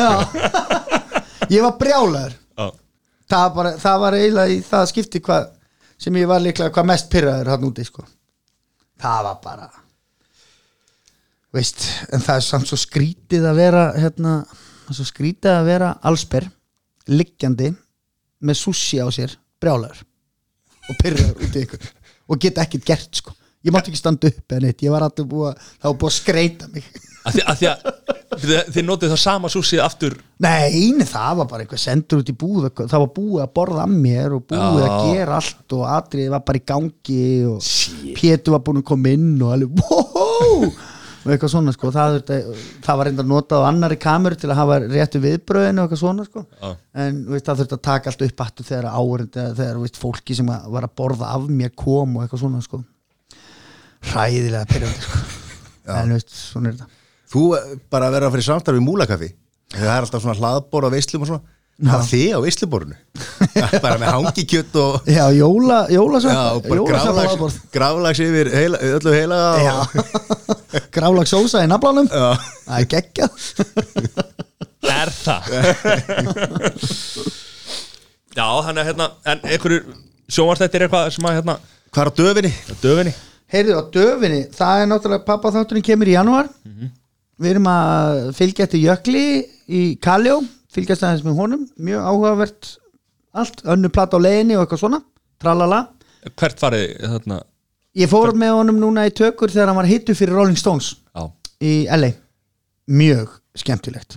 Ég var brjálaður. Já, það, bara, það var eiginlega í það skipti hvað sem ég var líklega hvað mest pyrraður hann úti sko. Það var bara veist, en það er samt svo skrítið að vera hérna, svo skrítið að vera allsber, liggjandi með sushi á sér brjálaður og pyrraður út í ykkur og geta ekkert gert sko ég mátti ekki standa upp eða neitt, ég var alltaf búið að það var búið að skreita mig að því að, því að þið, notið það sama súsið aftur Nei, nei, það var bara eitthvað sendur út í búð það var búið að borða að mér og búið Já. að gera allt og atriði var bara í gangi og Pétur var búin að koma inn og alveg wow! Og eitthvað svona sko. Það, það var reynda að nota á annari kameru til að hafa réttu viðbröðinu og eitthvað svona sko. Já. en veist, það þurfti að taka allt upp aftur þegar árind þegar veist, fólki sem var að borða af mér kom og eitthvað svona sko. Hræðilega pyrrandi sko. En veist, svona er þetta. Þú eh, bara vera að fyrir samstarf í múlakaffi. Það er alltaf svona hlaðbor á veislum og svona Það var þið á veisluborinu Bara með hangikjött og Já, jóla, grálags, aðborð. grálags yfir heila, öllu heila grálags sósa í naflanum. Já. Það er geggjað. Er það? Já, hann er hérna En einhverju sjónvarstættir eitthvað sem að hérna Hvað er á döfinni? Döfinni. Heyrðu á döfinni, það er náttúrulega pappa þátturinn kemur í janúar. Við erum að fylgja eftir Jökli í Kaljó fylgjast aðeins með honum, mjög áhugavert allt, önnu plata á leiðinni og eitthvað svona, tralala. Hvert farið þarna Ég fór með honum núna í tökur þegar hann var hittu fyrir Rolling Stones Já, í LA mjög skemmtilegt.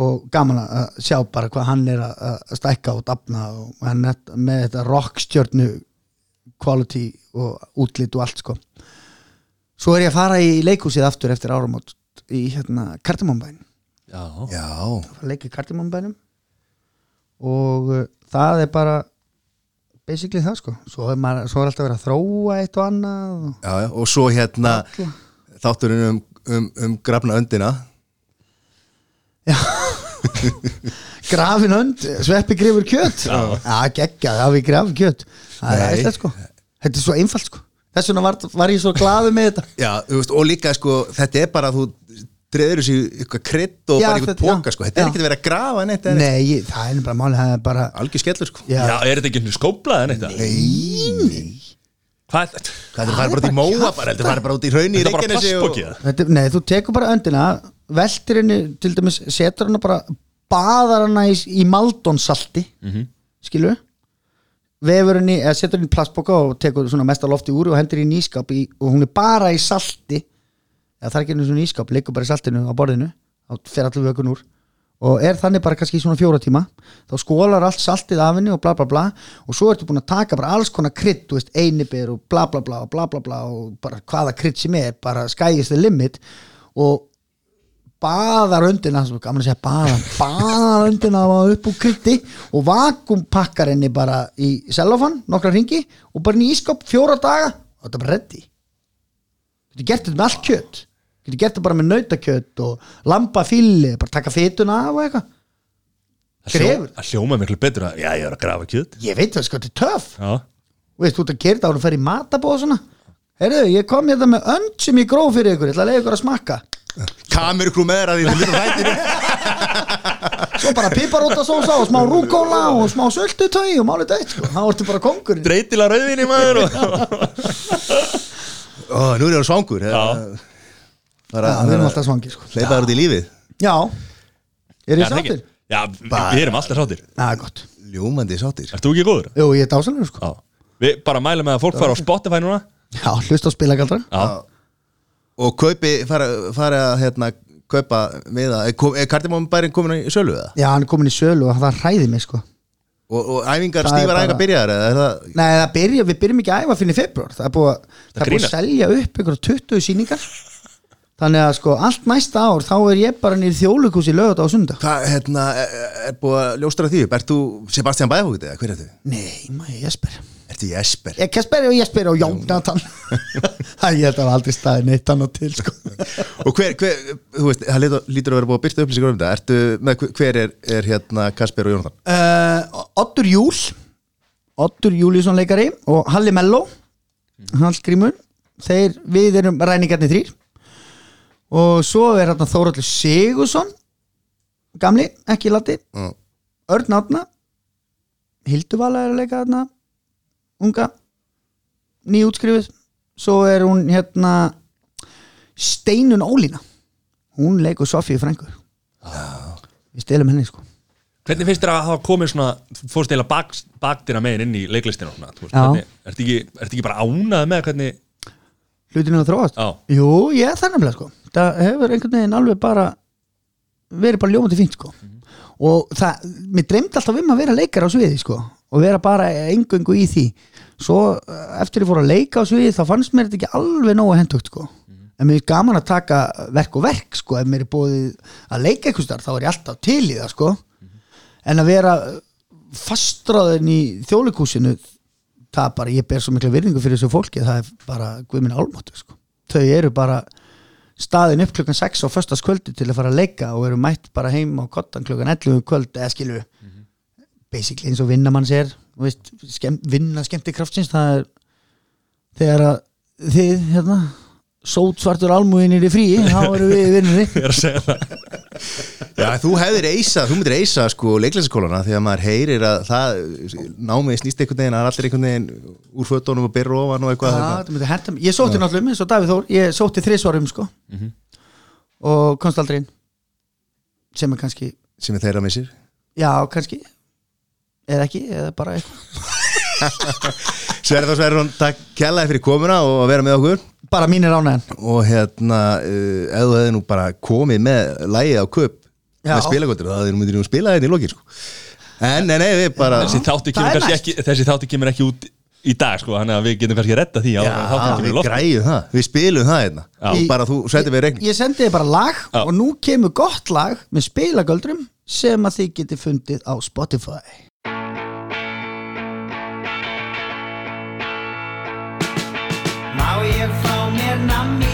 Og gaman að sjá bara hvað hann er að stækka og dafna og hann er með þetta rockstjörnu quality og útlit og allt sko. Svo er ég að fara í leikhúsið aftur eftir áramót í hérna Kardimonbæn já, Já, að leika í Kardimonbænum og uh, það er bara basically það sko. Svo er, maður, svo er alltaf verið að þróa eitt og annað og já, já, og svo hérna þátturinn um, um, um grafna öndina. Grafin önd, sveppi grifur kjöt. Já, geggja, það við grafin kjöt. Það er æslega sko. Þetta er svo einfalt sko. Þess vegna var, var ég svo glaðu með þetta. Já, þú veist, og líka sko, þetta er bara að þú dreður þessu eitthvað krydd og Já, bara eitthvað þetta- póka sko, þetta er Já. ekki að vera að grafa neitt, þetta er nei, ég, það er bara máli það er bara algjör skellur sko. Já, já er þetta ekki einhvern skóplað en eitthvað? Nei, Hvað er þetta? Hvað er það fara bara út í móa bara, það fara bara út í hraunni í Þetta er bara þetta, nei, þú tekur bara öndina veltir henni, til dæmis setur hana bara, baðar hana í, í maldonsalti mm -hmm. skilur vefur henni, eða setur henni í plastboka og tekur svona mesta lofti úr og hendur í nýskap í, og hún er bara í salti það er ekki einu svona nýskap, liggur bara í saltinu á borðinu, þá fer allir vökun úr. Og er þannig bara kannski svona fjóra tíma þá skólar allt saltið af henni og bla bla bla. Og svo ertu búin að taka bara alls konar krydd, þú veist, einibir og bla bla bla og bla bla bla og bara hvaða krydd sem er, bara sky is the limit. Og baðar öndina, sem er gaman að segja baðar baðar öndina upp úr kryddi og vakumpakkar henni bara í sellofan, nokkra ringi og bara í ískap fjóra daga. Og þetta er bara reddi getur gert þetta með allt kjöt getur gert þetta bara með nautakjöt og lambafíli, bara taka fytuna af og eitthvað. Það Grefur. Það hljóma miklu betur að Já, ég er að grafa kjöt. Ég veit það sko, þetta er töff. Já, og veist, þú ert að kerta ára að fer í matabóð og svona. Heyrðu, ég kom hérna með önd sem ég gróf fyrir ykkur, ég ætla að leiða ykkur að smakka. Kamerukrú með þér að því þú lítur þættinu svo bara piparóta sósa og smá rúkóla og smá söldutöi og málið dætt sko. þá ertu bara kongurinn Dreitilega rauðvinni maður. Og... Ó, nú er á svangur Já. Við erum alltaf svangir sko. hleypaður út í lífið. Já, er ég það sáttir? Já, við- við erum alltaf sáttir. Það er gott, ljómandi sáttir. Þú ekki góður? jú, ég er dásanlega sko. Já. Við bara mælum með að fólk fara á Spotify núna. Já, hlust á spilagaldra Já, og kaupi, fara, fara að hérna, kaupa með það er, er kardimómi bærin komin í sölu eða? já, hann er komin í sölu og það hræði mig sko. Og, og æfingar, Það er stífar bara- æfingar byrjar eða er það Nei, það byrja, við byrjum ekki að æfa fyrir februar Það er búið, að- það er að selja upp einhverja 20 sýningar Þannig að sko, allt næsta ár þá er ég bara nýr þjólukus í lögut á sunda Hvað, hérna, er, er búið að ljóstra því? Ert þú Sebastian Bæhókit eða hver er þú? Nei, maður Jesper Ertu Jesper? Ég Kesper og Jesper og Jónatan Það ég held að hafa aldrei staðið neitt annað til sko. Og hver, hver, þú veist, það lítur, að vera búið að byrta upplýsingar um þetta Ertu með, hver er, er hérna Kasper og Jónatan? uh, Oddur Júl Oddur Júlísson leikari og Halli Mello Hallgrímur Þeir, við erum ræningarnir þrýr og svo er hérna Þóraldur Sigursson gamli, ekki lati Mm. Örn Átna Hilduvala er að leika þarna unga nýjútskrifuð svo er hún hérna Steinun Ólína. Hún leikur Sofíu Frængu við stelum henni sko. Hvernig finnst þér að hafa komið svona þú fórst eila bak, bakdina megin inn í leiklistina og svona, þú veist, hvernig, ertu ekki, ertu ekki bara ánað með hvernig hlutinu að þróast? Já. Jú, ég er það nefnilega sko það hefur einhvern veginn alveg bara verið bara ljómandi fínt sko. Og það, mér dreymdi alltaf um að vera leikar á sviði sko og vera bara engöngu í því. Svo eh, eftir ég fór að leika á sviði þá fannst mér þetta ekki alveg nógu hendugt sko. En mér er gaman að taka verk og verk sko. Ef mér er búið að leika eitthvað starf þá er ég alltaf til í það sko. En að vera fastráðin í þjólikúsinu það er bara, ég ber svo mikla virðingu fyrir þessu fólki það er bara guðminn álmáttu sko. þau eru bara staðin upp klukkan 6 á föstaskvöldi til að fara að leika og eru mætt bara heim á kottan klukkan 11 um kvöld eða skilu basically eins og vinna mann sér veist, skemm, vinna skemmti kraftsins það er þegar að þið hérna sót svartur almúinir í fríi þá eru við vinnunni. Er þú hefðir eisa, þú myndir eisa sko leiklæsaskólana þegar maður heyrir að það námið snýst einhvern veginn, það er allir einhvern veginn úr fötunum og byrra ofan og eitthvað mér. ég sótti náttúrulega um eins og Davíð Þór ég sótti þrísvarum sko. Og komst aldrei inn. Sem er kannski, sem er þeirra missir. Já kannski. Eða ekki, eða bara eitthvað Sverða Sverðun, takk kjallaði fyrir komuna og að vera með okkur. Bara mín er ánægðan og hérna, uh, ef þú hefði nú bara komið með lægið á köp Já. með spilagóttir, þá hefði nú myndir nú spila þetta í lokin sko. en, nei, nei, við bara Þessi þáttu Það kemur er ekki Þessi þáttu kemur ekki út í dag sko, Þannig að við getum kannski að redda því en Já, í við græjum það, við spilum það hérna. Og bara þú sættir við reikning. ég sendi þið bara lag Já. og nú kemur gott lag með spilagöldrum sem að þið geti fundið á Spotify Má